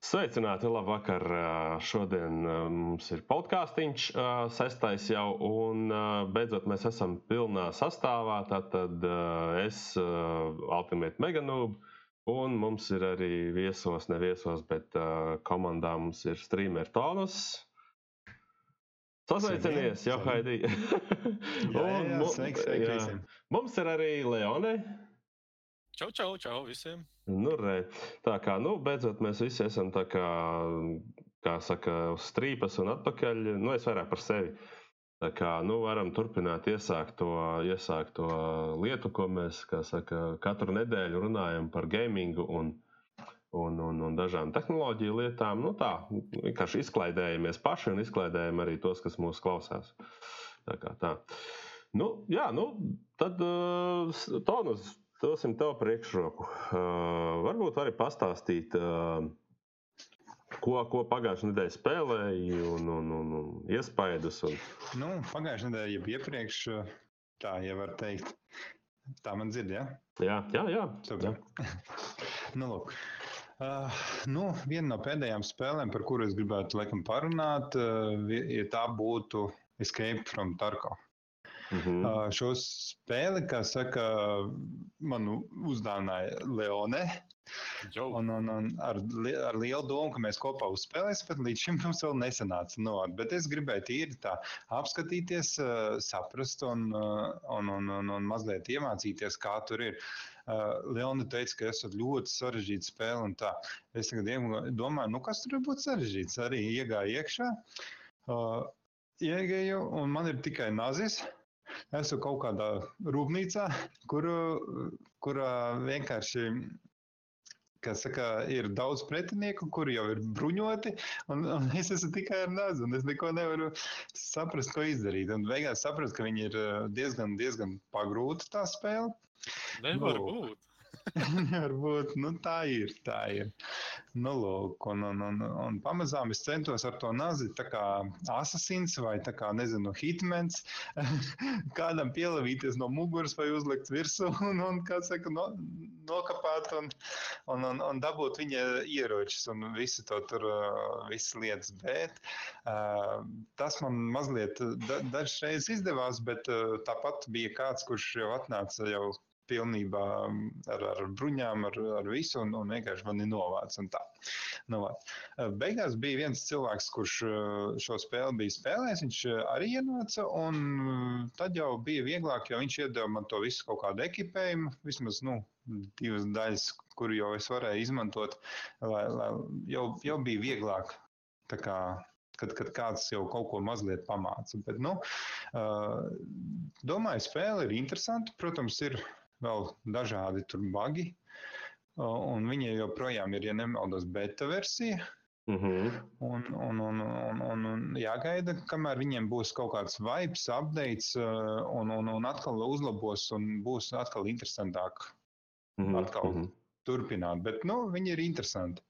Sveicināti, labvakar! Šodien mums ir podkāstīns, sestais jau, un beidzot mēs esam pilnā sastāvā. Tātad es, Ultimate Meganūb, un mums ir arī viesos, ne viesos, bet komandā mums ir streamer Tonus. Sasveicinies, jau Haidī! jā, jā, jā, sveiki, sveiki visiem! Mums ir arī Leone. Čau, čau, čau visiem! Nu, re, tā kā, nu, beidzot, mēs visi esam tā kā, kā saka, uz strīpas un atpakaļ. Nu, es vairāk par sevi. Tā kā, nu, varam turpināt iesākt to, iesākt to lietu, ko mēs, kā saka, katru nedēļu runājam par gamingu un, un, un, un dažām tehnoloģiju lietām. Nu, tā, vienkārši izklaidējamies paši un izklaidējam arī tos, kas mūs klausās. Tā kā tā. Nu, jā, nu, tad uh, tonus dosim tev priekšroku. Uh, varbūt arī pastāstīt, uh, ko, ko pagājušajā nedēļā spēlēji un, un, un, un iespaidus. Un... Nu, pagājušajā nedēļā jau iepriekš, tā jau var teikt. Tā man dzird, ja? Jā, jā, jā. Jā. nu, lūk. Uh, nu, viena no pēdējām spēlēm, par kuru es gribētu laikam parunāt, uh, ja tā būtu Escape from Tarkov. Mm -hmm. šo spēli, kā saka, man uzdāvināja Leone. Un, un, un ar, li, ar lielu domu, ka mēs kopā uzspēlēsim, bet līdz šim mums vēl nesanāca. No, bet es gribēju tīri tā apskatīties, uh, saprast un, uh, un, un, un, un mazliet iemācīties, kā tur ir. Uh, Leona teica, ka esat ļoti sarežģīta spēle. Es tagad domāju, nu, kas tur var būt sarežģīts. Arī iegāju iekšā, uh, iegāju, un man ir tikai nazis. Esmu kaut kādā rūpnīcā, kur, kur vienkārši kas saka, ir daudz pretinieku, kuri jau ir bruņoti, un, un es esmu tikai ar nāzi, un es neko nevaru saprast, ko izdarīt. Un beigās sapratu, ka viņi ir diezgan, diezgan pagrūti tā spēle. Nevar nu, būt. Varbūt nu, tā ir. Tā ir. Nu, lūk, un, un, un, un pamazām es centos ar to nazi, tā kā asasins vai kā, nezinu, hitmens, kādam pielavīties no muguras vai uzlikt virsū un, un kā saka, no, nokapāt un, un, un, un dabūt viņa ieročus un visu to tur, visas lietas. Bet uh, tas man mazliet da, dažreiz izdevās, bet uh, tāpat bija kāds, kurš jau atnāca jau pilnībā ar, ar bruņām, ar, ar visu, un, un vienkārši mani novāc. novāc. Beigās bija viens cilvēks, kurš šo spēli bija spēlējis. Viņš arī ienāca, un tad jau bija vieglāk, jo viņš iedeva man to visu kaut kādu ekipējumu, vismaz nu, divas daļas, kuru jau es varēju izmantot, lai, lai jau, jau bija vieglāk. Kā, kad, kad kāds jau kaut ko mazliet pamāca. Bet, nu, domāju, spēle ir interesanta. Protams, ir vēl dažādi tur bagi. Un viņi joprojām ir, ja nemaldos, beta versija. Mm -hmm. un, un, un, un, un, un jāgaida, kamēr viņiem būs kaut kāds vibes, updates, un, un, un atkal uzlabos, un būs atkal interesantāk. Mm -hmm. Atkal mm -hmm. turpināt, bet nu, viņi ir interesanti.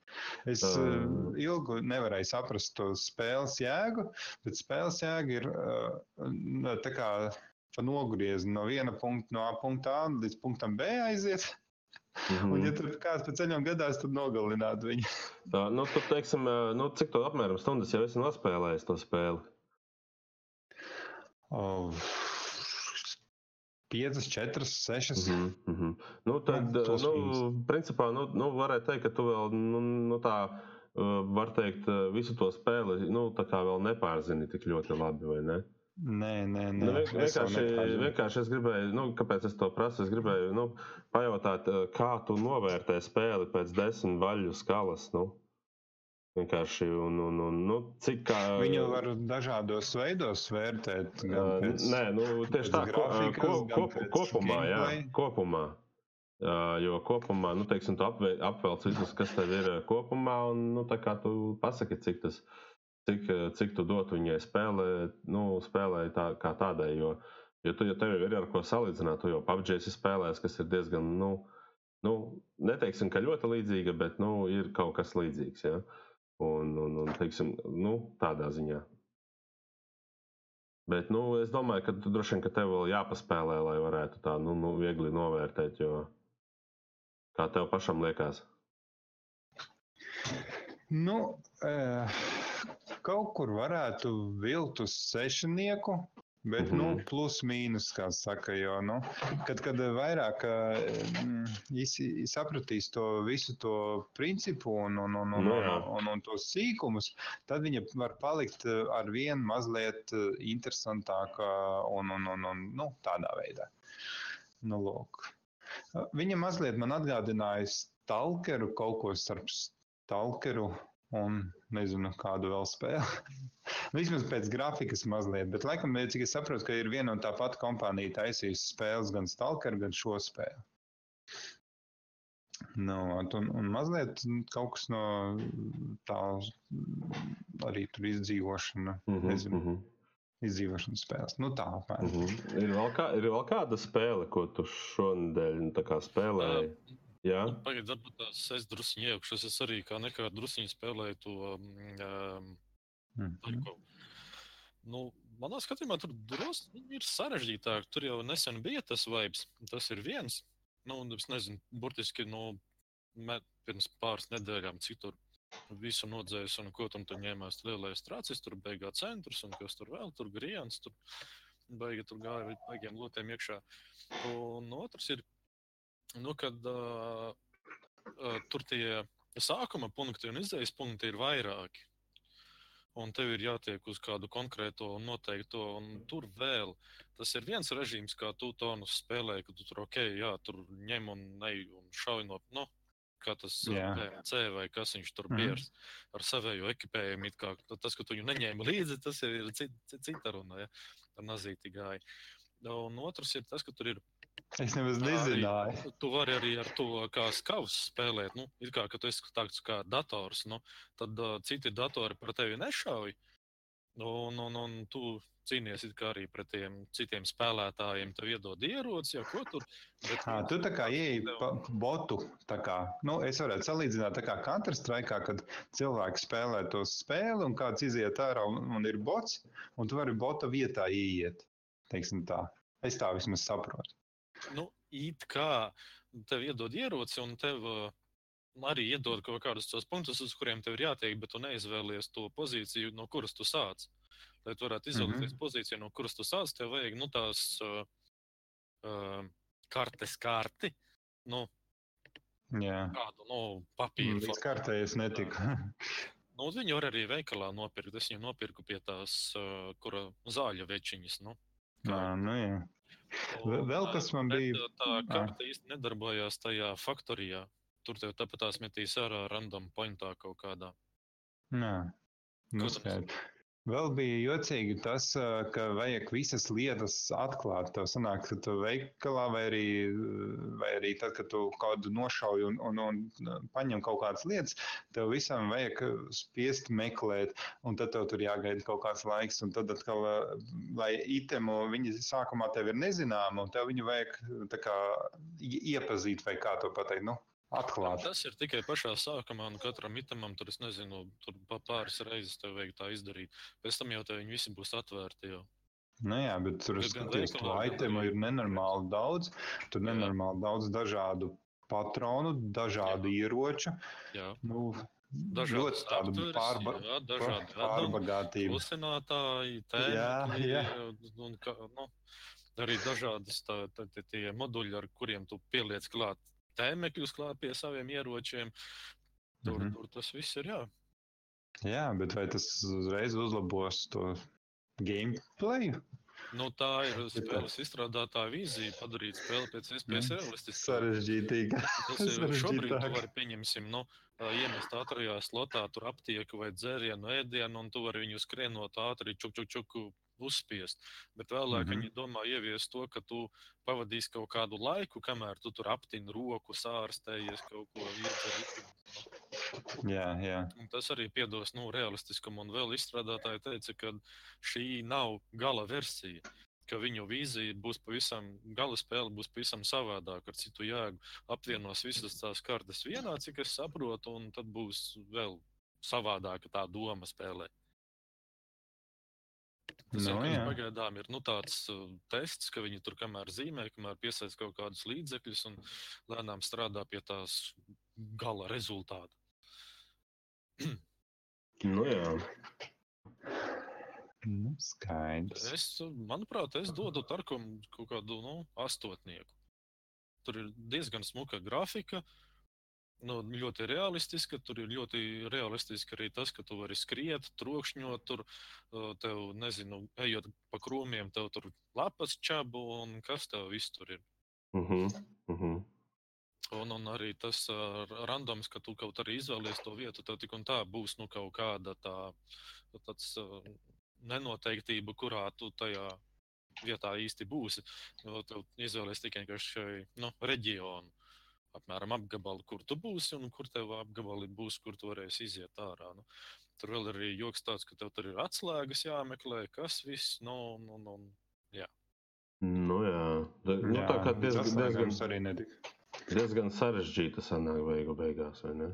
Es uh. ilgi nevarēju saprast to spēles jēgu, bet spēles jēga ir tā kā pa nogriezi no viena punkta, no A punkta A līdz punktam B aiziet. Mm -hmm. Un, ja tur kāds pa ceļam gadās, tad nogalināt viņu. Tā, nu, tu, teiksim, nu, cik to apmēram stundas jau esi nospēlējis to spēli? Oh. 5, 4, 6. Mm -hmm. nu, tad, nu, nu, principā, nu, nu, varētu teikt, ka tu vēl, nu, nu tā, var teikt, visu to spēli, nu, tā kā vēl nepārzini tik ļoti labi, vai ne? Nē, nē, nē. Nu, vienkārši, vienkārši es gribēju, nu, kāpēc es to prasu? Es gribēju nu, pajautāt, eh, kā tu novērtē spēli pēc desmit vaļu skalas. Nu? Vienkārši, un, un, un, nu, cik kā... Viņu var dažādos veidos vērtēt. Pēc, Nē, nu, tieši tā, grafikas, ko, ko, kopumā, jā, kopumā. Uh, jo kopumā, nu, teiksim, tu apvelc visus, kas tev ir kopumā, un, nu, tā kā tu pasaki, cik tas ir cik, cik tu dotu viņai spēlē, nu, spēlē tā, kā tādai. Jo, jo tu, ja tev ir ar ko salīdzināt, tu jau PUBG esi spēlējis, kas ir diezgan, nu, nu neteiksim, ka ļoti līdzīga, bet nu, ir kaut kas līdzīgs. Ja? Un, un, un teiksim, nu, tādā ziņā. Bet nu, es domāju, ka tu droši vien ka tev vēl jāpaspēlē, lai varētu tā nu, nu, viegli novērtēt. Jo, Kā tev pašam liekas? Nu, eh, kaut kur varētu vilkt uz sešinieku, bet, nu, Mhm. plus mīnus, kā saka, jo, nu, kad, kad vairāk mm, sapratīs to visu to principu un, un, un, un, Nu un, un, un tos sīkumus, tad viņa var palikt eh, ar vien mazliet eh, interesantāka un, un, un, un nu, tādā veidā. Nu, lūk. Viņa mazliet man atgādināja stalkeru, kaut ko starp stalkeru un nezinu, kādu vēl spēli. Vismaz pēc grafikas mazliet, bet laikam, cik es saprotu, ka ir viena un tā pati kompānija taisījusi spēles gan stalkeru, gan šo spēli. Nu, un, un mazliet kaut kas no tā arī tur izdzīvošana, Mhm, nezinu, mhm, izdzīvošanas spēles. Nu, tā apmēram. mhm. Ir, vēl kā, ir vēl kāda spēle, ko tu šonadēļ nu, spēlēji? Jā, Nu, Pagaidiet, varbūt tās es drusku iekšos. Es arī kā nekā drusku spēlēju to. Um, Mhm. Tarkovu. Nu, manā skatījumā tur drusku ir sarežģītāk. Tur jau nesen bija tas vibes. Tas ir viens. Nu, es nezinu, burtiski nu, me, pirms pāris nedēļām, cik tur visu nodzēs un ko tam tur ņēmās. Lielais trācis, tur beigā centrs un kas tur vēl, tur griens, tur beiga tur gāja ar baigiem lotiem iekšā. Un otrs ir, nu, kad uh, uh, tur tie sākuma punkti un izējas punkti ir vairāki un tev ir jātiek uz kādu konkrēto un noteikto, un tur vēl. Tas ir viens režīms, kā tu tonus spēlē, ka tu tur ok, jā, tur ņem un ej un šauj no, nu, kā tas. C vai kas viņš tur Mhm. biers ar savējo ekipējumu. Kā, tas, ka tu viņu neņēmi līdzi, tas jau ir cit, cit, cita runa, ja, ar nazīti gāja. Un otrs ir tas, ka tur ir Es nemaz Arī. nezināju. Tu vari arī ar to kā skavs spēlēt. Nu, ir kā, ka tu esi tāds kā dators, nu, tad uh, citi datori par tevi nešauj. Un, un, un tu cīnies arī pret tiem citiem spēlētājiem. Tev iedod ieroci, jau ko tur. Bet, À, tu tā kā ieeji pa botu. Kā, nu, es varētu salīdzināt, kā Counter-Strike, kad cilvēks spēlē to spēli un kāds iziet ārā un, un ir bots, un tu vari bota vietā ieiet. teiksim Tā. Es tā vismaz saprotu. Nu, it kā tev iedod ieroci, un tev uh, arī iedod kaut kādus tos punktus, uz kuriem tev ir jātiek, bet tu neizvēlies to pozīciju, no kuras tu sāc. Lai tu varētu izvēlēties mm -hmm. pozīciju, no kuras tu sāc, tev vajag nu, tās uh, uh, kartes karti. Nu, Jā. kādu nu, papīru Līdz formātu. kārtējas netika. Nu, viņu var arī veikalā nopirkt. Es viņu nopirku pie tās, uh, kura zāļu večiņas. Nu, Nā, nu, jā. Vēl- kas man bija- Tā Ā. karta īsti nedarbojās tajā faktorijā. Tur tev tāpat tās metīs ārā random pointā kaut kādā. Nā. Nu, Protams. skaidrs. Vēl bija jocīgi tas, ka vajag visas lietas atklāt. Tev sanāk, ka tu veikalā vai arī, vai arī tad, kad tu kādu nošauj un, un, un paņem kaut kādas lietas, tev visam vajag spiest meklēt, un tad tev tur jāgaida kaut kāds laiks, un tad atkal, lai itemu viņi sākumā tev ir nezināma, un tev viņu vajag kā iepazīt vai kā to pateikt, nu, atklāt. Tas ir tikai pašā sākumā, un katram itemam tur, es nezinu, tur pa pāris reizes tev vajag tā izdarīt. Pēc tam jau te viņi visi būs atvērti. Jau. Nu jā, bet tur veikalā, gan itemu arī- ir nenormāli daudz. Tur Jā. nenormāli daudz dažādu patronu, dažādu ieroču. Jā, Nu, dažādi ļoti tādu pārba, jā, dažādi pārbagātību. Klusinātāji, Jā, tēmekļi, jā. un, kā, nu, arī dažādas tā, tā, tā, tie moduļi, ar kuriem tu pieliec klāt tēmekļus klāt pie saviem ieročiem. Tur, mm. -hmm. tur tas viss ir jā. Jā, bet vai tas uzreiz uzlabos to gameplay? Nu, tā ir spēles izstrādātāja vīzija padarīt spēli pēc iespējas Mm. realistiskāku. Sarežģītīgi. Tas ir šobrīd, sarežģītāk. tu vari pieņemsim, nu, iemest ātrajā slotā, tur aptieku vai dzērienu, ēdienu, un tu vari viņu skrienot ātri, čuk, čuk, čuk, uzspiest. Bet vēlāk mm. -hmm. viņi domā ieviest to, ka tu pavadīsi kaut kādu laiku, kamēr tu tur aptini roku, sārstējies kaut ko iedzer. Jā, jā. Un tas arī piedos nu, realistiskumu. Un vēl izstrādātāji teica, ka šī nav gala versija. Ka viņu vīzija būs pavisam, gala spēle būs pavisam savādāka, ar citu jēgu. Apvienos visas tās kartes vienā, cik es saprotu, un tad būs vēl savādāka tā doma spēlē. Tas Nu, jā. pagaidām ir nu, tāds uh, tests, ka viņi tur kamēr zīmē, kamēr piesaista kaut kādus līdzekļus un lēnām strādā pie tās gala rezultāta. Nu, jā. Nu, skaidrs. Es, uh, manuprāt, es dodu Tarkam kaut kādu nu, astotnieku. Tur ir diezgan smuka grafika. Nu, ļoti realistiska. Tur ir ļoti realistiski arī tas, ka tu vari skriet, trokšņot, tur uh, tev, nezinu, ejot pa krūmiem, tev tur lapas čabu un kas tev viss tur ir. Uh -huh. Uh -huh. Un, un arī tas uh, randoms, ka tu kaut arī izvēlies to vietu, tev tik un tā būs nu, kaut kāda tā tāds, uh, nenoteiktība, kurā tu tajā vietā īsti būsi. Jo tev izvēlēs tikai šai nu, reģionu, apmēram apgabalu, kur tu būsi un kur tev apgabali būs, kur tu varēsi iziet ārā. Nu, tur vēl ir arī joks tāds, ka tev tur ir atslēgas jāmeklē, kas viss. Nu, nu, nu, Nu, jā. Da, nu, Jā, tā kā diezgan, diezgan, diezgan sarežģīta sanāk beigu beigās, vai ne?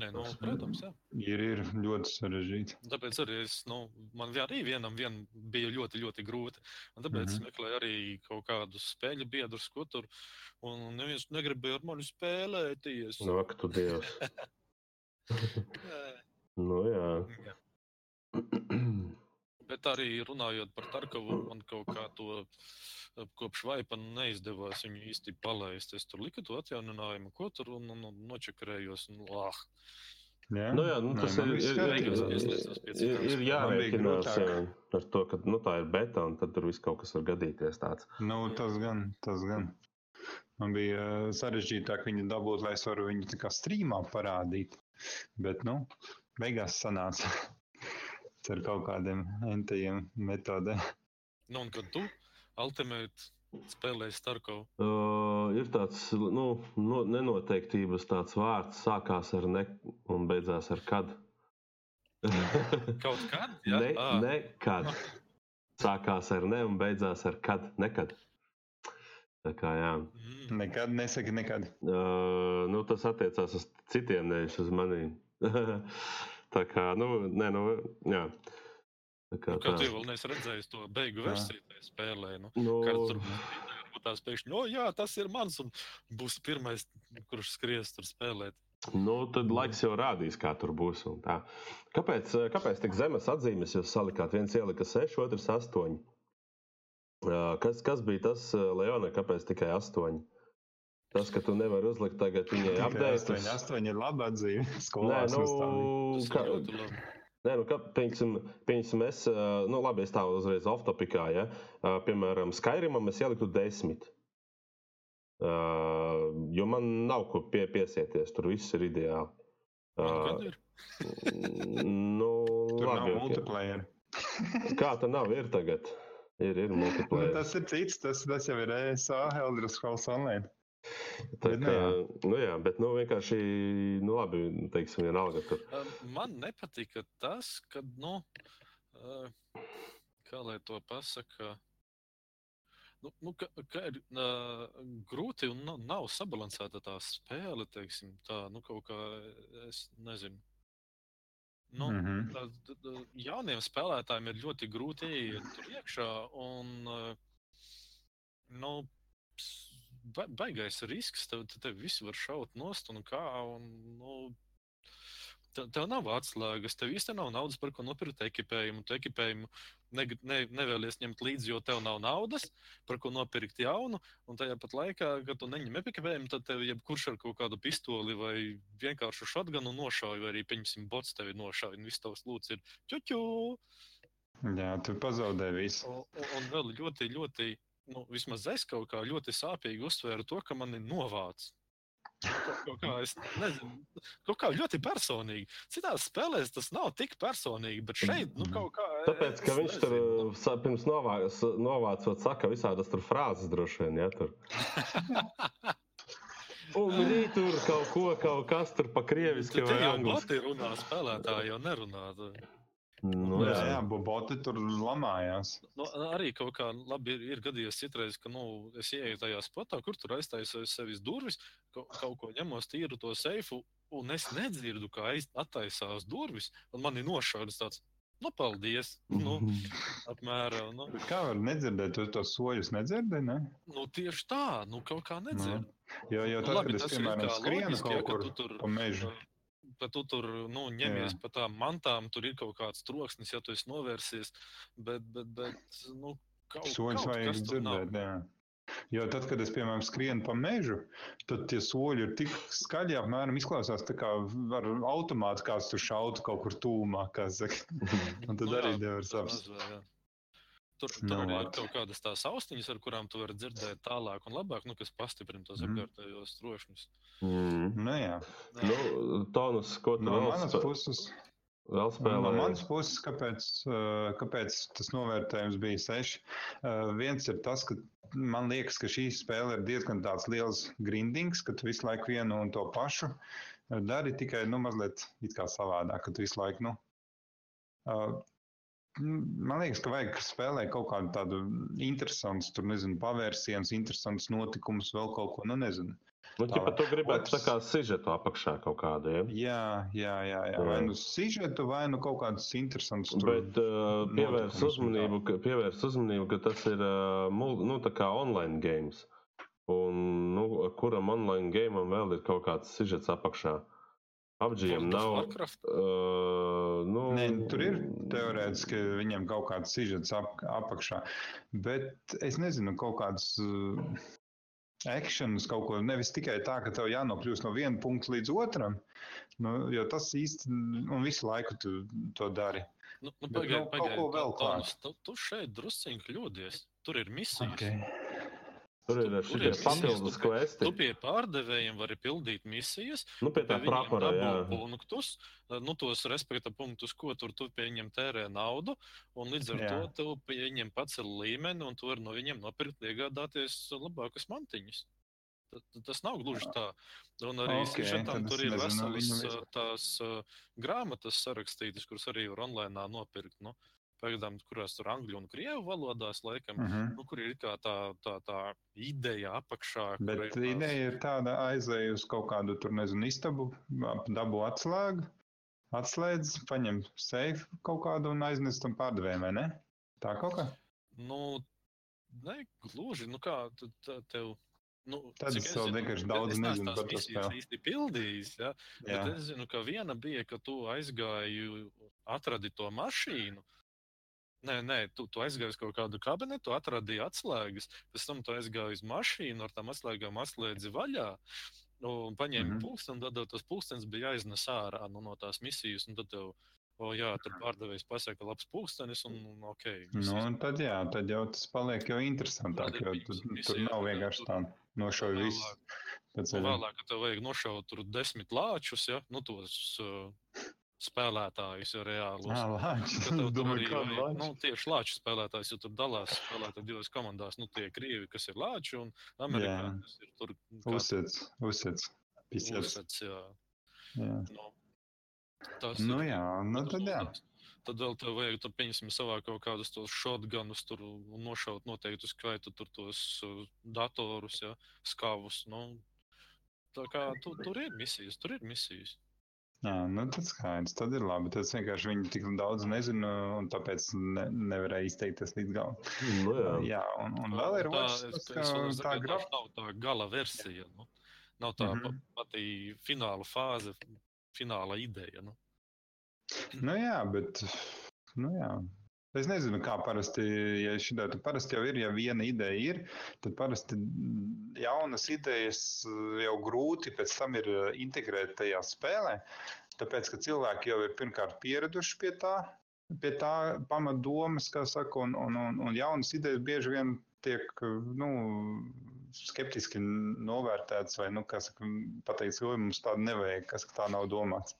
Nē, nu, protams, jā. Ir, ir ļoti sarežģīti. Tāpēc arī es, nu, man arī vienam vien bija ļoti, ļoti grūti. Un tāpēc mm -hmm. Mhm. meklēju arī kaut kādus spēļu biedrus, ko tur. Un neviens negribēja ar mani spēlēties. Nu, ak, tu dievs. Nu, jā. Jā. Bet arī runājot par Tarkovu, man kaut kā to eh, kopš vaipa neizdevās viņu īsti palaist. Es tur liku to atjauninājumu, ko tur un, un, un nočakarējos. Un, ah, Jā, Nu, jā, nu, tas man ir, viss ir, jārēķinās jā, ar to, ka nu, tā ir beta, un tad tur viss kaut kas var gadīties tāds. Nu, tas gan, tas gan. Man bija uh, sarežģītāk viņu dabūt, lai es varu viņu tā kā strīmā parādīt. Bet, nu, beigās sanāca ar kaut kādiem entajiem metodēm. nu, un kad tu Ultimate spēlēji Starkovu, Uh, ir tāds nu, no, nenoteiktības tāds vārds, sākās ar ne un beidzās ar kad. kaut kad? Jā, ne, Ā, nekad. Sākās ar ne un beidzās ar kad. Nekad. Tā kā, jā. mm, Nekad nesaki, nekad. Uh, nu, tas attiecās uz citiem, nevis uz maniem. tā kā, nu, nē, nu, jā. Tā kā Nu, kā tā. tu vēl neesi redzējis to beigu versiju tajā spēlē? Nu, Nu, Kāds tur varbūt tās pēkšņi, o, jā, tas ir mans, un būs pirmais, kurš skries tur spēlēt. Nu, tad laiks jau rādīs, kā tur būs. un tā. Kāpēc, kāpēc tik zemes atzīmes jūs salikāt? Viens ielika 6, otrs 8. Kas, kas bija tas, Leona, kāpēc tikai 8? Tas, ka tu nevari uzlikt tagad viņai apgādāt. astoņi, astoņi ir laba atzīme. Nē, Skolās nu, kā, nē, nu, kā, piemēram, piemēram, es, eh, nu, labi, es tā uzreiz off-topikā, ja, Eh, piemēram, Skyrimam es ieliku 10. Uh, jo man nav ko pie, piesieties, tur viss ir ideāli. Uh, ir. nu, Tur nav labi, ok. multiplayer. Kā tā nav? Ir tagad. Ir, ir Nu, multiplayer. tas ir cits, tas, tas jau ir ESA, Elder Scrolls Online. Tā bet, nu kā, jā. nu jā, bet nu vienkārši, nu labi, teiksim, vienalga tur. Man nepatika tas, ka, nu, kā lai to pasaka, nu, nu, ka, ka ir uh, grūti un nav, nav sabalansēta tā spēle, teiksim, tā, nu, kaut kā, es nezinu. Nu, mm. Mhm. tā, tā, tā, jauniem spēlētājiem ir ļoti grūti ieiet tur iekšā, un, ā, nu, ps- ba baigais risks, tev, te- tev visu var šaut nost un kā, un, nu, Tev, tev nav atslēgas, tev īstenībā nav naudas, par ko nopirkt ekipējumu. Tu ekipējumu ne, ne, nevēlies ņemt līdzi, jo tev nav naudas, par ko nopirkt jaunu. Un tajā pat laikā, kad tu neņem ekipējumu, tad tev jebkurš ar kaut kādu pistoli vai vienkāršu šotganu nošauj, vai arī, pieņemsim, bots tevi nošauj. Un viss tavs lūdzu ir ķuķu. Jā, tu pazaudē visu. Un- un vēl ļoti, ļoti, nu, vismaz es kaut kā ļoti sāpīgi uztvēru to, ka mani novāc. Kaut, kā nezinu, kaut kā ļoti personīgi. Citās spēlēs tas nav tik personīgi, bet šeit, nu, kaut kā. Tāpēc, ka viņš tur nezinu, nu. sa- pirms novāc, novācot, saka visādas tur frāzes droši vien, ja tur. Un viņi tur kaut ko, kaut kas tur pa krieviski Tur vai jau angliski. boti runā, spēlētāji jau nerunā. Tu- Nu, Jā, jā. boboti tur lamājās. Nu, arī kaut kā labi ir, ir gadījies citreiz, ka nu, es ieeju tajā spotā, kur tur aiztaisīju sevis durvis, kaut, kaut ko ņemos tīru to seifu, un es nedzirdu, kā aiz- attaisās durvis, un man ir nošaudas tāds. Nu, paldies. Nu, apmēram. Nu, Kā var nedzirdēt, tu tos soļus nedzirdi? Ne? nu, tieši tā, nu, kaut kā nedzird. Jo, jo Nu, tad, labi, kad es, piemēram, skrienu kaut ka kur tu tur, pa mežu, ka tu tur nu, ņemies pa tām mantām, tur ir kaut kāds troksnis, ja tu esi novērsies. Bet, bet, bet nu, kaut, soļus kaut vajag dzirdēt. Jā. Jo tad, kad es, piemēram, skrienu pa mežu, tad tie soļi ir tik skaļi, apmēram izklausās tā kā ar automātu kāds tur šautu kaut kur tūmā, kā. Un tad Nu arī jā, nevar saprast. Jā. Tur, tur arī ir vat. kaut kādas tās austiņas, ar kurām tu vari dzirdēt tālāk un labāk, nu, kas pastiprina tos Mhm. apkārtējos trošņus. Mm. Nu, jā. Nu, Tonus, ko tu No vēl, manas spē, puses, vēl no spēlēji? manas puses kāpēc, uh, kāpēc tas novērtējums bija seši? Uh, Viens ir tas, ka man liekas, ka šī spēle ir diezgan tāds liels grindings, ka tu visu laiku vienu un to pašu uh, dari, tikai nu, mazliet savādāk, ka tu visu laiku. Nu, uh, Man liekas, ka vajag spēlēt kaut kādu tādu interesantu, tur nezinu, pavērsienu, interesantus notikumus, vēl kaut ko, nu nezinu. Nu, tā ķipa, tu gribētu tā Otrs- kā sižetu apakšā kaut kādu, ja? Jā, jā, jā, jā. Vai nu sižetu, vai nu kaut kādas interesantas Bet uh, pievērs notikums un uzmanību, ka, pievērs uzmanību, ka tas ir uh, nu, tā kā online games. Un nu, kuram online gamam vēl ir kaut kāds sižets apakšā? Of nav. Warcraft? Uh, Nē, tur ir teorētiski viņam kaut kāds sižets ap, apakšā. Bet es nezinu, kaut kāds uh, akcents, kaut ko nevis tikai tā, ka tev jānokļūst no viena punkta līdz otram. Nu, jo tas īsti, un visu laiku tu to dari. Nu, nu, Bet pagaid, nav kaut pagaid, ko vēl tā- Toms, klāt. Tu, tu šeit drusciņi kļūdies. Tur ir misijas. Okay. Tur ir šie ir papildus kvesti. Tu pie pārdevējiem vari pildīt misijas, Nu, pie tā prapora, jā. punktus, nu, tos respekta punktus, ko tur tu pie viņiem tērē naudu, un līdz ar Jā. to tu pie viņiem pacel līmeni, un tu vari no viņiem nopirkt, iegādāties labākas mantiņas. Ta- ta- Tas nav gluži tā. Un arī Ok, okay, tad tur ir veselas ā, tās ā, grāmatas sarakstītas, kuras arī var online nopirkt. Nu, pagaidām, kurās tur angļu un krievu valodās, laikam, Uh -huh. nu, kur ir kā tā, tā, tā ideja apakšā. Bet tās- ideja ir tāda aizēja uz kaut kādu, tur nezinu, istabu, dabū atslēgu, atslēdz, paņem seifu kaut kādu un aiznes tam pārdevējiem, vai ne? Tā kaut kā? Nu, ne gluži. Nu, kā tu, tā, tev. Nu, Tad es zinu, vienkārši es- daudz es nezinu par to spēli. īsti pildījis. Ja? Jā, Bet es zinu, ka viena bija, ka tu aizgāji, atradi to mašīnu. Nē, nē, tu, tu aizgāji uz kaut kādu kabinetu, atradīji atslēgas, pēc tam tu aizgāji uz mašīnu, ar tām atslēgām atslēdzi vaļā. Un paņēmi mm Mhm. -hmm. pulksteni, tad tev tas pulkstenis bija jāiznes ārā nu, no tās misijas. Tad tev, o, jā, tur pārdevējs pasaka, ka labs pulkstenis, un, un ok. nu, misijas un tad jā, tad jau tas paliek jau interesantāk, Tad jo bijis tur, nav tad vienkārši tā nošauj vēlāk- visu. Nu, ceļa. vēlāk, kad tev vajag nošaut tur desmit lāčus, ja nu, tos uh, spēlētājus ja, reālus. Ā, lāči. Ka tev tur Domāju, arī vajag, lāču? nu, tieši lāču spēlētājs, jo tur dalās spēlētāji divās komandās. Nu, tie krievi, kas ir lāči, un amerikāņi, kas ir tur uzsits. Pisets. uzsets, jā. Jā. Nu, tas Nu jā, nu tad jā. Tad vēl tev vajag, tad pieņemsim savā kaut kādus tos shotgunus tur nošaut noteiktu skaitu tur tos uh, datorus, ja, skavus. Nu, tā kā tu, tur ir misijas, tur ir misijas. Jā, nu tad skaidrs, tad ir labi. Tas vienkārši viņi tik daudz nezina, un tāpēc ne, nevarēja izteikties līdz galam. Nu, jā. Jā, un, un vēl ir tā, otrs, es, tas, es tā saku, graf... nav tā gala versija. Nu. Nav tā mm. -hmm. pati fināla fāze, fināla ideja. Nu. Nu jā, bet, nu jā. Es nezinu, kā parasti, ja šitā, parasti jau ir, ja viena ideja ir, tad parasti jaunas idejas jau grūti pēc tam ir integrēt tajā spēlē, tāpēc, ka cilvēki jau ir pirmkārt pieraduši pie tā, pie tā pamatdomas, kā saka, un, un, un, un jaunas idejas bieži vien tiek, nu, skeptiski novērtēts vai, nu, saka, pateikts, ka mums tādu nevajag, kas tā nav domāts.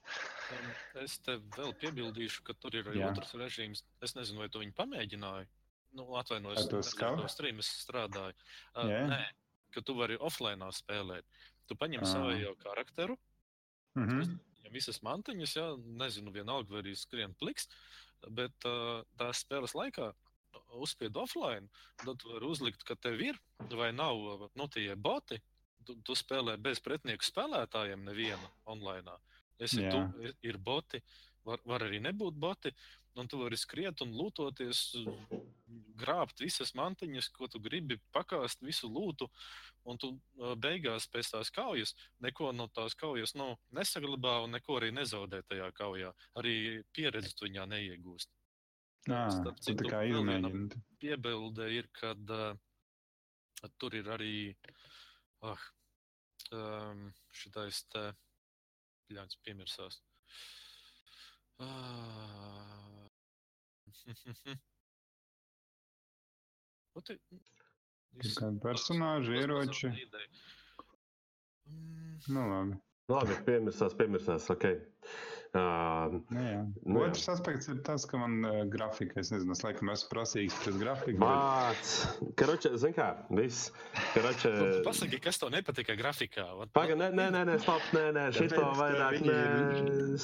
Un Es te vēl piebildīšu, ka tur ir arī Jā. otrs režīms. Es nezinu, vai to viņi pamēģināja. Nu, atvainojos, nezinu, skavu? to streamu es strādāju. Uh, Jā. nē, ka tu vari offline spēlēt. Tu paņem Ā. savu karakteru, Mhm. viņam visas mantiņas, jā, nezinu, vienalga, vai arī skrien pliks, bet uh, tās spēles laikā uzspied offline, tad tu vari uzlikt, ka tev ir vai nav nu, tie boti. Tu, tu spēlē bez pretinieku spēlētājiem neviena online. Esi Jā. tu, ir- ir boti, var, var arī nebūt boti, un tu vari skriet un lūtoties, grābt visas mantiņas, ko tu gribi, pakāst visu lūtu, un tu beigās pēc tās kaujas neko no tās kaujas nu, nesaglabā un neko arī nezaudē tajā kaujā. Arī pieredzi tu viņā neiegūst. Jā, tā kā izmēģināt. Piebilde ir, kad uh, tur ir arī ah, um, šitais te ļauns piemirsās. Ah. Kādi personāži, ieroči? Nu, labi. Labi, piemirsās, piemirsās, ok. Uh, nu, Otrs aspekts ir tas, ka man uh, grafika, es nezinu, es laikam esmu prasīgs pēc grafikas. Vārds! Bet... Karoče, zin kā, viss. Karoče... Pasaki, kas tev nepatika grafikā? Paga, nē, nē, nē, nē, stop, nē, nē, šito vairāk, nē,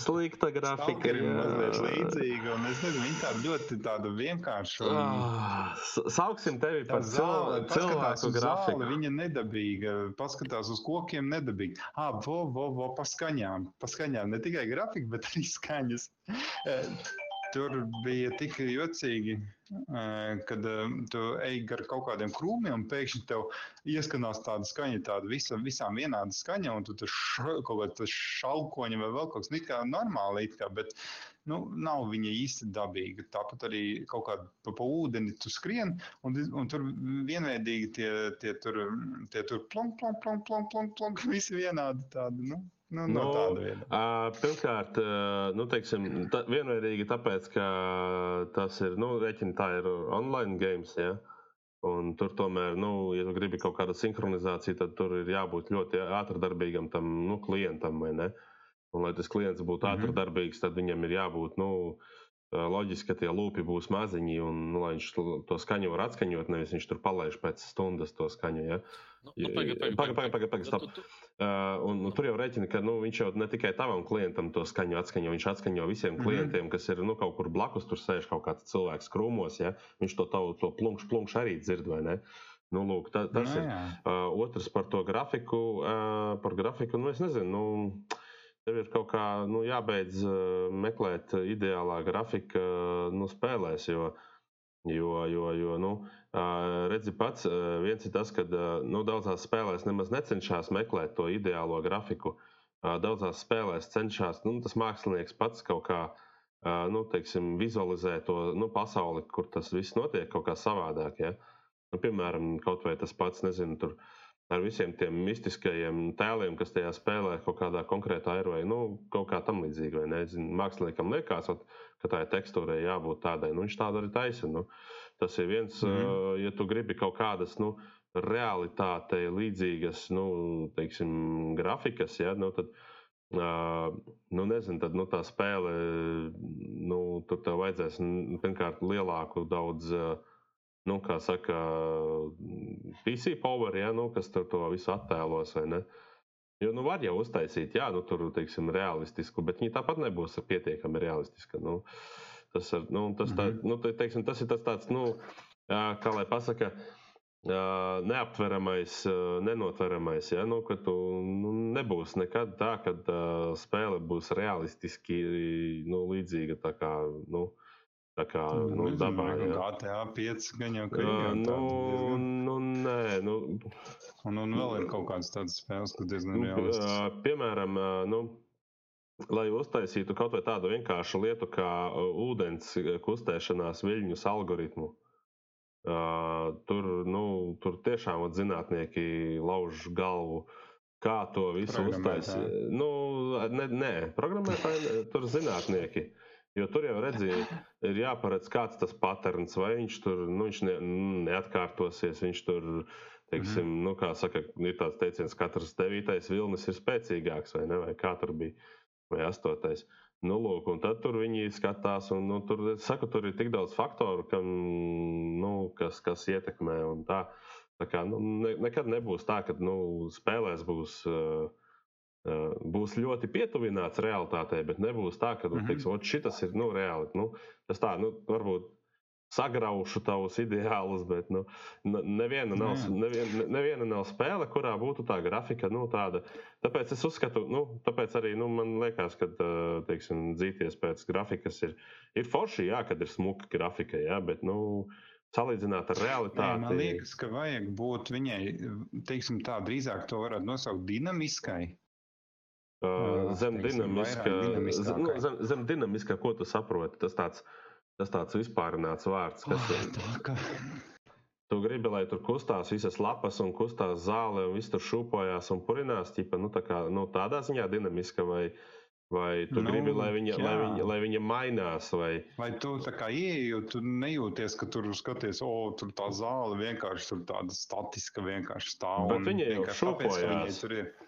slikta grafika. Ir mazliet līdzīga, un es nezinu, viņa tāda ļoti tāda vienkārša. Un... Ah, sauksim tevi par zāli, cilvēku grafiku. Zāli, viņa nedabīga, paskatās uz kokiem nedabīgi. Ah, vo, vo, vo, paskaņām, paskaņām, ne tikai grafika, bet bet arī skaņas. Tur bija tik jocīgi, kad tu ej gar kaut kādiem krūmiem, un pēkšņi tev ieskanās tāda skaņa, tāda visa, visām vienāda skaņa, un tu tur kaut kāda šaukoņa vai vēl kaut kas tāds - normāli, kā, bet nu, nav viņa īsti dabīga. Tāpat arī kaut kāda pa, pa ūdeni tu skrien, un, un tur vienveidīgi tie, tie tur, tie tur plonk, plonk, plonk, plonk, plonk, plonk, visi vienādi tādi. Nu. Nu, no nu, uh, pirmkārt, uh, nu, teiksim, tā, vienveidīgi tāpēc, ka tas ir, nu, reķini, tā ir online games. Ja? Un tur tomēr, nu, ja tu gribi kaut kādu sinhronizāciju, tad tur ir jābūt ļoti ātrdarbīgam tam nu, klientam. Un, lai tas klients būtu mm -hmm. ātrdarbīgs, tad viņam ir jābūt nu, loģiski, ka tie lūpi būs maziņi un nu, viņš to skaņu var atskaņot, nevis viņš tur palaiž pēc stundas to skaņu. Ja? Nu, nu, pagaid, pagaid, pagaid, pagaid, pagaid, stop. Tu, tu... Uh, un, un tur jau rēķina, ka nu, viņš jau ne tikai tavam klientam to skaņu atskaņo, viņš atskaņo visiem mm -hmm. klientiem, kas ir nu, kaut kur blakus, tur sēž kaut kāds cilvēks krūmos. Ja? Viņš to tavu to plunkšu, plunkšu arī dzird, vai ne? Nu, lūk, ta, tas no, nu, ir. Uh, otrs par to grafiku. Uh, par grafiku, nu, es nezinu. Nu, Tev ir kaut kā nu, jābeidz uh, meklēt ideālā grafika uh, nu, spēlēs, jo, jo, jo, jo nu, Redzi pats, viens ir tas, ka nu, daudzās spēlēs nemaz necenšas meklēt to ideālo grafiku. Daudzās spēlēs cenšas nu, tas mākslinieks pats kaut kā nu, teiksim, vizualizēt to nu, pasauli, kur tas viss notiek kaut kā savādāk. Ja? Nu, piemēram, kaut vai tas pats, nezinu, tur ar visiem tiem mistiskajiem tēliem, kas tajā spēlē kaut kādā konkrētā aeroē, nu, kaut kā tam līdzīga. Māksliniekam liekas, ka tā tekstūrai jābūt tādai, nu, viņš tādu arī taisa. Nu, Tas ir viens, mm -hmm. ja tu gribi kaut kādas nu, realitātei līdzīgas nu, teiksim, grafikas, ja, nu, tad, uh, nu, nezinu, tad nu, tā spēle, nu, tur tev vajadzēs pirmkārt lielāku daudz. Uh, nu, kā saka, PC power, ja, nu, kas tur to visu attēlos? Jo, nu, var jau uztaisīt, jā, nu, tur, teiksim, realistisku, bet viņi tāpat nebūs pietiekami realistiska. Nu, Tas, ar, nu, tas, tā, -hmm. nu, teiksim, tas ir tas tāds, nu, kā lai pasaka, neaptveramais, nenotveramais. Ja? Nu, ka tu nu, nebūs nekad tā, ka uh, spēle būs realistiski nu, līdzīga tā kā. Nu, Tā kā nu, dabā jau GTA 5 gan jau ka uh, nu, nu, nē, nu. Un, un vēl ir kaut kādas tādas spēles, kas diezgan nu, realistiskas. Piemēram, nu, lai uztaisītu kaut vai tādu vienkāršu lietu kā ūdens kustēšanās viļņus algoritmu. Uh, tur, nu, tur tiešām zinātnieki lauž galvu, kā to visu uztaisīt. Nu, nē, nē programmētāji, tur zinātnieki. Jo tur jau redzēja, ir jāparedz, kāds tas patērns, vai viņš tur nu, viņš ne, neatkārtosies, viņš tur, teiksim, mm -hmm. nu, kā saka, ir tāds teiciens, katrs devītais vilnis ir spēcīgāks, vai ne, vai kā tur bija vai astotais. Nu, lūk, un tad tur viņi skatās, un nu, tur, saku, tur ir tik daudz faktoru, kam, nu, kas, kas ietekmē. Tā, tā kā, nu, ne, nekad nebūs tā, ka nu, spēlēs būs, uh, būs ļoti pietuvināts realitātei, bet nebūs tā, ka nu, mm -hmm. teiks, šis ir nu, reāli. Nu, tas tā, nu, varbūt sagraušu tavus ideālus, bet nu, neviena, nav, neviena, neviena nav spēle, kurā būtu tā grafika. Nu, tāda. Tāpēc es uzskatu, nu, tāpēc arī nu, man liekas, ka teiksim, dzīties pēc grafikas ir, ir forši, jā, kad ir smuka grafika, jā, bet nu, salīdzināt ar realitāti. Jā, man liekas, ka vajag būt viņai, teiksim, tā drīzāk to varētu nosaukt dinamiskai. Uh, zem, zem, nu, zem, zem dinamiskā, ko tu saproti, tas tāds Tas tāds vispārināts vārds. Kas, oh, tā, ka... Tu gribi, lai tur kustās visas lapas un kustās zāle, un viss tur šūpojās un purinās. Ķipa, nu, tā kā, nu, tādā ziņā dinamiska, vai, vai tu nu, gribi, lai viņa, jā. lai, viņa, lai viņa mainās. Vai, vai tu tā kā ieeji, tu nejūties, ka tur skaties, o, oh, tur tā zāle vienkārši tur tāda statiska, vienkārši stāv. Bet viņa jau šūpojās. Bet viņa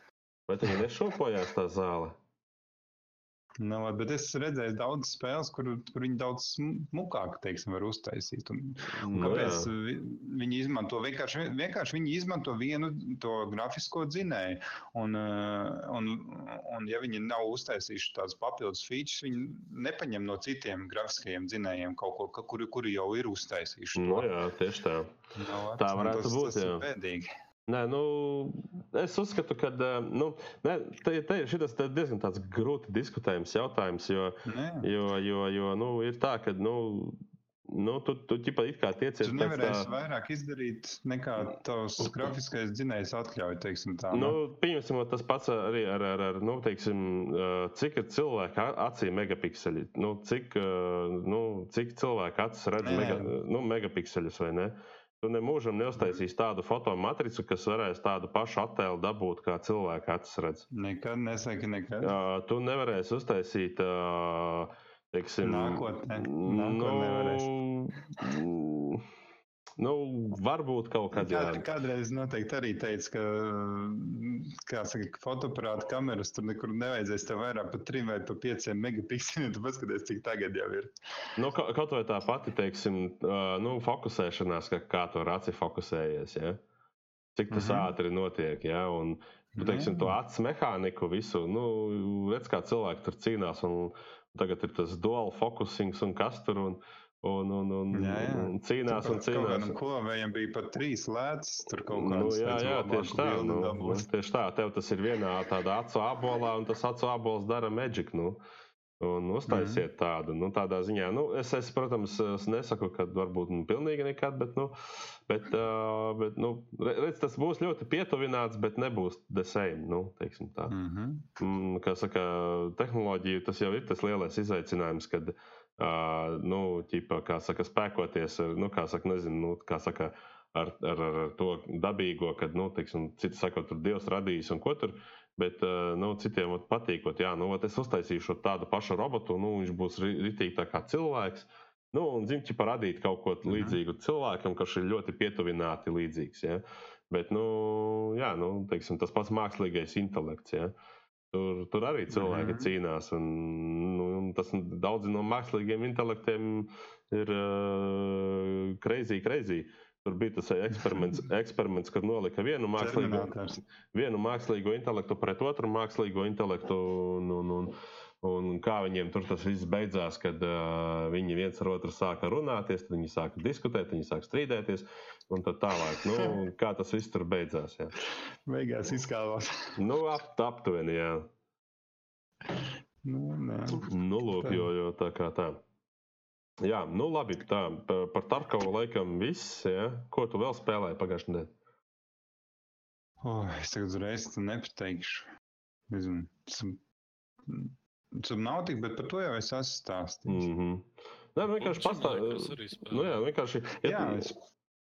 nešūpojās tā zāle. Nav, nu, bet es redzēju daudz spēles, kur, kur viņi daudz smukāk teiksim, var uztaisīt. Un, un nu, kāpēc jā. viņi izmanto? Vienkārši, vienkārši viņi izmanto vienu to grafisko dzinēju. Un, eh, un, un ja viņi nav uztaisījuši tādas papildus features, viņi nepaņem no citiem grafiskajiem dzinējiem kaut ko, kuri, kuri jau ir uztaisījuši. Nu, jā, tieši tā. No, tā varētu tas, būt. Tas jā. ir bēdīgi. Nē, nu, es uzskatu, ka nu, ne, te, te, šis ir diezgan grūti diskutējams jautājums. Jo, Nē. jo, jo, jo nu, ir tā, ka nu, nu, tu, tu ķipa, it kā tiecies. Tu nevarēsi tā... vairāk izdarīt nekā tavs grafiskais dzinējs atļauj, teiksim tā. Nu, nu pieņemsim, tas pats arī ar, ar, ar nu, teiksim, cik ir cilvēka acī megapikseļi, nu, cik, nu, cik cilvēka acis redz mega, nu, megapikseļus vai ne. Uh, Tu nemūžam neuztaisīsi tādu fotomatricu, kas varēs tādu pašu attēlu dabūt, kā cilvēka acis redz. Nekad nesaki, nekad. Uh, tu nevarēsi uztaisīt, uh, teiksim, nākotnē. Nākotnē nu. Nu, varbūt kaut kad. Jā, kādreiz noteikti arī teica, ka, kā saka, fotoaparāta kameras tur nekur nevajadzēs tev vairāk par 3 vai par 5 megapikseliem. Tu paskaties, cik tagad jau ir. Nu, kaut vai tā pati, teiksim, nu, fokusēšanās, ka kā tu ar aci fokusējies, ja? cik tas mm -hmm. ātri notiek, ja? un, tu, teiksim, to acu mehāniku visu, nu, redz, kā cilvēki tur cīnās, un tagad ir tas dual focusing un kas tur. Un, Un, un, un, jā, jā. un cīnās un cīnās. Ko viņam bija pat trīs lētas, tur kaut kādā nu, jā, jā, tieši tā. Nu, nu, tieši tā, tev tas ir vienā tādā acu abolā, un tas acu abols dara magic. Nu. Un uztaisiet mm. tādu, nu, tādā ziņā. Nu, es, es, protams, es nesaku, ka varbūt nu, pilnīgi nekad, bet, nu, bet, uh, bet nu, redz, tas būs ļoti pietuvināts, bet nebūs the same. Nu, tā. mm -hmm. mm, kā saka, tehnoloģija, tas jau ir tas lielais izaicinājums, kad uh, Uh, nu, ķipa, kā saka, spēkoties ar, nu, kā saka, nezinu, nu, kā saka, ar, ar, ar to dabīgo, kad, nu, teiksim, citi saka, tur Dievs radījis un ko tur. Bet uh, nu, citiem patīkot, jā, nu, es uztaisīšu tādu pašu robotu, nu, viņš būs ritīgi tā kā cilvēks. Nu, un zinu, ka radīt kaut ko mhm. līdzīgu mhm. cilvēkam, kas ir ļoti pietuvināti līdzīgs. Ja? Bet, nu, jā, nu, teiksim, tas pats mākslīgais intelekts. Ja? Uh, Tur, tur arī cilvēki mm -hmm. cīnās. Un, nu, tas daudzi no mākslīgiem intelektiem ir uh, crazy, crazy. Tur bija tas eksperiments, eksperiments kur nolika vienu mākslīgo, vienu mākslīgo intelektu pret otru mākslīgo intelektu. Un, un, un, Un kā viņiem tur tas viss beidzās, kad uh, viņi viens ar otru sāka runāties, tad viņi sāka diskutēt, viņi sāka strīdēties, un tā tālāk. Nu, kā tas viss tur beidzās? Jā. Beigās izkāpās. nu, ap, aptuveni, jā. Nu, nē. nu, lūk, jo, jo tā kā tā. Jā, nu labi, tā par, Tarkovu laikam viss, jā. Ko tu vēl spēlēji pagājušajā nedēļā? Oh, es tagad uzreiz nepateikšu. Nezinu, Subnautika, bet par to jau es esmu stāstījis. Mm -hmm. Nē, vienkārši pastāstīt. Nu, jā, vienkārši. Ja, jā, es...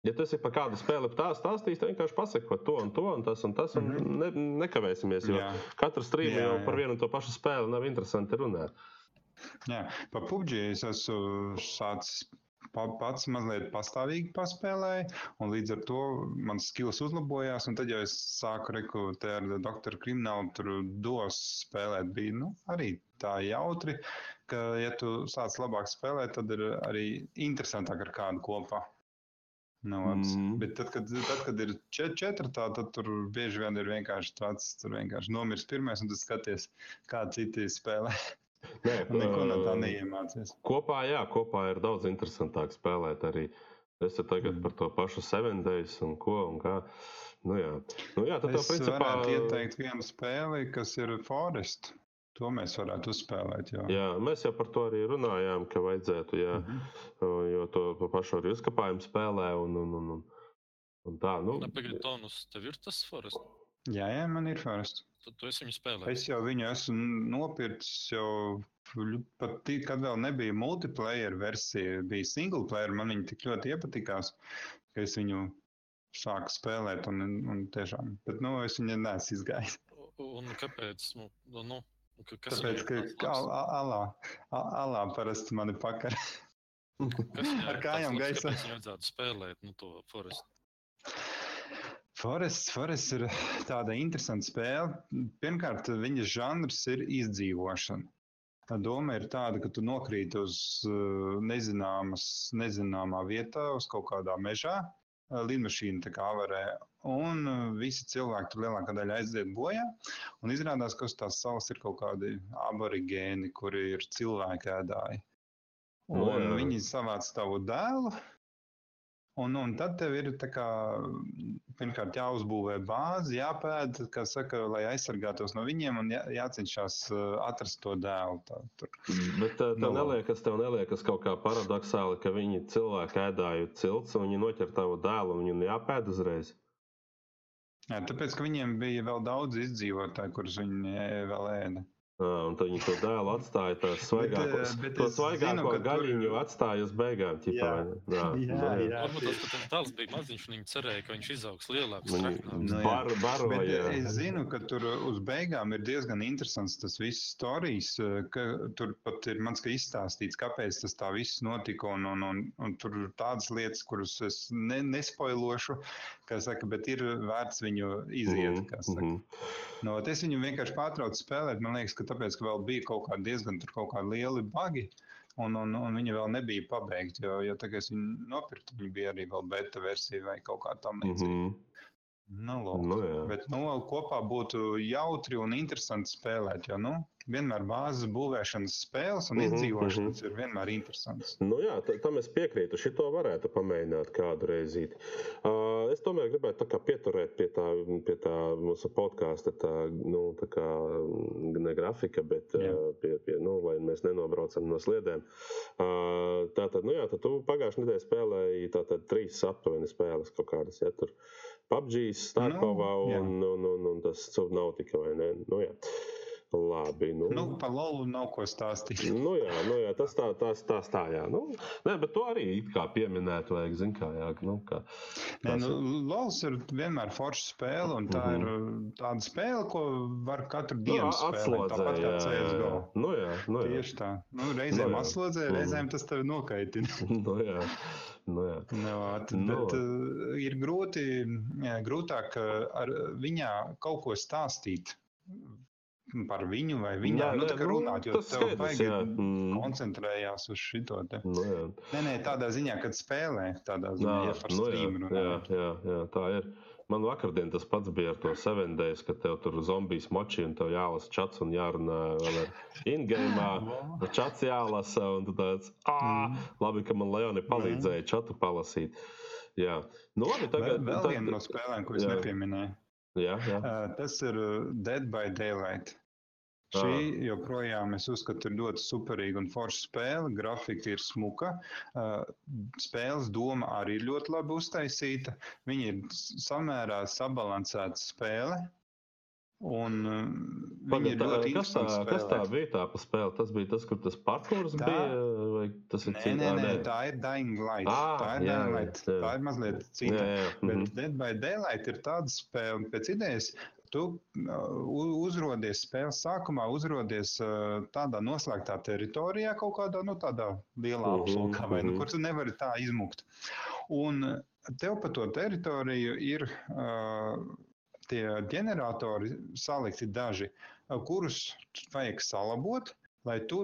ja tas ir par kādu spēli, tā stāstīs, tad vienkārši pasako to un to un tas un tas, un mm -hmm. ne, nekavēsimies. Jo jā. katru strīmu jau par vienu un to pašu spēli nav interesanti runāt. Jā, par PUBG es esmu sācis pats mazliet pastāvīgi paspēlēju, un līdz ar to mans skills uzlabojās. Tad jau es sāku rekrutēt ar doktoru kriminālu, tur dos spēlēt. Bija nu, arī tā jautri, ka, ja tu sāc labāk spēlēt, tad ir arī interesantāk ar kādu kopā. Nu, mm -hmm. Bet tad, kad, tad, kad ir čet, četrtā, tad tur bieži vien ir vienkārši tāds, tur vienkārši nomirst pirmais, un tu skaties, kā citi spēlē. Nē, Neko no tā ā, neiemācies. Kopā, jā, kopā ir daudz interesantāk spēlēt arī. Es te tagad Mm. par to pašu Seven Days un ko un kā. Nu jā, nu jā tad Es principā. varētu ieteikt vienu spēli, kas ir Forest. To mēs varētu uzspēlēt. Jau. Jā, mēs jau par to arī runājām, ka vajadzētu, jā, Mhm. jo to pa pašu arī uzkapājumu spēlē un, un, un, un, un tā. Nu, Pagaidiet, Tonus, tev ir tas forest. jā, jā, man ir Forest. Tad tu esi viņu spēlējis. Es jau viņu esmu nopircis jau pat tī, kad vēl nebija multiplayer versija, bija single player. Man viņa tik ļoti iepatikās, ka es viņu sāku spēlēt. Un, un tiešām, bet nu, es viņu neesmu izgājis. Un kāpēc? Nu, nu, kas Tāpēc, ka al- alā, alā parasti mani pakar. Kas ar kājām gaisā. Kāpēc vajadzētu spēlēt, nu, to forest? Forests, Forests ir tāda interesanta spēle. Pirmkārt, viņas žanrs ir izdzīvošana. Tā doma ir tāda, ka tu nokrīt uz uh, nezināmas, nezināmā vietā, uz kaut kādā mežā. Uh, Lidmašīna avarē, un uh, visi cilvēki tur lielākā daļa aiziet bojā. Un izrādās, ka uz tās salas ir kaut kādi aborigēni, kuri ir cilvēki ēdāji. Nu Un jā. viņi savāc tavu dēlu, Un, un tad tev ir kā, pirmkārt jāuzbūvē bāzi, jāpēta, kā saka, lai aizsargātos no viņiem, un jā, jācenšas atrast to dēlu. Tā, tur. Bet uh, tev Nu. neliekas, tev neliekas kaut kā paradoxāli, ka viņi cilvēki ēdāju cilts un viņi noķer tavu dēlu un viņu jāpēd uzreiz. Jā, tāpēc, ka viņiem bija vēl daudz izdzīvotāju, kurus viņi vēl ēda. Un tad viņi to dēlu atstāja, tās svaigāko, eh, bet to svaigāko zinu, ka tur- gaļiņu atstāja uz beigām. Ķipā, Jā. jā, Jā, nu jā. Varbūt tas, ka tas dēls bija maziņš, un viņi cerēja, ka viņš izaugs lielāks. Viņi. Nu jā. bar, baroja. Bet eh, es zinu, ka tur uz beigām ir diezgan interesants tas viss stāstījis, ka tur pat ir mans ka izstāstīts, kāpēc tas tā viss notika. Un, un, un, un tur ir tādas lietas, kuras es ne, nespoilošu, kā saka, bet ir vērts viņu iziet. kā saka. Mhm. No, es viņu vienkārši pārtraucu spēlēt. Man liekas, ka tāpēc, ka vēl bija kaut kādi diezgan kaut kādi lieli bagi. Un, un, un viņi vēl nebija pabeigti. Jo, jo tagad es viņu nopirku, viņi bija arī vēl beta versija vai kaut kā tam līdzīga. Mhm. Nu, lūk. Nu, jā. Bet nu, kopā būtu jautri un interesanti spēlēt. Jo nu, vienmēr bāzes būvēšanas spēles un Mhm, izdzīvošanas ir vienmēr interesants. Nu, jā, ta- tam es piekrītu. Šito varētu pamēģināt kādu reizi. Uh, es tomēr gribētu pieturēt pie tā, pie tā mūsu podkāsta, tā, nu, tā kā ne grafika, bet uh, pie, pie, nu, lai mēs nenobraucam no sliedēm. Uh, tātad, nu jā, tad tu pagājušajā nedēļā spēlēji tātad trīs aptuveni spēles kaut kādas. Ja, tur PUBG, Starkovā Nu, un, un, un, un tas Subnautica vai ne? Nu, jā. Labi. Nu, Nu, par lolu nav ko stāstīt. Nu, jā, nu, jā, tas tā, tas, tas tā, jā. Nu, nē, bet to arī it kā pieminēt, vajag, zin kā, jā, nu, kā. Nē, nu, Lols ir vienmēr forša spēle, un tā Mhm. ir tāda spēle, ko var katru Nu, dienu spēlēt. atslodzē, Tāpat kā jā, jā, jā. CSGO. Nu, jā, nu, jā. Tieši tā. Nu, reizēm Nu, jā. atslodzē, Mhm. reizēm tas tevi nokaitina. Nu, jā. Nu, jā. Nu, at- Nu. bet uh, ir grūti, jā, grūtāk uh, ar viņā kaut ko stāstīt par viņu vai viņā. Nē, nu, tā kā nu, runāt, jo tas tev jā. Mm. koncentrējās uz šito te. Nu, jā. Nē, nē, tādā ziņā, kad spēlē, tādā ziņā, Jā, ja par nu, jā, streamu jā, runājot. jā, jā, tā ir. Man vakardien tas pats bija ar to Seven Days, kad tev tur zombijas moči un tev jālasa čats un jārunā vēl ar in-game. Čats jālasa, un tu tāds - ah, labi, ka man Leoni palīdzēja čatu palasīt. Jā, nu labi, Vēl, tagad. vēl tad- viena no spēlēm, ko es jā. nepieminēju. Jā, jā. Uh, tas ir uh, Dead by Daylight. Šī joprojām, es uzskatu, ir ļoti superīga un forša spēle. Grafika ir smuka. Uh, Spēles doma arī ir ļoti labi uztaisīta. Viņa ir samērā sabalansēta spēle. Un viņa Pagad, ir tā, kas, tā, interesanta. kas tā spēlēt. bija tā pa spēli? Tas bija tas, kur tas parkurs Tā- bija, vai tas ir Nē, cits? nē, Ā, nē, tā ir Dying Light. Ā, tā ir jā, Dying jā, Light. jā. Tā ir mazliet Jā, cita. jā, Bet mhm. Dead by Daylight ir tāda spēle, pēc idejas, tu uzrodies spēles sākumā, uzrodies tādā noslēgtā teritorijā, kaut kādā nu, lielā apgabalā, nu, mhm. kur tu nevari tā izmukt. Un tev pa to teritoriju ir uh, tie ģeneratori salikti daži, kurus vajag salabot. Lai tu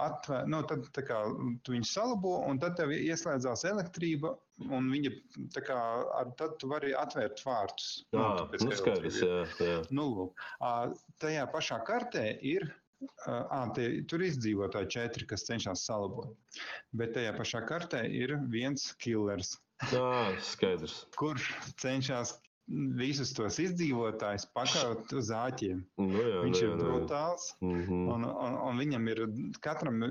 atvērtu, nu, tad kā, tu viņu salabo, un tad tev ieslēdzās elektrība, un viņa tā kā, ar, tad tu vari atvērt vārtus. Jā, tāpēc, nu ka skaidrs, ir. jā, jā. Nu, lūk, tajā pašā kartē ir À, tie, tur ir izdzīvotāji četri, kas cenšas salabot. Bet tajā pašā kartē ir viens killers, Jā, skaidrs. kurš cenšas visus tos izdzīvotājus pakaut uz āķiem. Nu, jā, Viņš nu, ir jā, nu, jā. brutāls. Mhm. Un, un, un viņam ir katram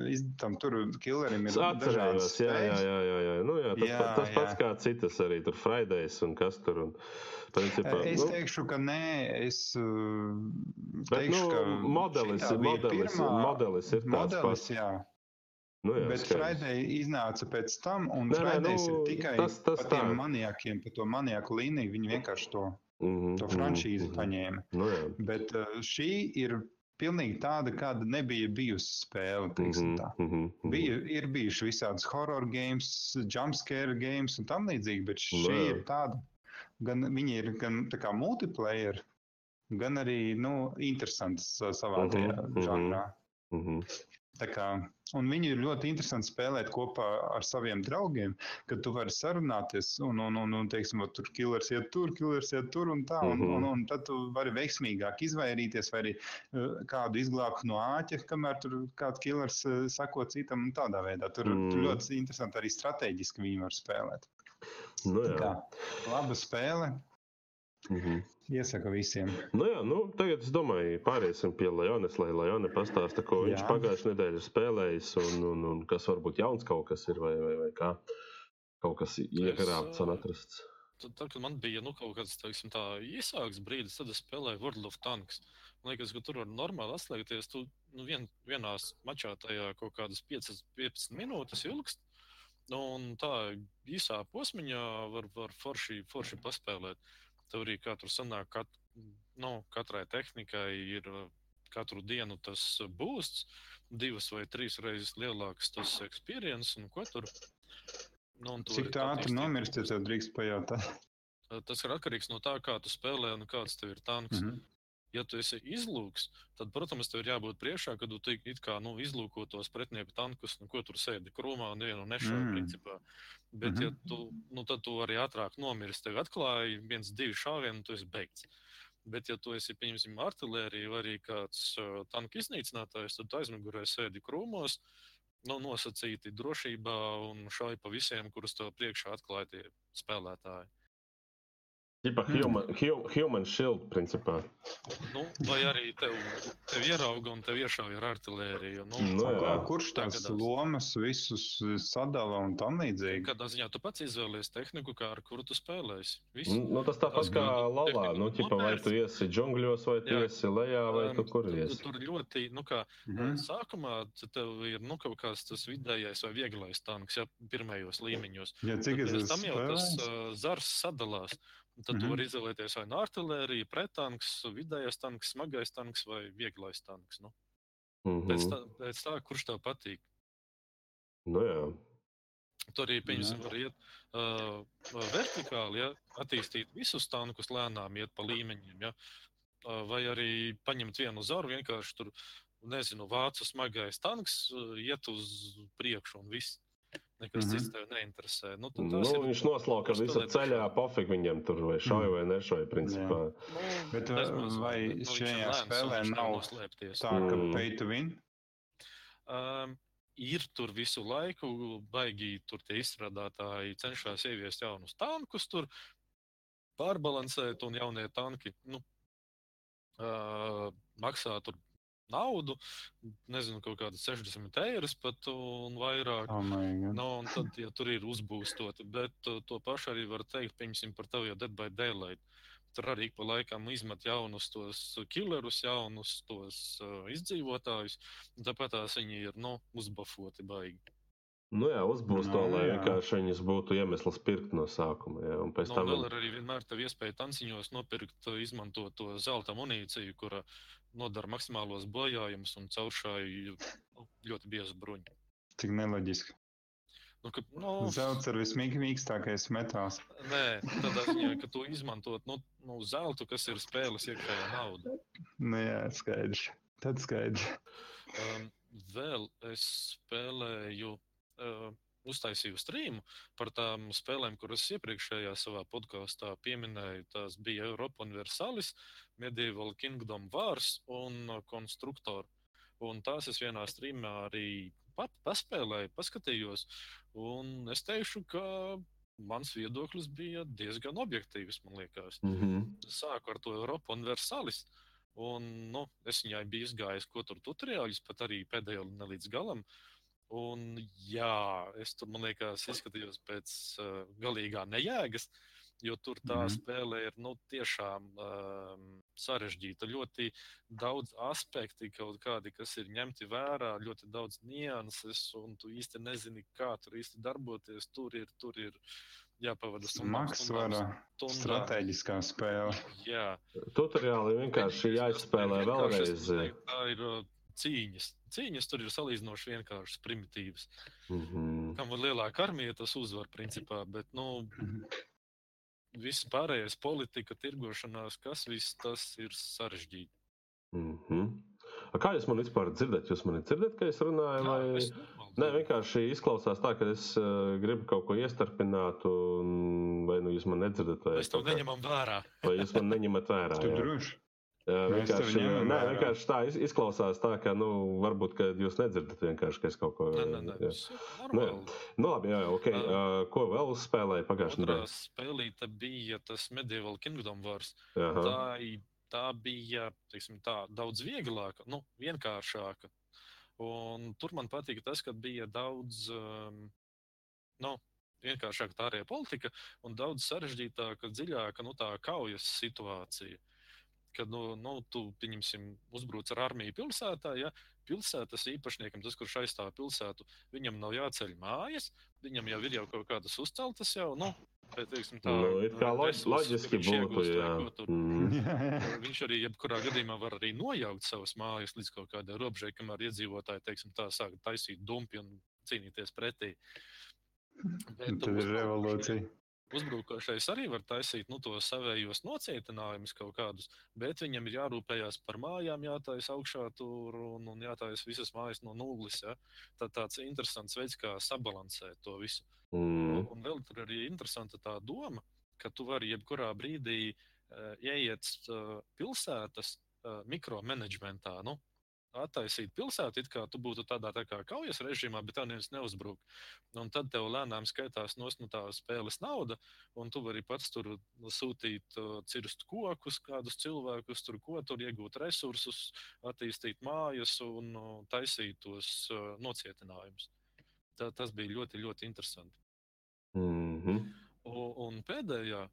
tam tur killerim ir dažādas jā, jā, jā, jā, jā. Nu, jā, tas, Jā, jā, tas pats jā. kā citas arī tur Fridays un kas tur. Un, principā, Es nu, teikšu, ka nē, es bet, teikšu, nu, ka modelis, ir- modelis, pirmā modelis ir tāds modelis, pats. jā. Nu, jā, Bet. Friday iznāca pēc tam, un Nē, nē, nu, ir tikai tas- tas par tiem tā. maniakiem, par to maniaku līniju. Viņi vienkārši to, Mhm, to mhm, franšīzi mhm. paņēma. Nu, jā. Bet uh, šī ir pilnīgi tāda, kāda nebija bijusi spēle. teiksim Mhm, tā. mhm, mhm. Bija, ir bijuši visādas horror games, jumpscare games un tam līdzīgi, bet šī jā. ir tāda. Gan viņi ir gan tā kā multiplayer, gan arī nu, interesanti sa- savā tajā mhm. žanrā. Mhm. Tā Kā, un viņi ir ļoti interesanti spēlēt kopā ar saviem draugiem, kad tu vari sarunāties, un, un, un, un teiksim, tur killers iet tur, killers iet tur, un tā. Un, Mhm. un, un tad tu vari veiksmīgāk izvairīties, vai arī uh, kādu izglābt no āķa, kamēr tur kāds killers uh, sako citam, un tādā veidā. Tur, mm. tur Mm. ļoti interesanti arī strateģiski viņi var spēlēt. Nu, Tā jā. kā laba spēle, Mhm. iesaku visiem. Nu, jā, nu, tagad es domāju, pāriesim pie Leonas, lai Leona pastāsta, ko viņš Jā. pagājušajā nedēļā spēlējis, un, un, un kas varbūt jauns kaut kas ir, vai, vai, vai kā. Kaut kas iegrābts un atrasts. Tad, tad, kad man bija nu, kaut kāds teiksim, tā, īsāks brīdis, tad es spēlēju World of Tanks. Man liekas, ka tur var normāli atslēgties. Tu nu, vien, vienā mačā tajā kaut kādas 5, 15 minūtes ilgst. Un tā īsā posmiņā var, var forši, forši paspēlēt. Tev arī tur sanāk, kat, nu, katrai tehnikai ir katru dienu tas būsts, divas vai trīs reizes lielāks tas experience un ko tur. Nu, un Cik tā ātri nomirst, ja tev drīkst pajautāt? Tas ir atkarīgs no tā, kā tu spēlē un kāds tev ir tanks. Mm. -hmm. Ja tu esi izlūks, tad, protams, tev ir jābūt priekšā, kad tu tik- it kā nu, izlūko tos pretinieku tankus, nu, ko tur sēdi krūmā un nevienu nešauj. Mm. Mm. Bet, mm -hmm. ja Mhm. tu, nu, tad tu arī ātrāk nomirsti. Tev atklāja viens, divi šāvieni, un tu esi beigts. Bet, ja tu esi, pieņemsim, artērija vai arī kāds uh, tanku iznīcinātājs, tad aizmugurē sēdi krūmos, nu, nosacīti drošībā un šauj pa visiem, kurus tev priekšā atklāja tie spēlētāji. Tipa Mm. human, hu- human shield, principā. Nu, vai arī tev, tev ierauga un tev iešauja ar artēriju. Nu, Nu, Ko- jā. Kurš tās Tagadās. lomas visus sadala un tam līdzīgi? Kādā ziņā tu pats izvēlies tehniku, kā ar kuru tu spēlēsi? Visu. Nu, tas tāpat kā lalā. Nu, tipa, vai tu iesi džungļos, vai tu Jā. iesi lejā, vai tu kur iesi. Tur ļoti, nu, kā Mhm. sākumā te tev ir nu, kaut kāds tas vidējais vai vieglais tanks, ja pirmajos līmeņos. Ja cik es esmu tam jau tas uh, zars sadalās. Un Tad mm -hmm. vari izvēlēties vai nu artēriju, pretanks, vidējais tanks, smagais tanks vai vieglais tanks. Nu. Pēc, Mhm. tā, pēc tā, kurš tev patīk. Nu, jā. Tur arī, pieņemsim, var iet uh, vertikāli, ja attīstīt visus tankus lēnām, iet pa līmeņiem. Ja? Uh, vai arī paņemt vienu zaru, vienkārši tur, nezinu, vācu smagais tanks, uh, iet uz priekšu un viss. Nekas mm -hmm. cits tev neinteresē. Nu, tad Nu, tas ir- viņš noslauka visu ceļā, pofīgi viņam tur vai šauj vai nešauj, principā. Nu, Bet, bezmaz, vai nu, šajā lēns spēlē nav noslēpties. Tā kā Mm. pay to win. Um, ir tur visu laiku, baigi tur tie izstrādātāji cenšas ieviest jaunus tankus, tur pārbalansēt, un jaunie tanki nu, uh, maksā tur naudu, nezinu, kaut kāda 60 eiro pat un vairāk. Oh God. Nu, un tad, ja tur ir uzbūstoti, bet uh, to pašu arī var teikt, piemēram, par tevi jau Dead by Daylight. Tur arī pa laikam izmet jaunus tos killerus, jaunus tos uh, izdzīvotājus. un Tāpēc tās viņi ir nu, uzbufoti baigi. Nu jā, uzbūst to, Nu, lai jā. vienkārši viņas būtu iemesls pirkt no sākuma. Jā, un pēc Nu, tam vēl ir arī vienmēr tā iespēja tanciņos nopirkt, uh, izmantot to zelta munīciju, kura nodara maksimālos bojājumus un cauršāju nu, ļoti biezu bruņu. Cik neloģiski. Nu, ka, nu, Zelts ir vismīkstākais metāls. nē, tādā ziņā, ka tu izmantot nu, nu, zeltu, kas ir spēles iekšējā nauda. Nu jā, skaidrs. Tad skaidrs. Um, vēl es spēlēju, uh, uztaisīju streamu par tām spēlēm, kuras iepriekšējā savā podkāstā pieminēju. Tās bija Europa Universalis, Medieval Kingdom Wars un uh, Constructor. Un tās es vienā streamā arī pat paspēlēju, paskatījos. Un es teikšu, ka mans viedoklis bija diezgan objektīvs, man liekas. Mm -hmm. Sāku ar to Eiropu universālis. Un, nu, es viņai biju izgājis, ko tur tutoriāļus, pat arī pēdējo ne līdz galam. Un, jā, es tur, man liekas, izskatījos pēc uh, galīgā nejēgas. Jo tur tā mm -hmm. spēle ir nu, tiešām um, sarežģīta. Ļoti daudz aspekti, kaut kādi, kas ir ņemti vērā, ļoti daudz nianses, un tu īsti nezini, kā tur īsti darboties. Tur ir, tur ir jāpavada smagsvara strateģiskā spēle. Jā. Tutoriāli vienkārši jāizspēlē vēlreiz. Tā ir cīņas. Cīņas tur ir salīdzinoši vienkāršas, primitīvas. Mm -hmm. Kam ir lielāka armija, tas uzvar principā. Bet, nu, -hmm viss pārējais, politika, tirgošanās, kas viss tas ir sarežģīti. Mm -hmm. Kā jūs man vispār dzirdat? Jūs mani dzirdat, ka es runāju? Jā, vai... es Nē, vienkārši izklausās tā, ka es uh, gribu kaut ko iestarpināt, un vai nu jūs man nedzirdat, vai mēs to neņemam vērā. vai jūs man neņemat vērā? Tu droši. Vienkārši, ņemam nē, vienkārši tā iz- izklausās, tā, ka, nu, varbūt, ka jūs nedzirdat vienkārši, ka es kaut ko. Ir normāli. Nu, labi, jā, jā, ok. Ā. Uh, ko vēl spēlēja pagājušajā Otrā nedēļā? spēlīte bija tas Medieval Kingdom Wars. Tā, i- tā bija teiksim, tā, daudz vieglāka, nu, vienkāršāka. Un tur man patīk tas, ka bija daudz um, nu, vienkāršāka tā ārējā politika un daudz sarežģītāka, dziļāka nu, tā kaujas situācija. Kad nu, nu, tu pieņemsim, uzbruc ar armiju pilsētā, ja pilsētas īpašniekam, tas, kurš aizstāv pilsētu, viņam nav jāceļ mājas, viņam jau ir jau kaut kādas uzceltas jau. Nu, bet, teiksim, tā, Nu, it kā loģ- loģiski būtu, iegūst vai jā. ko tur. Mm. Viņš arī jebkurā gadījumā var arī nojaukt savas mājas līdz kaut kādai robežai, kamēr iedzīvotāji teiksim, tā sāk taisīt dumpi un cīnīties pretī. Bet Tad ir revolūcija. Uzbrukošais arī var taisīt nu, tos savējos nocietinājumus kaut kādus, bet viņam ir jārūpējas par mājām, jātaisa augšā tur un, un jātaisa visas mājas no nulles. Ja? Tā tāds interesants veids, kā sabalansēt to visu. Mm. Un vēl tur arī interesanta tā doma, ka tu vari jebkurā brīdī uh, ieiet uh, pilsētas uh, mikromanagementā. Nu, Attaisīt pilsētu, it kā tu būtu tādā tā kā kaujas režīmā, bet tā neviens neuzbruk. Un tad tev lēnām skaitās no tā spēles nauda, un tu vari pats tur sūtīt, uh, cirst kokus, kādus cilvēkus, tur ko tur iegūt resursus, attīstīt mājas un uh, taisīt tos uh, nocietinājumus. Tā, tas bija ļoti, ļoti interesanti. Mm -hmm. Un, un pēdējā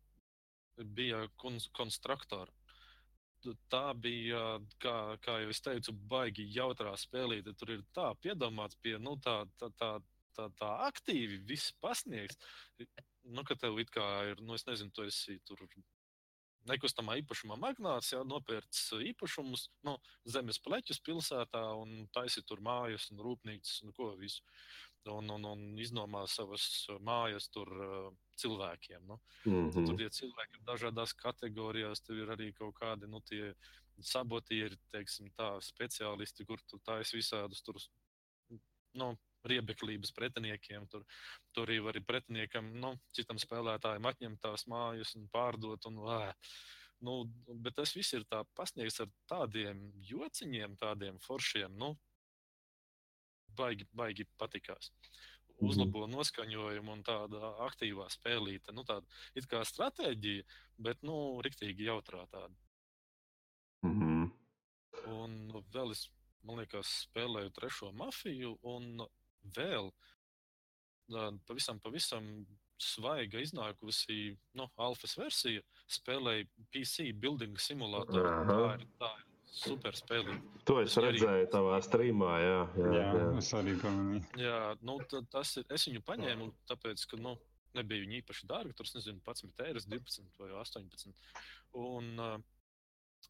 bija kons konstruktora. Tā bija, kā, kā jau es teicu, baigi jautrā spēlīte. Tur ir tā piedomāts pie nu, tā, tā, tā, tā, tā aktīvi, viss pasniegts. Nu, ka tev it kā ir, nu, es nezinu, tu esi tur nekustamā īpašumā magnāts, jau nopērts īpašumus, nu, zemes pleķus pilsētā un taisi tur mājas un rūpnīcas un ko visu. Un, un, un iznomā savas mājas tur cilvēkiem. Nu. Mm Tur -hmm. cilvēki ir dažādās kategorijās. Tur ir arī kaut kādi nu, tie sabotieri, teiksim, tā, speciālisti, kur tu taisi visādus tur, nu, riebeklības pretiniekiem. Tur, tur arī var pretiniekam, nu, citam spēlētājam atņemt tās mājas un pārdot. Un, ā, nu, bet tas viss ir tā pasniegts ar tādiem jociņiem, tādiem foršiem. Nu, baigi, baigi patikās. Uzlabo noskaņojumu un tāda aktīvā spēlīte. Nu, tāda it kā stratēģija, bet, nu, riktīgi jautrā tāda. Mm -hmm. Un vēl es, man liekas, spēlēju trešo mafiju, un vēl ā, pavisam, pavisam svaiga iznākusi nu, alfas versija. Spēlēju PC building simulātoru. Aha. Tā ir, tā ir super spēlīte. To es arī- redzēju tavā streamā, jā. jā, Jā, jā. es arī pamanīju. Jā, nu, ta- tas ir. Es viņu paņēmu, tāpēc, ka nu, nebija viņa īpaši dārga. Tur, es nezinu, 11 eiro, 12 vai 18. Un uh,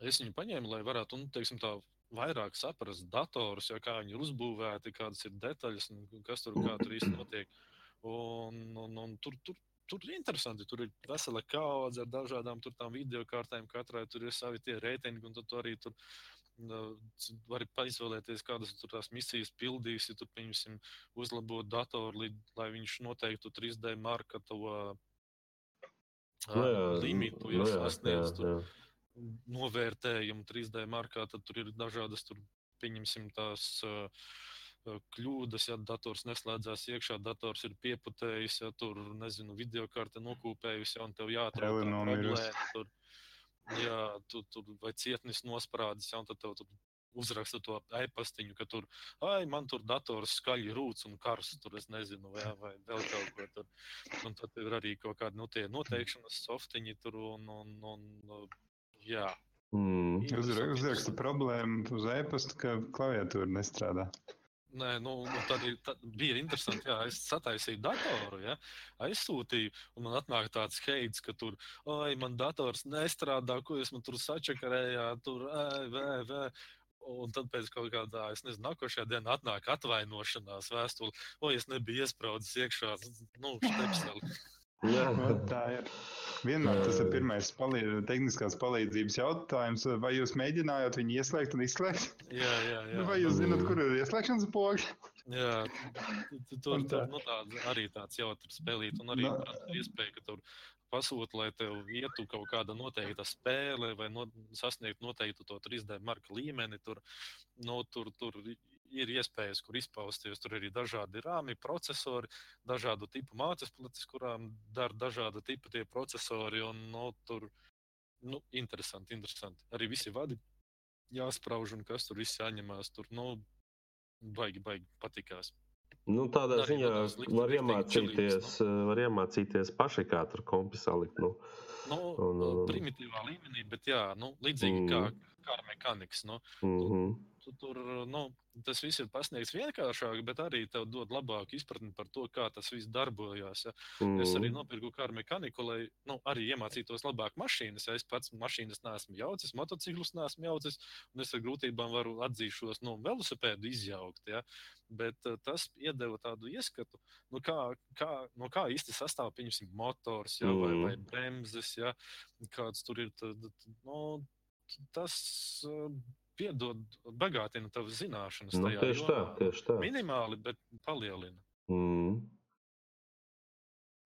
es viņu paņēmu, lai varētu, nu, teiksim, tā vairāk saprast datorus, ja, kā viņi ir uzbūvēti, kādas ir detaļas un kas tur, kā tur īsti notiek. Un, un, un tur, tur, tur ir interesanti. Tur ir vesela kaudze ar dažādām tām video kārtēm. Katrai tur ir savi tie reitingi, un tu arī tur c- vari izvēlēties, kādas tur tās misijas pildīsi. Tur, pieņemsim, uzlabot datoru, lai viņš noteiktu 3D marka to uh, Nu, limitu, nu, ja jā, sasniedz novērtējumu 3D markā, tad tur ir dažādas tur pieņemsim tās. Uh, kļūdas, ja dators neslēdzās iekšā, dators ir pieputējis, ja tur, nezinu, video karte nokūpējusi, ja, un tev jāatrod tā problēma. Tur, jā, tu, tur vai cietnis nosprādis, ja, un tad tev tur uzraksta to e-pastiņu, ka tur, ai, man tur dators skaļi rūc un karsts, tur es nezinu, vai, vai vēl kaut ko tur. Un tad ir arī kaut kādi, nu, noteikšanas softiņi tur un, un, un jā. Mm. Uzraksta problēmu uz e-pasta, ka klaviatūra nestrādā. Nē, nu, nu tad, tad bija interesanti. Jā, es sataisīju datoru, ja, aizsūtīju, un man atnāk tāds heids, ka tur, oi, man dators nestrādā, ko jūs man tur sačakarējāt, tur, ē, vē, vē. Un tad pēc kaut kādā, es nezinu, nākošajā dienā atnāk atvainošanās vēstule, o, es nebiju iesprādzis iekšā, nu, štepseli. Jā, tā ir. Vienmēr tas ir pirmais palīdz, tehniskās palīdzības jautājums. Vai jūs mēģinājāt viņu ieslēgt un izslēgt? Jā, jā. jā. Nu, vai jūs zināt, kur ir ieslēgšanas pogas? Jā, tur tā. nu, tāds, arī tāds jautrs spēlīt, un arī no. iespēja, ka tur pasūta, lai tev ietu kaut kāda noteikta spēle vai no, sasniegt noteiktu to 3D marka līmeni. Tur, no, nu, tur, tur ir iespējas, kur izpausties. Tur arī dažādi rāmi, procesori, dažādu tipu mācības pletes, kurām dara dažāda tipa tie procesori. Un, no, nu, tur nu, interesanti, interesanti. Arī visi vadi jāsprauž un kas tur viss jāņemās. Tur nu, baigi, baigi patikās. Nu, tādā Arī ziņā var iemācīties, nu. var iemācīties paši, kā tur kompi salikt. Nu. Nu, un, un, primitīvā līmenī, bet jā, nu, līdzīgi mm. kā, kā ar mehāniku. Nu, mm -hmm. Tu, tu tur nu, tas viss ir pasniegts vienkāršāk, bet arī tev dod labāku izpratni par to, kā tas viss darbojās. Ja. Mm. Es arī nopirku kā ar mehāniku, lai nu, arī iemācītos labāk mašīnas. Ja es pats mašīnas neesmu jaucis, motociklus neesmu jaucis, un es ar grūtībām varu atzīšos, nu, velosipēdu izjaukt. Ja. Bet uh, tas iedeva tādu ieskatu, nu, kā, kā, no kā īsti sastāv pieņemsim, motors ja, mm. vai, vai bremzes, ja, kāds tur ir. Tad, nu, tas uh, piedod, bagātina tavas zināšanas. Nu, tieši tā, tieši tā. Minimāli, bet palielina. Mm.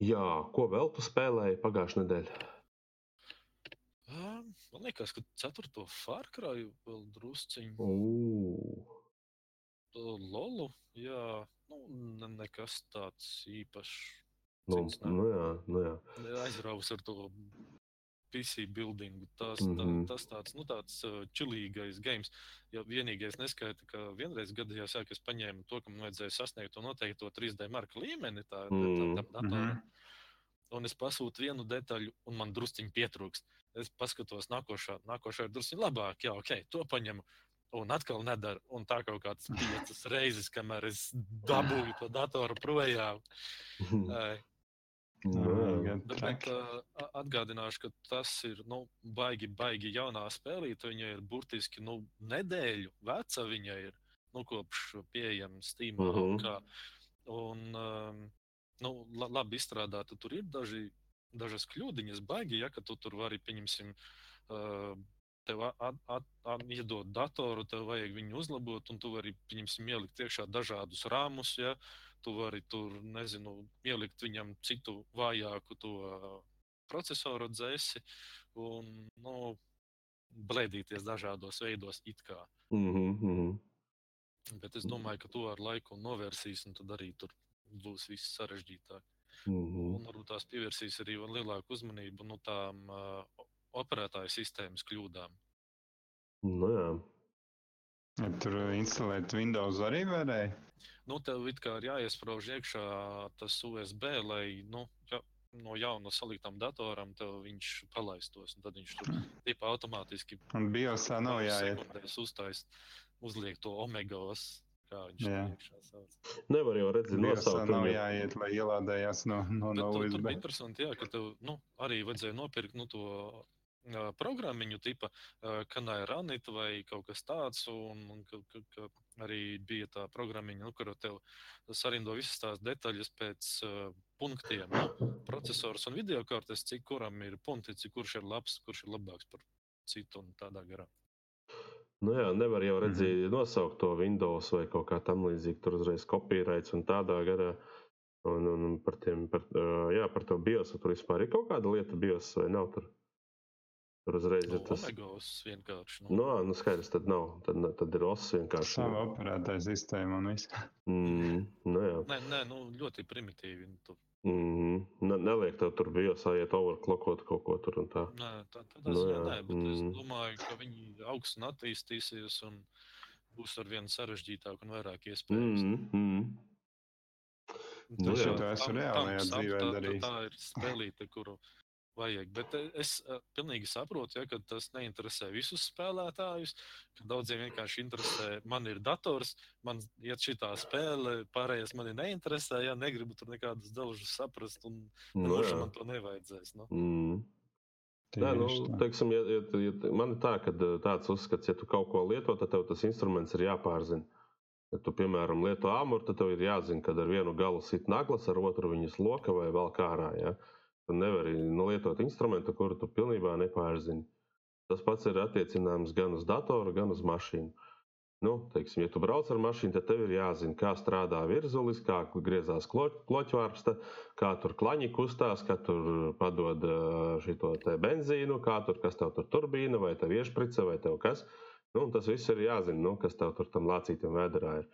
Jā, ko vēl tu spēlēji pagājušajā nedēļā? Man liekas, ka ceturto Fārkraju vēl drusciņu. Lolu, jā, nu, ne, nekas tāds īpašs. Nu, nu jā, nu jā. Aizraus ar to PC building. Tas, mm -hmm. tā, mhm. tas tāds, nu, tāds uh, čilīgais games. Ja vienīgais neskaita, ka vienreiz gadījās, jā, ka es paņēmu to, ka man vajadzēja sasniegt to noteikto 3D marka līmeni tā, mm -hmm. tā, tā, tā, tā, tā. Un es pasūtu vienu detaļu, un man drusciņi pietrūkst. Es paskatos, nākošā, nākošā ir drusciņi labāk, jā, ok, to paņemu. Un atkal nedara. Un tā kaut kādas piecas reizes, kamēr es dabūju to datoru projām. Nu, bet uh, atgādināšu, ka tas ir nu, baigi, baigi jaunā spēlīte. Viņa ir burtiski nu, nedēļu veca. Viņa ir nu, kopš pieejama Steam. Uh -huh. Kā, un, um, nu, labi izstrādāta. Tur ir daži, dažas kļūdiņas, baigi, ja tu tur vari, pieņemsim, uh, tev at, at, at, iedod datoru, tev vajag viņu uzlabot, un tu vari, pieņemsim, ielikt iekšā dažādus rāmus. Ja, uh, tu vari tur, nezinu, ielikt viņam citu vājāku to procesoru dzēsi un, nu, blēdīties dažādos veidos it kā. Mm -hmm. Bet es domāju, ka to ar laiku novērsīs, un tad arī tur būs viss sarežģītāk. Mm -hmm. Un varbūt tās pievērsīs arī lielāku uzmanību nu, tām uh, operētāju sistēmas kļūdām. Nu, jā. Ja tur instalēt Windows arī varēja? Nu, tev it kā ir jāiesprāž iekšā tas USB, lai nu, ja, no jauna saliktām datoram viņš palaistos. Tad viņš tur tipā automātiski. Biosā nav jāiet. Uztaist, uzliek to omegos. Kā viņš Jā. iekšā sauc. Nevar jau redzēt, nosaukt. Nav jāiet, lai ielādējās no, no, no USB. Tur bija interesanti, jā, ka tev nu, arī vajadzēja nopirkt nu, to programmiņu tipa kanāla ranita vai kaut kas tāds. Un, un ka, ka, ka arī bija tā programmiņa, nu, kur tev sarindo visas tās detaļas pēc uh, punktiem. Nu, procesors un video kartes, cik kuram ir punkti, cik kurš ir labs, kurš ir labāks par citu un tādā garā. Nu jā, nevar jau redzēt, mm -hmm. nosaukt to Windows vai kaut kā tam līdzīga. Tur uzreiz kopīraits un tādā garā. Un, un, par, tiem, par, uh, jā, par to BIOS tur vispār ir kaut kāda lieta BIOS vai nav tur? Tur uzreiz Nu, ir tas. Omegos vienkārši. Nu, Nu, ā, nu skaidrs, tad nav. Tad, tad ir osis vienkārši. Sava operētāja sistēma un viss. Mm, nu, jā. Nē, nē, nu, ļoti primitīvi. nu, Tu, Mm, ne, neliek tev tur bija jāsājiet overclockot kaut ko tur un tā. nē, tā, tādā Nu, ziņā jā, nē, bet mm. es mm. domāju, ka viņi augs un attīstīsies un būs ar vien sarežģītāk un vairāk iespējas. Mm, mm. Nu, tas jā. jau To esmu tam- reālajā tam sap- dzīvē tā- tā-. Tā ir spēlīte, kuru vajag. Bet eh, es uh, pilnīgi saprotu, ja, ka tas neinteresē visus spēlētājus. Daudziem vienkārši interesē, man ir dators, man iet šī spēle, pārējais man neinteresē. Ja negribu tur nekādus dažus saprast, un Nu, nemūžam jā. man to nevajadzēs. Nu. Mm. Nē, nu, tā. teiksim, ja, ja, ja, man ir tā, ka tāds uzskats, ja tu kaut ko lieto, tad tev tas instruments ir jāpārzina. Ja tu, piemēram, lieto āmuru, tad tev ir jāzina, kad ar vienu galu sit naglas, ar otru viņas loka vai vēl kā ārā. Ja? Tu nevari lietot instrumentu, kuru tu pilnībā nepārzini. Tas pats ir attiecināms gan uz datoru, gan uz mašīnu. Nu, teiksim, ja tu brauc ar mašīnu, tad tev ir jāzina, kā strādā virzulis, kā griezās kloķvārpsta, kā tur klaņi kustās, kā tur padod šo benzīnu, kā tur, kas tev tur turbīna, vai tev iešprice, vai tev kas. Nu, tas viss ir jāzina, nu, kas tev tur tam lācītam vēderā ir.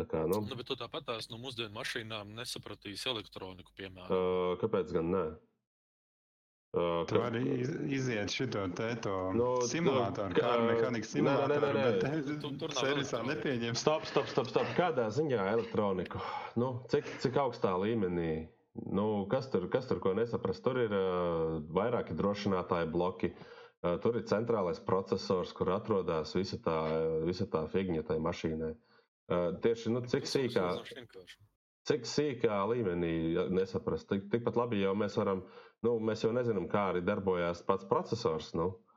Tā kā, nu, Nu, bet tu tāpat tās no mūsdienu mašīnām nesapratīsi elektroniku, piemēram. uh, kāpēc gan nē? Uh, Tu vari iz- iziet šito te to Nu, simulātoru, kā- ar mehānikas nē, nē, nē, simulātoru, nē, bet Tu- tur servisā nepieņems. Stop, stop, stop, stop. Kādā ziņā elektroniku? Nu, cik, cik augstā līmenī? Nu, kas, tur, kas tur ko nesaprast? Tur ir uh, vairāki drošinātāji bloki. Uh, tur ir centrālais processors, kur atrodas visa tā, visa tā figņa tai mašīnai. Uh, tieši nu, cik sīkā, cik sīkā līmenī nesaprast. Tik, tikpat labi jau mēs varam, nu, mēs jau nezinām, kā arī darbojās pats processors. Nu. Uh,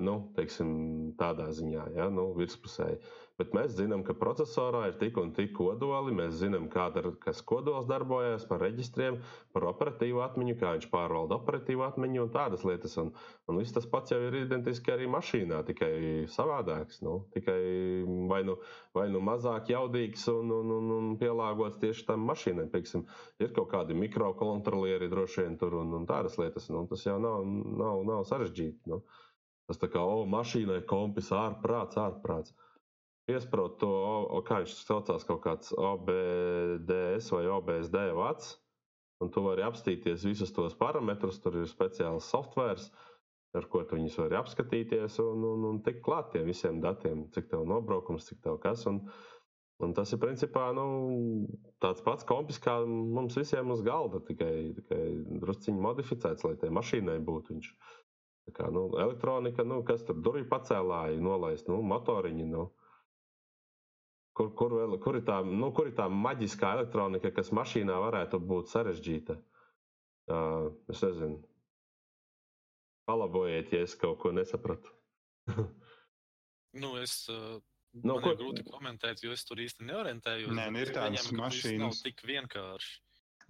nu, teiksim, tādā ziņā, ja, nu, virspusēji. Bet mēs zinām, ka procesorā ir tik un tik kodoli. Mēs zinām, kāda ir kas kodols darbojas, par reģistriem, par operatīvu atmiņu, kā viņš pārvalda operatīvu atmiņu un tādas lietas. Un, un viss tas pats jau ir identiski arī mašīnā, tikai savādāks. Nu, tikai vai nu, vai nu mazāk jaudīgs un, un, un, un pielāgots tieši tam mašīnai. Pieksim, ir kaut kādi mikrokontrolieri droši vien tur un, un tādas lietas. Nu, tas jau nav, nav, nav sarežģīti. Nu. Tas tā kā, o, mašīnai kompis, ārprāts, ārprāts. Piesprāst to, o, kā viņš saucās, kaut kāds OBDS vai OBSD vats. Un tu vari apstīties visus tos parametrus. Tur ir speciāls software, ar ko tu viņus vari apskatīties un, un, un tikt klāt tiem visiem datiem, cik tev nobraukums, cik tev kas. Un, un tas ir principā nu, tāds pats kompis kā mums visiem uz galda, tikai, tikai drusciņi modificēts, lai tai mašīnai būtu viņš. Tā Kā, nu, elektronika, nu, kas tur durvju pacēlāji, nolaist, nu, motoriņi. Nu. Kur, kur, vēl, kur, ir tā, nu, kur ir tā maģiskā elektronika, kas mašīnā varētu būt sarežģīta? Uh, es nezinu. Palabojiet, ja es kaut ko nesapratu. Nu, es, uh, Nu, man ko- grūti komentēt, jo es tur īsti neorientējos. Nē, nu, ir tādas ka viss Nav mašīnas. tik vienkārši.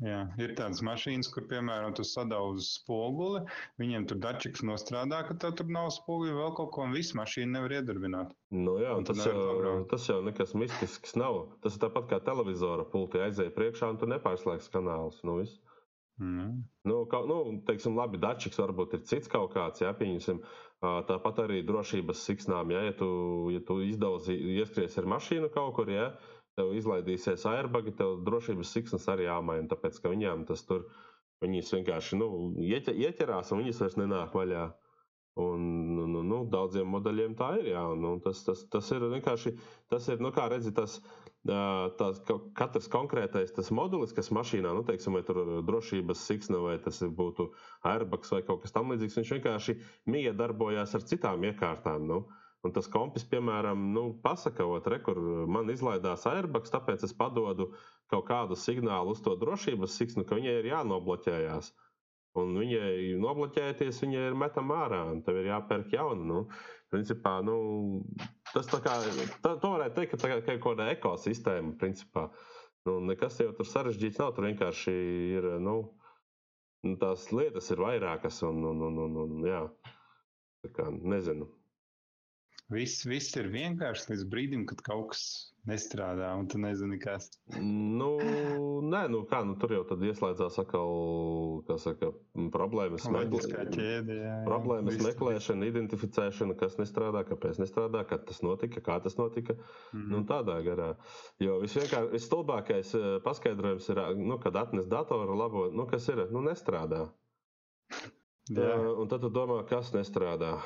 Jā, ir tādas mašīnas, kur, piemēram, tu sadauzi spoguli, viņiem tur dačiks nostrādā, ka tev tur nav spoguļi, vēl kaut ko, un visu mašīnu nevar iedarbināt. Nu, jā, Un tas, jau, tas jau nekas mistisks nav. Tas ir tāpat kā televizora pulti aizēja priekšā, un tu nepārslēdz kanālus. Nu, viss. Mm. Nu, kaut, nu, teiksim, labi, dačiks varbūt ir cits kaut kāds, jā, pieņemsim. Tāpat arī drošības siksnām, ja, ja tu, ja tu izdauzi, ieskries ar mašīnu kaut kur, ja tev izlaidīsies airbagi, tev drošības siksnas arī jāmaina, tāpēc, ka viņām tas tur, viņas vienkārši, nu, ieķe- ieķerās un viņas vairs nenāk vaļā. Un, nu, nu, nu, daudziem modeļiem tā ir. Jā, un, un tas, tas, tas ir vienkārši, tas ir, nu, kā redzi, tas, tas ka- katrs konkrētais tas modelis, kas mašīnā, nu, teiksim, vai tur ir drošības siksna, vai tas būtu airbags vai kaut kas tamlīdzīgs, viņš vienkārši mija darbojās ar citām iekārtām. Nu. Un tas kompis, piemēram, nu, pasaka, ot, re, kur man izlaidās airbags, tāpēc es padodu kaut kādu signālu uz to drošības siksnu, ka viņai ir jānobloķējās. Un viņai nobloķēties, viņai ir metama ārā, un tev ir jāpērk jauna. Nu, principā, nu, tas tā kā, tā, to varētu teikt, ka tā kā kaut kāda ekosistēma, principā. Nu, nekas jau tur sarežģīts nav, tur vienkārši ir, nu, nu, tās lietas ir vairākas, un, un, un, un, un jā, tā kā nezinu. Viss, viss ir vienkārši līdz brīdim, kad kaut kas nestrādā, un tu nezini, kas. Nu, nē, nu kā, nu tur jau tad ieslēdzās atkal, kā saka, problēmas. Jā. Problēmas Viss- meklēšana, identificēšana, kas nestrādā, kāpēc nestrādā, kad tas notika, kā tas notika. Mhm. Nu, tādā garā. Jo visvienkār- visstulbākais eh, paskaidrojums ir, nu, kad atnes datoru labo, nu, kas ir, nu, nestrādā. Jā. Uh, un tad tu domā, kas nestrādā.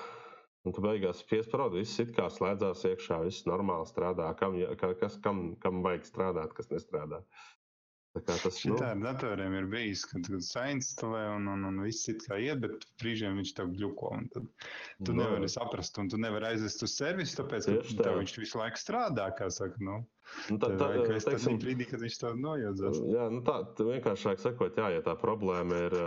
Un tu beigās piesprādi, viss it kā slēdzās iekšā, viss normāli strādā. Kam, kas, kam, kam vajag strādāt, kas nestrādā? Tā tas nu, Šitā ar datoriem ir bijis, kad tu sainstalē un, un, un viss it kā iet, bet brīžiem viņš tev gļuko. un Tad tu nu, nevari saprast, un tu nevari aizvest uz servisu, tāpēc, ka tā. tev viņš visu laiku strādā, kā saka. Nu, nu, tā, tā, vest teiksim, brīdī, kad viņš tev nojaudzās. Jā, nu tā tā vienkāršāk sakot, jā, ja tā problēma ir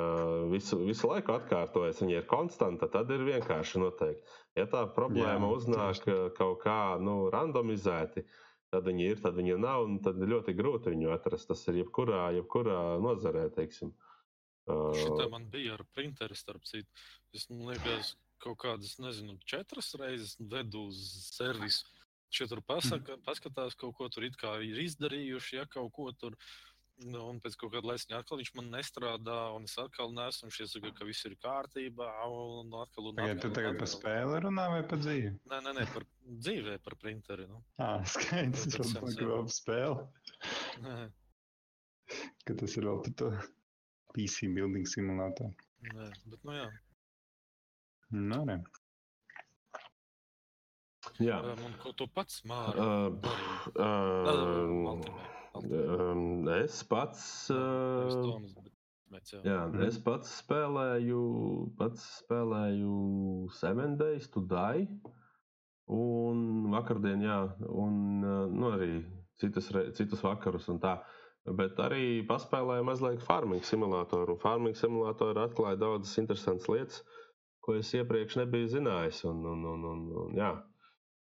visu, visu laiku atkārtojas, viņa ir konstanta, tad ir vienkārši noteikti. Ja tā problēma Jā, uznāk kaut kā nu, randomizēti, tad viņi ir, tad viņi nav, un tad ir ļoti grūti viņu atrast. Tas ir jebkurā, jebkurā nozarē, teiksim. Šitā Uh, man bija ar printeri, starp citu. Es liekas, kaut kādas, nezinu, četras reizes vedu uz servisu. Šeit tur pasaka, paskatās, kaut ko tur it kā ir izdarījuši, ja kaut ko tur. Nu, un pēc kaut kāda laika atkal viņš man nestrādā, un es atkal šie saka, ka viss ir kārtībā, un atkal un Tagad tu atkal. tagad par atkal. spēli runā vai par dzīvi? Nē, nē, nē, par dzīvē, par printeri. Nu. Ah, skaidrs, tā ir spēle. Nē, Ka tas ir vēl par to PC building simulātoru. nē, bet, nu jā. Nu, re. jā. Un ko tu pats māri? Uh, uh, Ultimate. Um, es pats. Uh, Toms, bet Ultimate, jā. Mhm. es pats spēlēju, pats spēlēju Seven Days to Die. Un vakardien, jā, un uh, nu, arī citas, citus vakarus un tā. Bet arī paspēlēju mazliet farming simulātoru. Un farming simulātoru atklāja daudzas interesantas lietas, ko es iepriekš nebiju zinājis. Un, un, un, un, un, jā.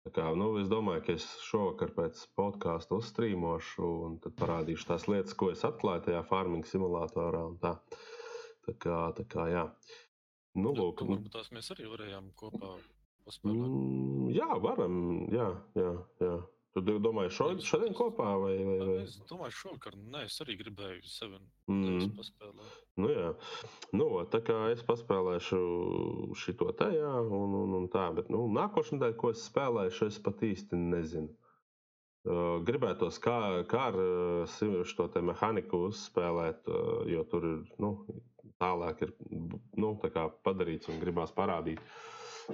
Tā kā, nu, es domāju, ka es šovakar pēc podkāstu uzstrīmošu un tad parādīšu tās lietas, ko es atklāju tajā farming simulatorā. Tā. Tā kā, tā kā, jā. Nu, lūk, tad nu, Varbūt tās mēs arī varējām kopā paspēlēt. mm, jā, varam. Jā, jā, jā. Tu domāji, šodien, šodien kopā vai? vai, vai? Es domāju, šovakar, nē, es arī gribēju sevi Mm. paspēlēt. Nu, jā, nu, tā kā es paspēlēšu šo te, jā, un, un, un tā. Bet nu, nākošais nedēļa, ko es spēlēšu, es pat īsti nezinu. Uh, gribētos kā, kā ar uh, šo te mehāniku uzspēlēt, uh, jo tur ir nu, tālāk ir nu, tā kā padarīts un gribās parādīt.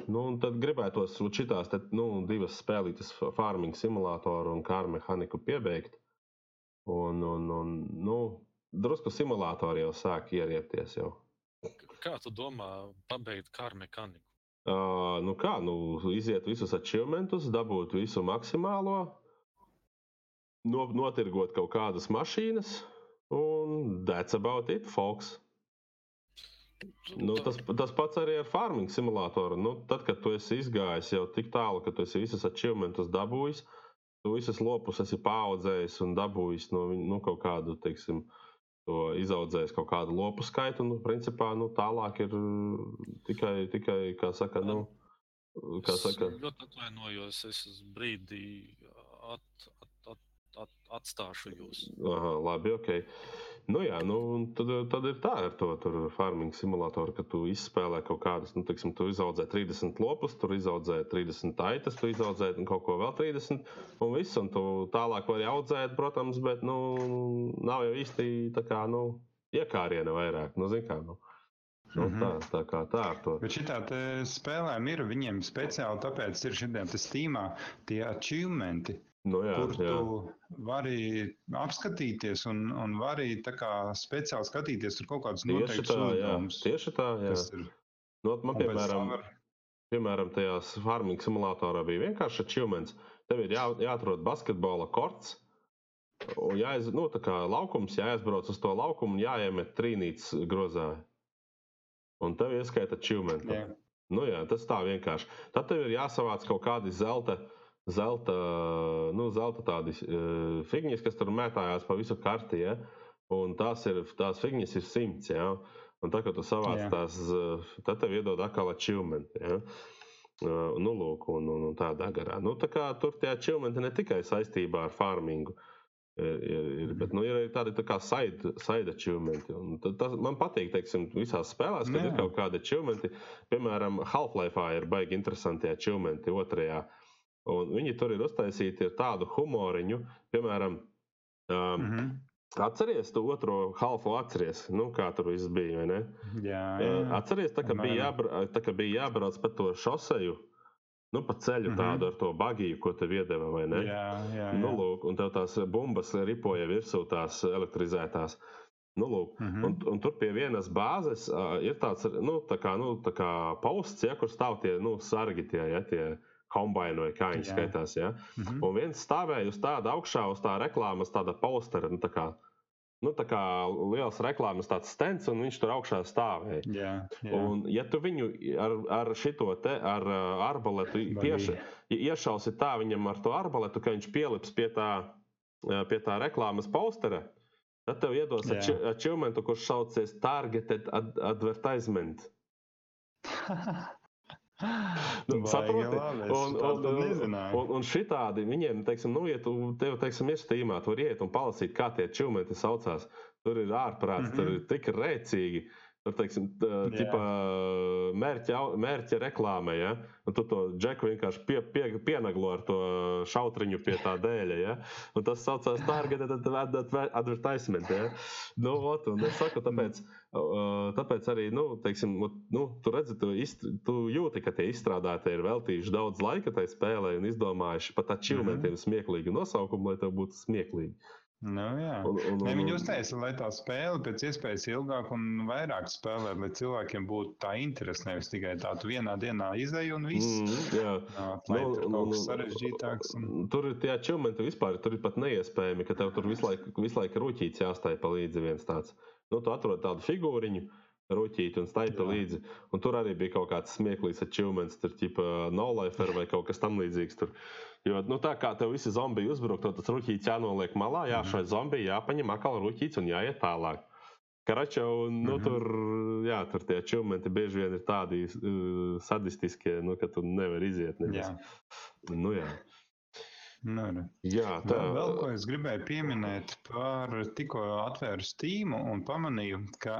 Nu, un tad gribētos šīs nu, divas spēlītas, farming simulātoru un kā ar mehāniku piebeigt. Un, un, un, nu, drusku simulātori jau sāk ieriepties. Jau. Kā tu domā, pabeigt kā ar mehāniku? Uh, nu kā, nu, iziet visus achievementus, dabūt visu maksimālo, no, notirgot kaut kādas mašīnas, un that's about it, folks. Nu, tas, tas pats arī ar farming simulātoru. Nu, tad, kad tu esi izgājis jau tik tālu, ka tu esi visus achievementus dabūjis, tu visus lopus esi paaudzējis un dabūjis no viņu nu, kaut kādu, teiksim, izaudzējis kaut kādu lopu skaitu. Nu, principā, nu, tālāk ir uh, tikai, tikai kā saka, nu, kā saka, Es ļoti atvainojos, es uz brīdi at, at, at, at, atstāšu jūs. Aha, labi, ok. Nu, jā, nu, tad, tad ir tā ar to tur farming simulātoru, ka tu izspēlē kaut kādus, nu, teiksim, tu izaudzē 30 lopus, tur izaudzē 30 aitas, tu izaudzē un kaut ko vēl 30, un viss, un tu tālāk vari audzēt, protams, bet, nu, nav jau īsti tā kā, nu, iekāriena vairāk, nu, zin kā, nu. Nu, Mhm. tā, tā kā tā ar to. Bet šī tāda spēlēm ir viņiem speciāli, tāpēc ir šitiem te Steamā tie achievementi, Nu, jā, kur jā. tu vari apskatīties un, un vari speciāli skatīties tur kaut kādus noteiktus uzdevumus. Tieši tā, jā. ir. Nu, man, piemēram, var- Piemēram, tajā farming simulatorā bija vienkārši achievements. Tev ir jā, jāatrod basketbola korts. Un jāiz, nu, tā kā laukums, jāaizbrauc uz to laukumu un jāiemet trīnītes grozā. Un tev ieskaita achievement. Jā. Nu, jā, tas tā vienkārši. Tad tev ir jāsavāc kaut kādi zelta, zelta, nu, zelta tādi uh, figņas, kas tur mētājās pa visu karti. Ja? Un tās, ir, tās figņas ir simts. Ja? Un tā kā tu savāc Jā. tās, eh, tad tev iedod atkal achievement. Ja? Uh, nu, lūk, un, un, un tādā garā. Nu, tā kā tur tie achievementi ne tikai saistībā ar farmingu, ir, ir, ir, bet nu, ir arī tādi tā side, side achievementi. Un tas, man patīk, teiksim, visās spēlēs, kad Jā. ir kaut kādi achievementi. Piemēram, Half-Life ir baigi interesanti achievementi otrajā. Un viņi tur ir uztaisīti ar tādu humoriņu, piemēram, um, Mhm. Atceries to otro halfu, atceries, nu, kā tur viss bija. Jā, jā. Atceries, tā, ka bija, Apmēram. jābra, tā, ka bija jābrauc pa to šoseju, nu, pa ceļu Mhm. tādu ar to bagiju, ko tev iedeva, vai ne? Jā, jā, Nu, jā. lūk, un tev tās bumbas ripoja virsū, tās elektrizētās. Nu, lūk, Mhm. un, un tur pie vienas bāzes uh, ir tāds nu, tā kā, nu, tā kā posts, ja, kur stāv tie nu, sargi, tie, ja, tie kombaini vai kā viņi Jā. skaitās. Ja. Mhm. Un viens stāvēja uz tāda augšā, uz tā reklāmas, tāda postera, nu, tā kā, nu, tā kā liels reklāmas stends, un viņš tur augšā stāvēja. Jā, jā. Un, ja tu viņu ar, ar šito te, ar arbaletu tieši iešausi tā viņam ar to arbaletu, ka viņš pielips pie tā, pie tā reklāmas postera, tad tev iedos achievementu, kurš saucies Targeted ad Advertisement. Nu, Baigi saproti? labi, es Un, un, un, un, un šitādi viņiem, teiksim, nu, ja tu tev, teiksim, ir stīmā, tur iet un palasīt, kā tie čūmenti saucās. Tur ir ārprāts, mm -hmm. tur Mhm. ir tik rēcīgi. Tur, teiksim, ķipa, mērķa, mērķa reklāmē, ja? Un tu to džeku vienkārši pie, pie, pienaglo ar to šautriņu pie tā dēļa, ja? Un tas saucās Ad- Advertisement, ja? Nu, ot, un es saku, tāpēc, uh, tāpēc arī, nu, teiksim, nu, tu redzi, tu, izst, tu jūti, ka tie izstrādātāji ir veltījuši daudz laika tai spēlē un izdomājuši pat achievementiem smieklīgu nosaukumu, lai tev būtu smieklīgi. Nu, jā. Un, un, Ne, un, viņi uztaisa, lai tā spēle pēc iespējas ilgāk un vairāk spēlē, lai cilvēkiem būtu tā interese. Nevis tikai tā, tu vienā dienā izdeji un viss. Mm, jā. Nu, tur nu, kaut kas sarežģītāks. Un... Tur ir tie achievementi vispār, tur ir pat neiespējami, ka tev tur visu laiku, visu laiku rūtīts jāstāj pa līdzi viens tāds. Nu, tu atrod tādu figūriņu, rūtīti un staigā līdzi. Un tur arī bija kaut kāds smieklīgs achievements, tur tipa no-lifer vai kaut kas tam līdzīgs. Tur. Jo, nu, tā kā tev visi zombiji uzbruk, tad tas rūtīts jānoliek malā, jā, Mhm. šai zombijai jāpaņem atkal rūtīts un jāiet tālāk. Karača, un nu, Mhm. tur, jā, tur tie achievementi bieži vien ir tādi uh, sadistiskie, nu, ka tu nevari iziet. nemaz. Jā, Nu, jā. Nu, re. jā, tā Vēl, vēl ko es gribēju pieminēt par tikko atvēru Steam un pamanīju, ka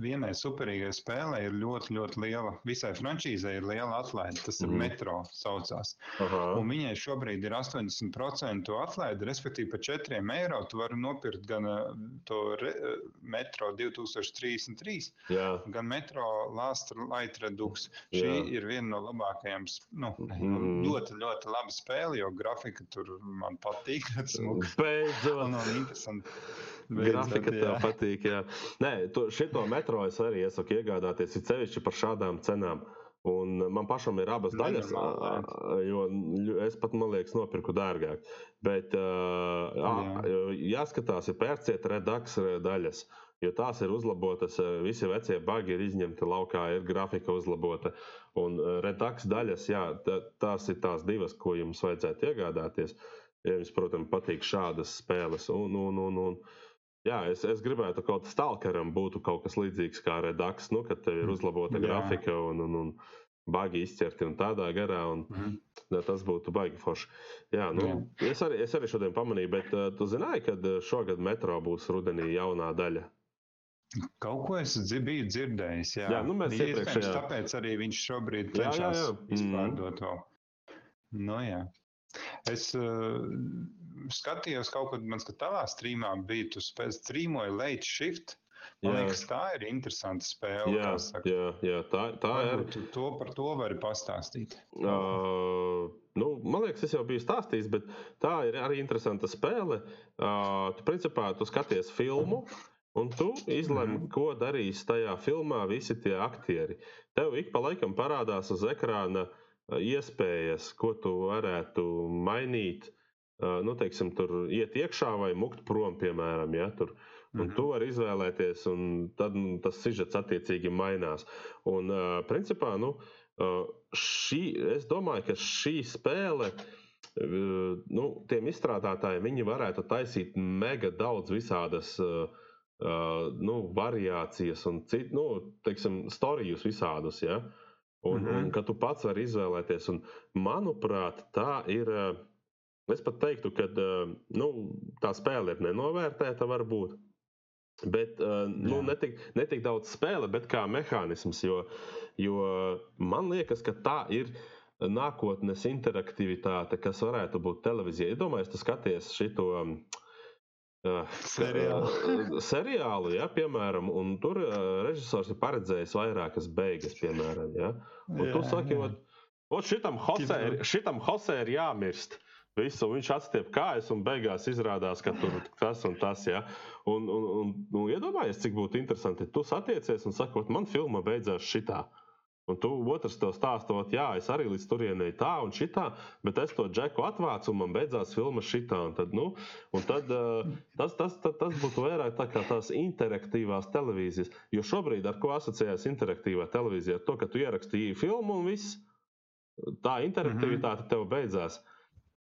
vienai superīgai spēlē ir ļoti, ļoti liela, visai frančīzē ir liela atlaide. Tas ir Mhm. metro saucās. Aha. Un viņai šobrīd ir 80% atlaide, respektīvi par 4 eiro tu vari nopirkt gan uh, to re, uh, metro 2033, Jā, gan metro Last Light Redux. Šī Jā. ir viena no labākajām, nu, Mhm. ļoti, ļoti laba spēle, jo grafika tur man patīk. beidzot. Un, un interesanti. Grafika tev patīk. Jā. Nē, to, šito metro es arī iesaku iegādāties, ir sevišķi par šādām cenām. Un man pašam ir abas daļas, jo es pat, man liekas, nopirku dārgāk. Bet uh, Jā. jāskatās, ir pērciet redaks daļas. Jo tās ir uzlabotas, ā, visi vecie bagi ir izņemti laukā, ir grafika uzlabota. Un ā, redaks daļas, jā, tā, tās ir tās divas, ko jums vajadzētu iegādāties. Ja jums, protams, patīk šādas spēles. Un, un, un, un, Jā, es, es gribētu, ka kaut kas stalkeram būtu kaut kas līdzīgs kā redaks, nu, kad tev ir uzlabota Jā. grafika un, un, un bagi izķerti un tādā garā. Un, Mhm. jā, tas būtu baigi forši. Jā, nu, es, arī, es arī šodien pamanīju, bet uh, tu zināji, ka šogad metro būs rudenī jaunā daļa. Kaut ko es biju dzirdējis. Jā, Jā, nu, mēs Iespējams, iepriekšējā- Tāpēc arī viņš šobrīd cenšas. Mhm. izpārdot vēl. Nu, jā. Es uh, skatījos kaut kad, man skatījās, tavā streamā bija, tu spēj strīmoji Late Shift. Man Jā. liekas, tā ir interesanta spēle. Jā, jā, jā, tā, tā ir. Varbūt tu to par to vari pastāstīt. Uh, nu, man liekas, es jau biju stāstījis, bet tā ir arī interesanta spēle. Uh, tu principā tu skaties filmu. Un tu izlemi, Mhm. ko darīs tajā filmā visi tie aktieri. Tev ik pa laikam parādās uz ekrāna uh, iespējas, ko tu varētu mainīt. Uh, nu, teiksim, tur iet iekšā vai mukt prom, piemēram. Ja, tur. Un Mhm. tu vari izvēlēties, un tad nu, tas sižets attiecīgi mainās. Un, uh, principā, nu, uh, šī, es domāju, ka šī spēle, uh, nu, tiem izstrādātājiem, viņi varētu taisīt mega daudz visādas uh, uh, nu, variācijas un citu, nu, teiksim, storijus visādus. Ja? Un, mm -hmm. un ka tu pats vari izvēlēties. Un, manuprāt, tā ir. Es pat teiktu, ka nu, tā spēle ir nenovērtēta, varbūt. Bet nu, ne, tik, ne tik daudz spēle, bet kā mehānisms. Jo, jo man liekas, ka tā ir nākotnes interaktivitāte, kas varētu būt televīzijā. Iedomājieties, tu skaties šo Uh, seriālu. seriālu, ja, piemēram, un tur uh, režisors ir paredzējis vairākas beigas, piemēram. Ja, un jā, tu saki. Ot, šitam šitam Hosē ir jāmirst. Visu, viņš atstiep kājas, un beigās izrādās, ka tur tas un tas. Ja? Un, un, un, un iedomājies, cik būtu interesanti, ja tu satiecies un saki, man filma beidzās šitā. Un tu otrs tev stāstot, jā, es arī līdz turienei tā un šitā, bet es to džeku atvācu un man beidzās filma šitā. Un tad, nu, un tad, uh, tas, tas, tas, tas būtu vairāk tā kā tās interaktīvās televīzijas. Jo šobrīd ar ko asociējas interaktīvā televīzija? Ar to, ka tu ierakstīji filmu un viss, tā interaktivitāte -hmm. tev beidzās.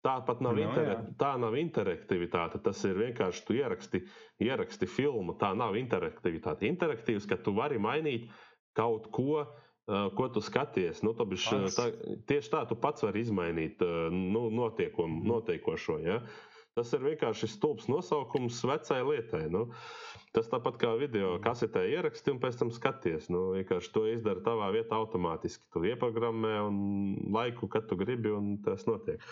Tā pat nav, no, inter... tā nav interaktivitāte. Tas ir vienkārši tu ieraksti, ieraksti filmu. Tā nav interaktivitāte. Interaktīvs, ka tu vari mainīt kaut ko ko tu skaties. Nu, biš, tā, tieši tā, tu pats vari izmainīt nu, notiekumu, notiekošo. Ja? Tas ir vienkārši stulbs nosaukums vecai lietai. Nu. Tas tāpat kā video kasetē ieraksti un pēc tam skaties. Nu, vienkārši to izdara tavā vietā automātiski. Tu ieprogrammē un laiku, kad tu gribi, un tas notiek.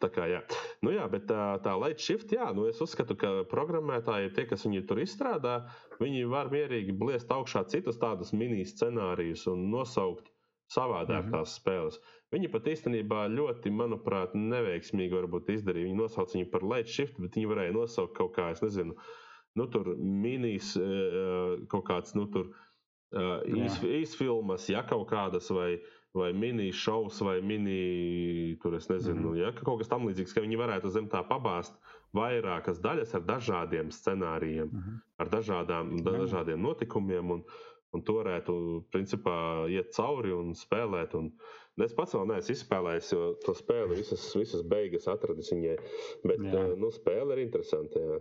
Tā kā jā. Nu, jā, bet tā, tā light shift, jā, nu, es uzskatu, ka programmētāji, tie, kas viņu tur izstrādā, viņi var mierīgi bliest augšā citus tādus mini scenārijus un nosaukt savādāk mm -hmm. tās spēles. Viņi pat īstenībā ļoti, manuprāt, neveiksmīgi izdarīja. Viņi nosauca viņu par light shift, bet viņi varēja nosaukt kaut kā, es nezinu, nu, tur minis uh, kaut kāds, nu, tur uh, īsfilmas, ja kaut kādas vai, vai mini-šovs vai mini, tur es nezinu, mm -hmm. ja kaut kas tam līdzīgs, ka viņi varētu zem tā pabāzt vairākas daļas ar dažādiem scenārijiem, mm -hmm. ar dažādām, da, dažādiem notikumiem. Un, un to varētu, principā, iet cauri un spēlēt. Un, Es pats vēl neesmu izspēlējis, jo to spēli visas, visas beigas atradis viņai. Bet jā. nu, spēle ir interesanta. Jā.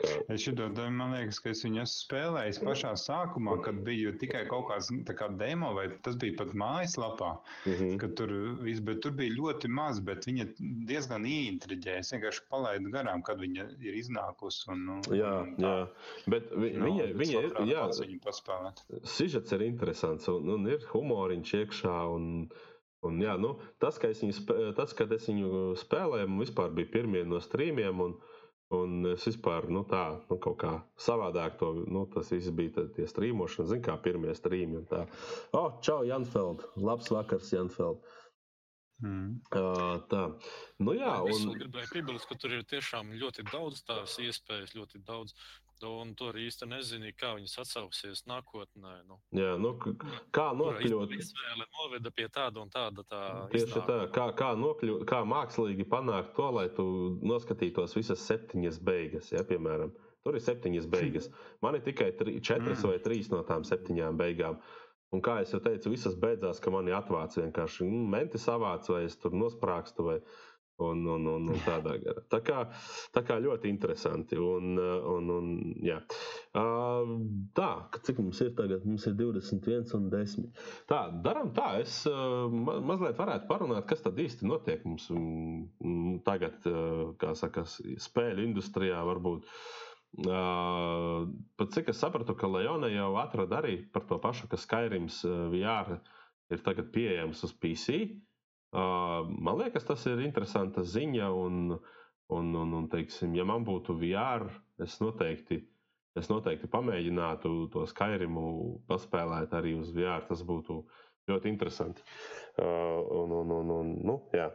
Kā... Es šito, man liekas, ka es viņu esmu spēlējis pašā sākumā, kad bija tikai kaut kāds kā demo, vai tas bija pat mājaslapā. Mm -hmm. tur, vis, tur bija ļoti maz, bet viņa diezgan ieintriģēja. Es vienkārši palaidu garām, kad viņa ir iznākusi. Un, nu, jā, un tā, jā, bet vi, no, viņa, viņa ir. Jā, viņu paspēlēt. Sižets ir interesants un, un ir humoriņš iekšā. Un... Un, jā, nu, tas, ka es viņu, tas, kad es viņu spēlēju, vispār bija pirmie no streamiem. Un, Un es vispār nu, tā, nu, kaut kā savādāk to, nu, tas viss bija tie strīmošana, zin kā pirmie strīmi un tā. O, oh, čau, Janfeld! Labs vakars, Janfeld! Mm. Uh, tā. Nu, jā, un... Es gribēju piebilst, ka tur ir tiešām ļoti daudz tās iespējas, ļoti daudz Un tur īsti nezinu, kā viņas atsauksies nākotnē. Nu, Jā, nu, kā nokļūt? Izvēle noveda pie tāda un tāda. Tā Tieši iznākuma. tā, kā, kā, nokļūt, kā mākslīgi panākt to, lai tu noskatītos visas septiņas beigas, ja, piemēram. Tur ir septiņas beigas. Man ir tikai tri, četras mm. vai trīs no tām septiņām beigām. Un kā jau teicu, visas beidzās, ka mani atvāc vienkārši nu, menti savāc, vai es tur nosprākstu. Vai, Un, un, un, un tādā garā. Tā kā, tā kā ļoti interesanti. Un, un, un, jā. tā, cik mums ir tagad? Mums ir 21 un 10. Tā, darām tā. Es ma mazliet varētu parunāt, kas tad īsti notiek mums tagad, kā saka, spēļu industrijā varbūt. Pat cik es sapratu, ka Leona jau atrada arī par to pašu, ka Skyrims VR ir tagad pieejams uz PC. Uh, Man liekas, tas ir interesanta ziņa. Un, un, un, un teiksim, ja man būtu VR, es noteikti, es noteikti pamēģinātu to Skyrimu paspēlēt arī uz VR. Tas būtu ļoti interesanti. Un, un, un, un, nu, jā.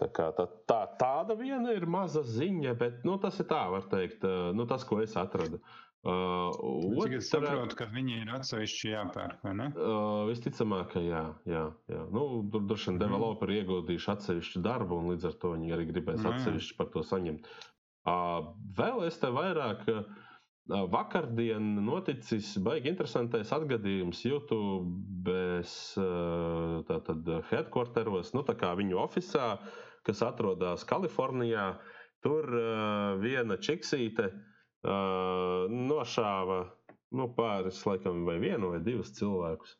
Tā, kā, tā, tā, tāda viena ir maza ziņa, bet nu, tas ir tā, var teikt, nu, tas, ko es atradu. Uh, Uh, otra, es saprotu, ka viņi ir atsevišķi jāpērk, vai ne? Uh, visticamāk, ka jā. jā, jā. Nu, tur droši vien mm. developeri ieguldījuši atsevišķu darbu, un līdz ar to viņi arī gribēs mm. atsevišķi par to saņemt. Uh, vēl es te vairāk. Uh, vakardien noticis baigi interesantais atgadījums YouTube uh, tātad headquarteros, nu tā kā viņu oficiālā, kas atrodas Kalifornijā. Tur uh, viena čiksīte uh, uh, nošāva nu, pāris, laikam, vai vienu vai divus cilvēkus.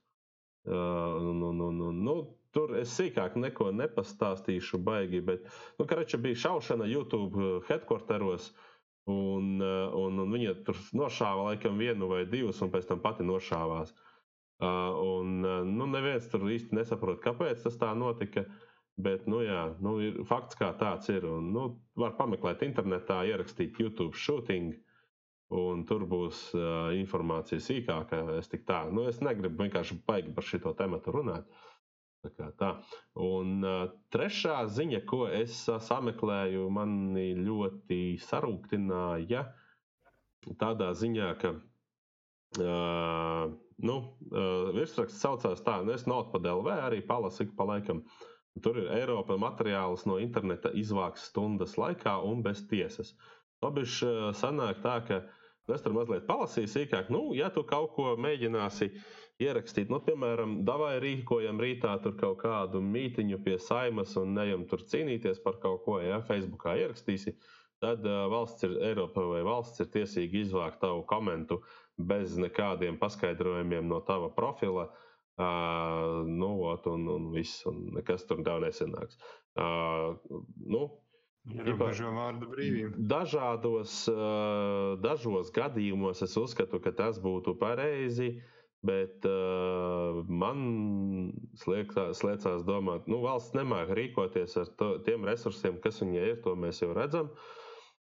Uh, nu, nu, nu, nu, tur es sīkāk neko nepastāstīšu, baigi. Bet, nu, karača bija šaušana YouTube headquarteros. Un, un, un viņa tur nošāva laikam vienu vai divus, un pēc tam pati nošāvās. Uh, un nu, neviens tur īsti nesaprot, kāpēc tas tā notika. Bet, nu, jā, nu, ir fakts, kā tāds ir. Un, nu, var pameklēt internetā, ierakstīt YouTube shooting. Uh, un tur būs uh, informācija sīkāka. Es tik tā, nu, es negribu vienkārši baigi par šo tēmu runāt. Tā tā. Un uh, trešā ziņa, ko es uh, sameklēju, mani ļoti sarūktināja. Tādā ziņā, ka uh, nu, uh, virsraksts saucās tā, nu, es notu DLV arī palasīju pa laikam. Tur ir Eiropa materiāls no interneta izvāks stundas laikā un bez tiesas. Labiši uh, sanāk tā, ka uh, Es tur mazliet palasīju sīkāk. Nu, ja tu kaut ko mēģināsi ierakstīt, nu, piemēram, davai rīkojam rītā tur kaut kādu mītiņu pie saimas un nejam tur cīnīties par kaut ko, ja Facebookā ierakstīsi, tad uh, valsts ir, Eiropa vai valsts ir tiesīgi izvākt tavu komentu bez nekādiem paskaidrojumiem no tava profila. Uh, nu, ot, un, un viss, un nekas tur daudz nesenāks. Uh, nu, Ierobežo vārdu brīvību. Dažādos, dažos gadījumos es uzskatu, ka tas būtu pareizi, bet uh, man sliekās, sliecās domāt, ka nu, valsts nemāķi rīkoties ar to, tiem resursiem, kas viņai ir, to mēs jau redzam.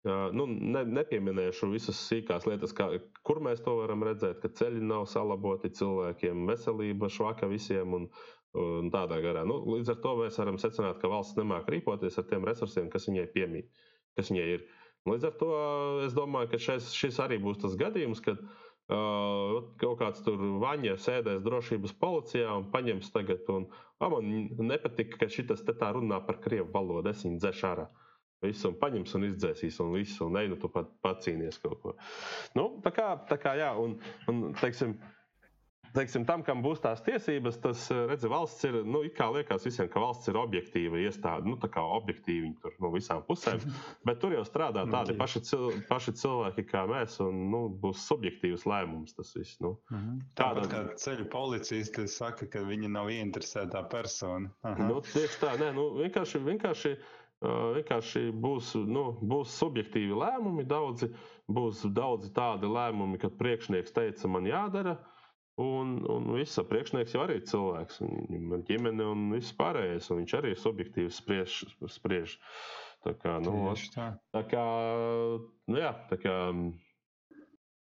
Uh, nu, ne, nepieminēšu visas sīkās lietas, kā, kur mēs to varam redzēt, ka ceļi nav salaboti cilvēkiem, veselība švaka visiem un, un tādā garā. Nu, līdz ar to mēs varam secināt, ka valsts nemāk rīkoties ar tiem resursiem, kas viņai piemīt, kas viņai ir. Līdz ar to es domāju, ka šis, šis arī būs tas gadījums, kad uh, kaut kāds tur vaņa sēdēs drošības policijā un paņems tagad, un ah, man nepatika, ka šis te tā runā par krievu valodu, es viņu dzēšu ārā. Visu un paņems un izdzēsīs, un visu, un ej, nu tu pat pacīnies kaut ko. Nu, tā kā, tā kā jā, un, un teiksim, uh, teiksim, tam, kam būs tās tiesības, tas eh, redzi, valsts ir. Nu, kā liekas visiem, ka valsts ir objektīva iestāde, nu, tā kā objektīvi tur no visām pusēm. Bet tur jau strādā nu, tādi paši, cil, paši cilvēki kā mēs, un nu, būs subjektīvs lēmums. Tas viss. Nu. Mhm. Tāpat kā ceļu policisti saka, ka viņi nav ieinteresētā persona. Aha. Nu, tieši tā, nē, nu, vienkārši. vienkārši vienkārši būs, nu, būs subjektīvi lēmumi, daudzi, būs daudzi tādi lēmumi, kad priekšnieks teica, man jādara, uh, Un, un viss priekšnieks jau arī ir cilvēks, viņam ir ģimene un viss pārējais, un viņš arī ir subjektīvi spriež. spriež. Tā kā, nu, tā. tā kā, nu jā, tā kā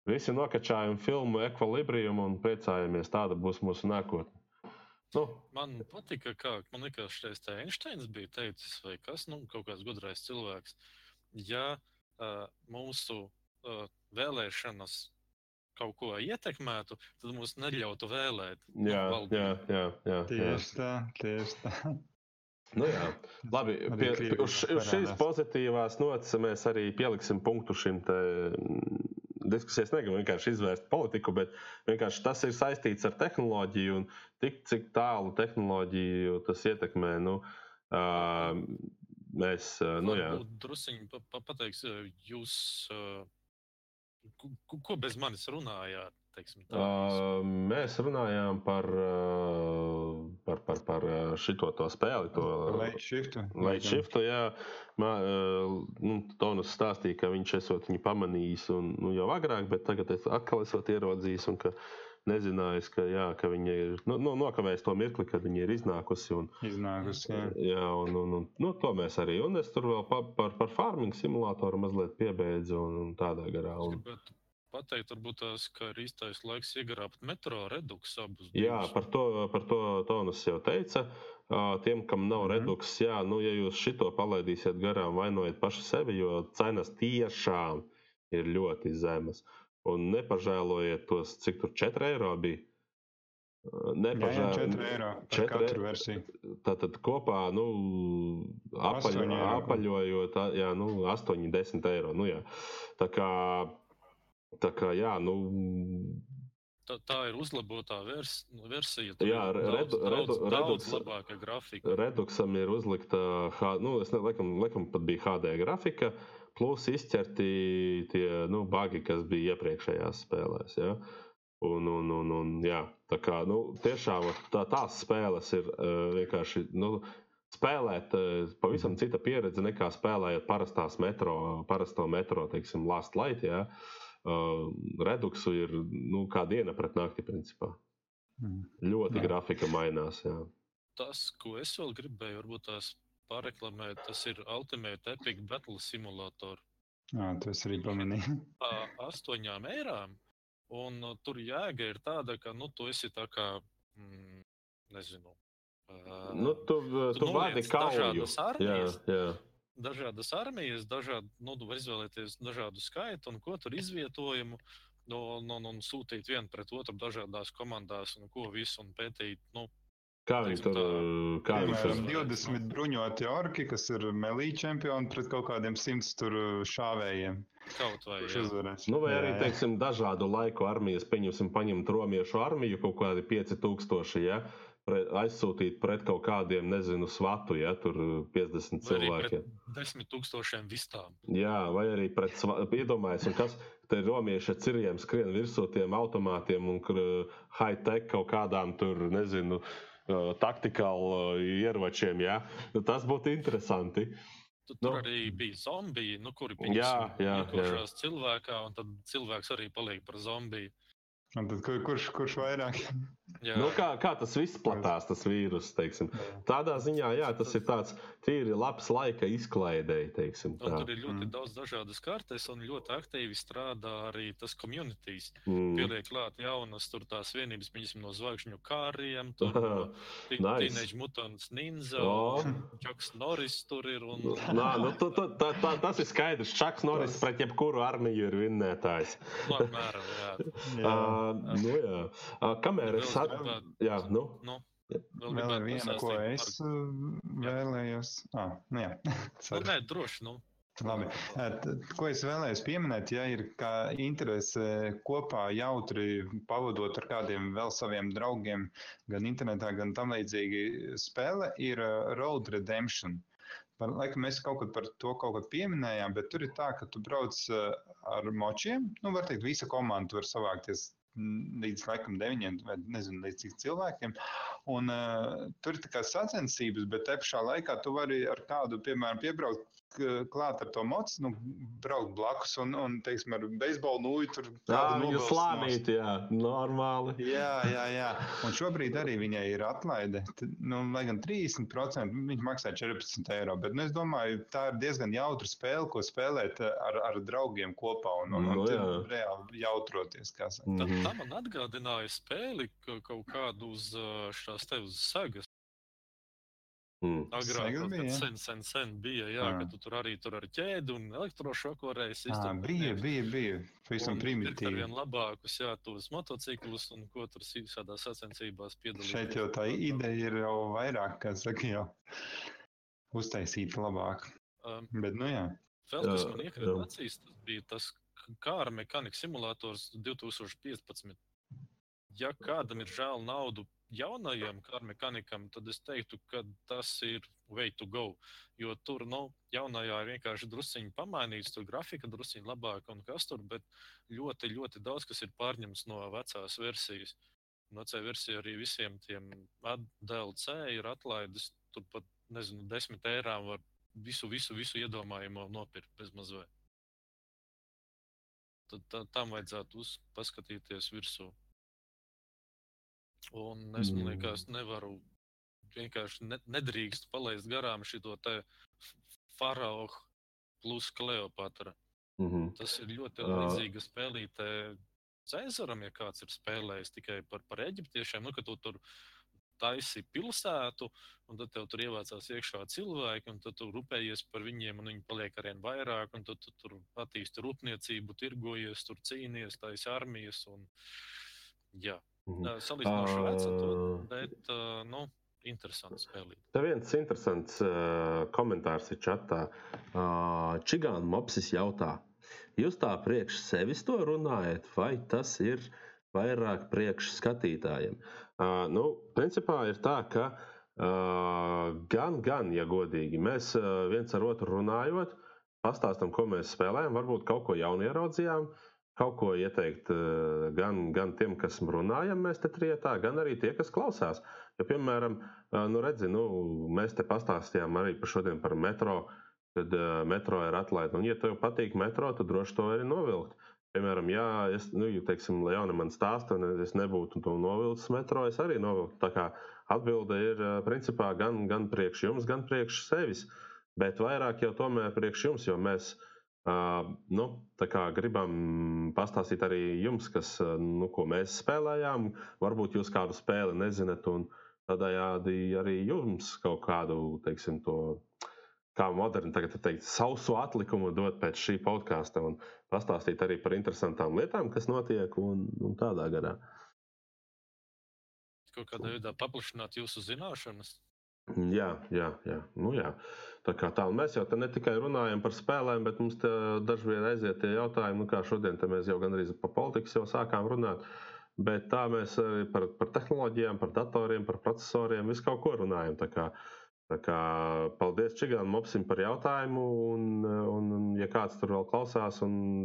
visi nokačājam filmu Equilibrium un priecājamies, tāda būs mūsu nākotne. Nu. Man patika, kā man liekas, šis Einsteins bija teicis, vai kas, nu, kaut kāds gudrais cilvēks. Ja uh, mūsu uh, vēlēšanas kaut ko ietekmētu, tad mums neļautu vēlēt. Jā, jā, jā, jā, tieši tā, tieši tā. Nu jā, labi. Pie, pie, uz, uz šīs pozitīvās nots mēs arī pieliksim punktu šim te mm, diskusijas. Negribu vienkārši izvērst politiku, bet vienkārši tas ir saistīts ar tehnoloģiju un tik, cik tālu tehnoloģiju tas ietekmē. Nu, uh, mēs, uh, nu jā. Pa, pateiks, jūs. Uh, Ko, ko bez manis runājāt? Teiksim, tā, uh, mēs runājām par, uh, par, par, par šito spēli. To late shiftu. Late shiftu jā, man, uh, nu, Tonus stāstīja, ka viņš esot viņu pamanījis un, nu, jau agrāk, bet tagad es atkal esot ieraudzījis. Un, ka, uh, nezinājis, ka, jā, ka viņa ir nu, nu, nokavējis to mirkli, kad viņa ir iznākusi. Un, iznākusi jā. jā, un, un, un nu, to mēs arī. Un es tur vēl pa, par, par farming simulātoru mazliet piebeidzu un, un tādā garā. Un... Pateikt, varbūt tas ir īstais laiks iegrābt metro reduksu abus. Jā, par to, par to Tonas jau teica. Tiem, kam nav mm -hmm. redukts, jā, nu, ja jūs šito palaidīsiet garām, vainojiet paši sevi, jo cenas tiešām ir ļoti zemas. Uh, un nepažēlojiet tos, cik tur 4 eiro bija. Nepažēl... Jā, jā, 4 eiro par 4 katru versiju. Tātad kopā, nu, apaļ, apaļojot, jā, nu, 8, 10 eiro. Nu, jā. Tā kā, tā kā, jā, nu. Tā, tā ir uzlabotā vers, versija. Jā, redu, daudz, redu, daudz redux, labāka grafika. Reduxam ir uzlikta, nu, es nelieku, laikam pat bija HD grafika. Uh, plus izķerti tie nu, bagi, kas bija iepriekšējās spēlēs. Ja? Un, un, un, un, jā, tā kā nu, tiešām tā, tās spēles ir uh, vienkārši nu, spēlēt uh, pavisam cita pieredze nekā spēlējot parastās metro, parasto metro, teiksim, Last Light. Jā. Uh, Reduksu ir nu, kā diena pret nakti, principā. Mm. Ļoti jā. grafika mainās. Jā. Tas, ko es vēl gribēju, varbūt tās pareklamēt, tas ir Ultimate Epic Battle Simulator. Jā, tas arī pamanīja. Astoņām eirām Un uh, tur jēga ir tāda, ka nu, tu esi tā kā, mm, nezinu, uh, nu, tu, tu, tu vadi dažādas armijas. Jā, jā. Dažādas armijas, dažādi, nu, tu vari izvēlēties dažādu skaitu un ko tur izvietojumu. Un, un, un sūtīt vienu pret otru dažādās komandās, un ko visu un pētīt. Nu, Kā viņi tur kā Piemēram, 20 bruņoti orki, kas ir melī čempioni pret kaut kādiem simts šāvējiem. Kaut vai uzvarēs. Nu, vai arī, teiksim, dažādu laiku armijas, pieņemsim, paņemt romiešu armiju, kaut kādi 5000, ja, aizsūtīt pret kaut kādiem, nezinu, svatu, ja tur 50 cilvēkiem. 10 tūkstošiem vistām. Jā, vai arī pret, iedomājies, un kas te romieši ar ciriem skrien virsū tiem automātiem un high-tech kaut kādām tur, nezinu, taktikālu ieročiem, ja. Tas būtu interesanti. Tu, tur nu, arī bija zombiji, nu, kuri iekošās cilvēkā, un tad cilvēks arī paliek par zombiju. Un tad kur, kurš, kurš vairāk? Nu, kā, kā tas viss platās, tas vīrus, teiksim. Tādā ziņā, jā, tas ir tāds tīri labs laika izklaidēji, teiksim. Tā. Un tur ir ļoti mm. daudz dažādas kartes, un ļoti aktīvi strādā arī tas communities. Mm. Pieliek klāt jaunas tur tās vienības, piemēram, no zvaigžņu kāriem, tur. Teenage Mutants Ninja. Čaks Norris tur ir. Un... Nā, nu, tu, tu, tā, tā, tas ir skaidrs. Čaks Norris pret jebkuru armiju ir vinnētājs. Nu, apmēram, jā. jā. Uh, nu, jā. Uh, kamēr es saprotu, jā, nu. nu. Vēl, vēl ir viena, ko es par... vēlējos. Ah, nu jā, nu, nē, droši. Nu. Labi. Ko es vēlējos pieminēt, ja ir interese kopā jautri pavadot ar kādiem vēl saviem draugiem, gan internetā, gan tam līdzīgi spēle, ir Road Redemption. Par, laikam mēs kaut kad par to kaut kad pieminējām, bet tur ir tā, ka tu brauc ar močiem. Nu, var teikt, visa komanda var savākties līdz laikam deviņiem, vai nezinu, līdz cik cilvēkiem. Un, uh, tur ir tā kā sacensības, bet te pašā laikā tu vari ar kādu, piemēram, piebraukt klāt ar to mocu, nu, braukt blakus un, un teiksim, ar beisbolu nūju tur tādu slānīt, jā, normāli. Jā, jā, jā. Un šobrīd arī viņai ir atlaide, nu, lai gan 30%, viņi maksā 14 eiro, bet, nu, es domāju, tā ir diezgan jautra spēle, ko spēlēt ar, ar draugiem kopā un, un, un no, reāli jautroties. Mm -hmm. Tā man atgādināja spēli kaut kādu uz šās te uz sagas. Mm. Agrāk tas bija sen, sen, sen bija, jā, à. ka tu tur arī tur ar ķēdi un elektrošoku varēji izdarīt. Bija, bija, bija. Pavisam primitīvi. Tur vien labākus, jā, tos motociklus un ko tur visādās sacensībās piedalīties. Šeit jau tā ideja ir jau vairāk, kā saka, jau uztaisīt labāk. Um, Bet, nu jā. Vēl kas man iekrita acīs, tas bija tas kāra mehānika simulators 2015. Ja kādam ir žēl naudu jaunajam kārmekanikam, tad es teiktu, ka tas ir way to go. Jo tur, nu, jaunajā ir vienkārši drusciņi pamainīts, tur grafika drusciņi labāka un kas tur, bet ļoti, ļoti daudz kas ir pārņemts no vecās versijas. No vecā versija arī visiem tiem DLC ir atlaides, tur pat, nezinu, desmit eirām var visu, visu, visu iedomājamo nopirkt bez mazliet. Tad tā, tam vajadzētu paskatīties virsū. Un es mm. liekas, nevaru vienkārši ne, nedrīkst palaist garām šo te faraohu plus Kleopatra. Mm -hmm. Tas ir ļoti līdzīga spēlīte Cēzaram, ja kāds ir spēlējis tikai par, par eģiptiešiem, nu, tu tur taisi pilsētu, un tad tev tur ievācās iekšā cilvēki, un tad tu rūpējies par viņiem, un viņi paliek arvien vairāk, un tad tu tur attīsti rūpniecību, tirgojies, tur cīnies, taisi armijas. Un, jā, Mhm. Salīdzinoši veca, bet uh, nu, interesants spēlīt. Tā viens interesants uh, komentārs ir čatā. Uh, Čigāna Mopsis jautā, jūs tā priekš sevis to runājat, vai tas ir vairāk priekš skatītājiem? Uh, nu, principā ir tā, ka uh, gan, gan, ja godīgi, mēs uh, viens ar otru runājot, pastāstam, ko mēs spēlējam, varbūt kaut ko jaunu ieraudzījām. Kaut ko ieteikt uh, gan, gan tiem, kas runājam, mēs te trietā, gan arī tie, kas klausās. Ja, piemēram, uh, nu, redzi, nu, mēs te pastāstījām arī par šodien par metro, kad uh, metro ir atlaista. Un, ja tev patīk metro, tad droši to arī novilkt. Piemēram, ja es, nu, teiksim, Leona man stāsta, un es nebūtu to novilcis metro, es arī novilktu. Tā kā atbilde ir principā gan, gan priekš jums, gan priekš sevis. Bet vairāk jau tomēr priekš jums, jo mēs uh, nu, gribam pastāstīt arī jums, kas, nu, ko mēs spēlējām. Varbūt jūs kādu spēli nezināt, un tādējādi arī jums kaut kādu, teiksim, to kā moderni tagad teikt, sausu atlikumu dot pēc šī podkāsta un pastāstīt arī par interesantām lietām, kas notiek un, un tādā garā. Kaut kādā veidā paplašināt jūsu zināšanas. Jā, jā, jā. Nu, jā. Tā kā tā, mēs jau ne tikai runājam par spēlēm, bet mums dažkārt aiziet tie jautājumi, nu, kā šodien mēs jau gandrīz par politiku sākām runāt. Bet tā mēs arī par, par tehnoloģijām, par datoriem, par procesoriem, visu kaut ko runājam. Tā kā, uh, Tā kā, paldies Čigānam Mopsim par jautājumu, un, un, un, ja kāds tur vēl klausās,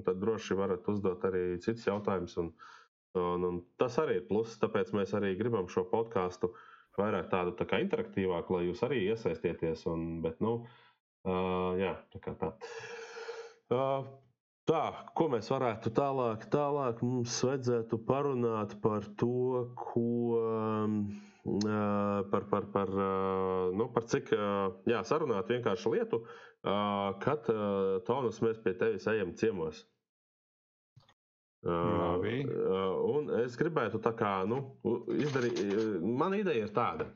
tad droši varat uzdot arī citus jautājumus. Un, un, un tas arī ir pluss, tāpēc mēs arī gribam šo podkāstu vairāk tādu tā kā interaktīvāku, lai jūs arī iesaistieties. Un, bet, nu, uh, jā, tā kā tā. Uh, Tā, ko mēs varētu tālāk, tālāk mums vajadzētu parunāt par to, ko, par, par, par, nu, par cik, jā, sarunāt vienkāršu lietu, kad tonus mēs pie tevis ejam ciemos. Labi. Un es gribētu tā kā, nu, izdarīt, man ideja ir tāda,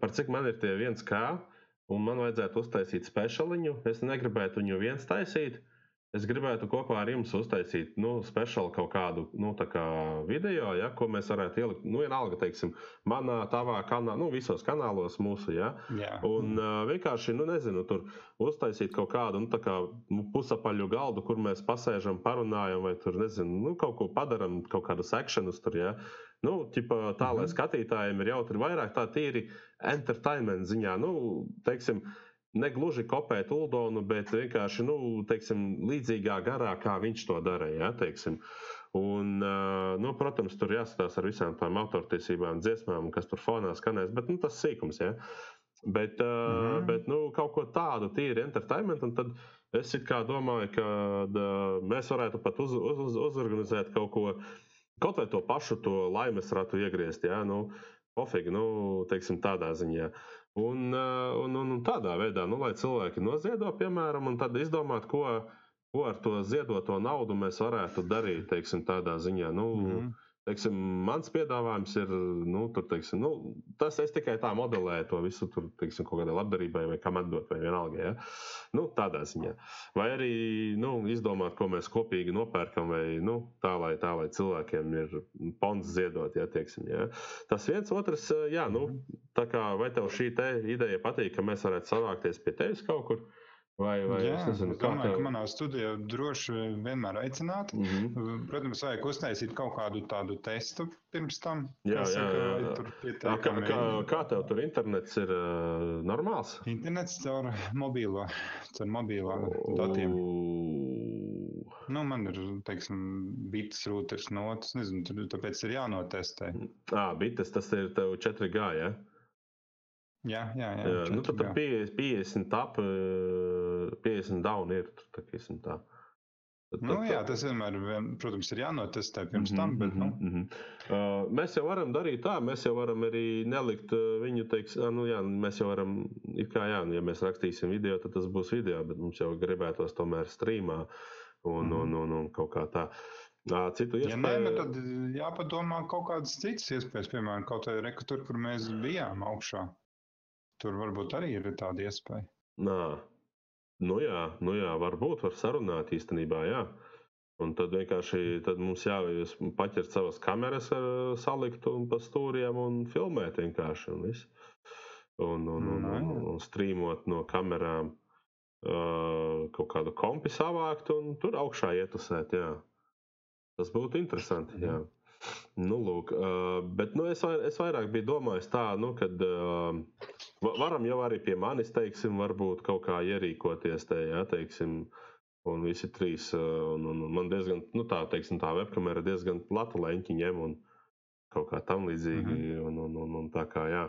par cik man ir tie viens kā, un man vajadzētu uztaisīt speciāliņu, es negribētu viņu viens taisīt, Es gribētu kopā ar jums uztaisīt nu, speciālu kaut kādu nu, kā video, ja, ko mēs varētu ielikt. Nu, vienalga, teiksim, manā, tavā kanālā, nu, visos kanālos mūsu. Ja, Jā. un uh, vienkārši, nu, nezinu, tur uztaisīt kaut kādu nu, kā, pusapaļu galdu, kur mēs pasēžam, parunājam, vai tur, nezinu, nu, kaut ko padaram, kaut kādu sekšanus tur. Ja. Nu, ķipa, tā, lai mhm. skatītājiem ir jautri vairāk tā tīri entertainment ziņā. Nu, teiksim, negluži kopēt Uldonu, bet vienkārši nu, teiksim, līdzīgā garā, kā viņš to darīja. Ja. Un, nu, protams, tur jāskatās ar visām tām autortiesībām, dziesmām, kas tur fonā skanēs, bet nu, tas sīkums. Ja. Bet, mm -hmm. bet nu, kaut ko tādu tīri entertainment, un tad es domāju, ka mēs varētu pat uz, uz, uz, uzorganizēt kaut ko, kaut vai to pašu to laimes ratu iegriezt. Ja, nu, Pofīgi, nu, teiksim, tādā ziņā. Uh, Un, eh, un, un, un tādā veidā, nu, lai cilvēki noziedo, piemēram, un tad izdomāt, ko, ko ar to ziedoto naudu mēs varētu darīt, teiksim, tādā ziņā. Nu, mm -hmm. Teiksim, mans piedāvājums ir, nu, tur, teiksim, nu, tas es tikai tā modelēju to visu, tur, teiksim, kaut kādai labdarībai vai kam atdot, vai vienalga. Ja? Nu, tādā ziņā. Vai arī nu, izdomāt, ko mēs kopīgi nopērkam, vai nu, tā, lai, tā, lai cilvēkiem ir pons ziedot. Ja, teiksim, ja? Tas viens, otrs, jā, nu, tā kā vai tev šī ideja patīk, ka mēs varētu savākties pie tevis kaut kur? Vai, vai Jā, es nezinu, domāju, tev... ka manā studijā droši vienmēr aicināt. Mm -hmm. Protams, vajag uztaisīt kaut kādu tādu testu pirms tam. Jā, jā, jā. jā. Kā, kā, kā tev tur internets ir uh, normāls? Internets caur mobīlo, caur mobīlo datiem. Nu, man ir, teiksim, bites rūters notis, nezinu, tur, tāpēc ir jānotestē. Ā, bites, tas ir tev 4G, ja? Jā, jā, jā. jā nu, tad 50, 50 ap 50 down ir. Tā, tā. Tad, nu, jā, tas vienmēr, protams, ir jānotestē pirms mm -hmm, tam. Bet, nu. mm -hmm. uh, mēs jau varam darīt tā, mēs jau varam arī nelikt viņu, teiks, nu, jā, mēs jau varam, kā jā, ja mēs rakstīsim video, tad tas būs video, bet mums jau gribētos tomēr streamā un, mm -hmm. un, un, un kaut kā tā. Citu iespēju. Ja nē, tad jāpadomā kaut kādas citas iespējas, piemēram, kaut kādā rekā tur, kur mēs bijām augšā. Tur varbūt arī ir tāda iespēja. Nā, Nu jā, nu jā, varbūt var sarunāt īstenībā, jā. Un tad vienkārši tad mums jājūs paķert savas kameras, salikt un pa stūriem un filmēt vienkārši. Un, un, un, un, un, un strīmot no kamerām uh, kaut kādu kompi savākt un tur augšā ietusēt. Jā. Tas būtu interesanti. Jā. Nu, lūk, uh, bet nu, es, es vairāk biju domājis tā, nu, ka uh, varam jau arī pie manis, teiksim, varbūt kaut kā ierīkoties te, ja, teiksim, Un visi trīs, un, un, un man diezgan, nu tā, teiksim, tā webkamera diezgan plata leņķi ņem un kaut kā tam līdzīgi. Mm -hmm. un, un, un, un tā kā, jā.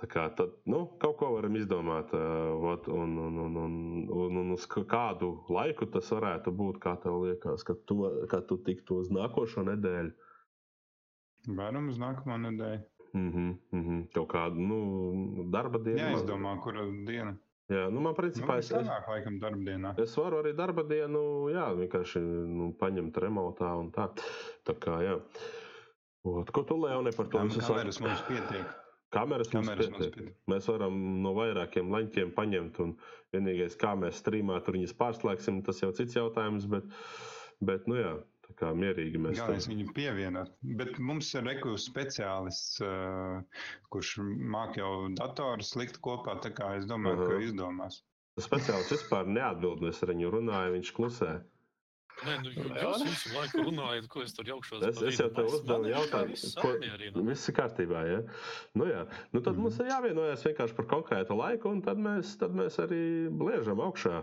Tā kā tad, nu, kaut ko varam izdomāt, uh, ot, un, un, un, un, un, un uz kādu laiku tas varētu būt, kā tev liekas, ka tu, ka tu tiktu uz nākošo nedēļu. Varam uz nākamo nedēļu. Mm -hmm, mm -hmm. Kaut kādu nu, darba dienu. Jā, izdomā, kura diena. Jā, nu, man principā Nu, es, Sanāk, laikam, darbdienā. es varu arī darba dienu, jā, vienkārši nu, paņemt remontā un tā. Tā kā, jā. Ot, ko tu, Leone, par to visu kameras saki? mums pietiek. Kameras, mums Kameras mums pietiek. pietiek. Mēs varam no vairākiem leņķiem paņemt, un vienīgais, kā mēs strīmā tur viņas pārslēgsim, tas jau cits jautājums, bet, bet nu jā, tā kā mierīgi mēs Galvenais viņu pievienot. Bet mums ir rekursu speciālists, uh, kurš māk jau datorus likt kopā. Tā kā es domāju, Aha. ka izdomās. Speciāls vispār neatbild, mēs ar viņu runājam, viņš klusē. Nē, nu, jūs visu laiku runājat, ko es tur jaukšos. Es, es jau tev uzdevu jautājumu, viss ko viss ir kārtībā. Ja? Nu, jā. nu, tad mm -hmm. mums ir jāvienojas vienkārši par konkrētu laiku, un tad mēs, tad mēs arī bliežam augšā.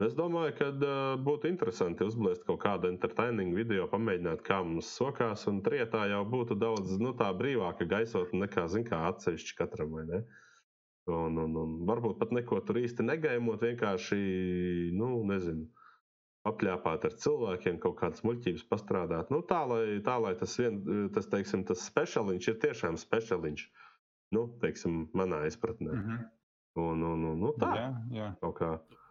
Es domāju, ka uh, būtu interesanti uzblēst kaut kādu entertainingu video, pamēģināt, kā mums sokās. Un trietā jau būtu daudz nu, tā brīvāka gaisotne nekā, zin, kā atsevišķi katram. Un, un, un varbūt pat neko tur īsti negaimot, vienkārši, nu, nezinu, apļāpāt ar cilvēkiem, kaut kādas muļķības pastrādāt. Nu, tā, lai, tā, lai tas, vien, tas, teiksim, tas speciāliņš ir tiešām speciāliņš. Nu, teiksim, manā izpratnē. Mm -hmm. Un, un, un, nu, tā Jā, jā. kaut kā.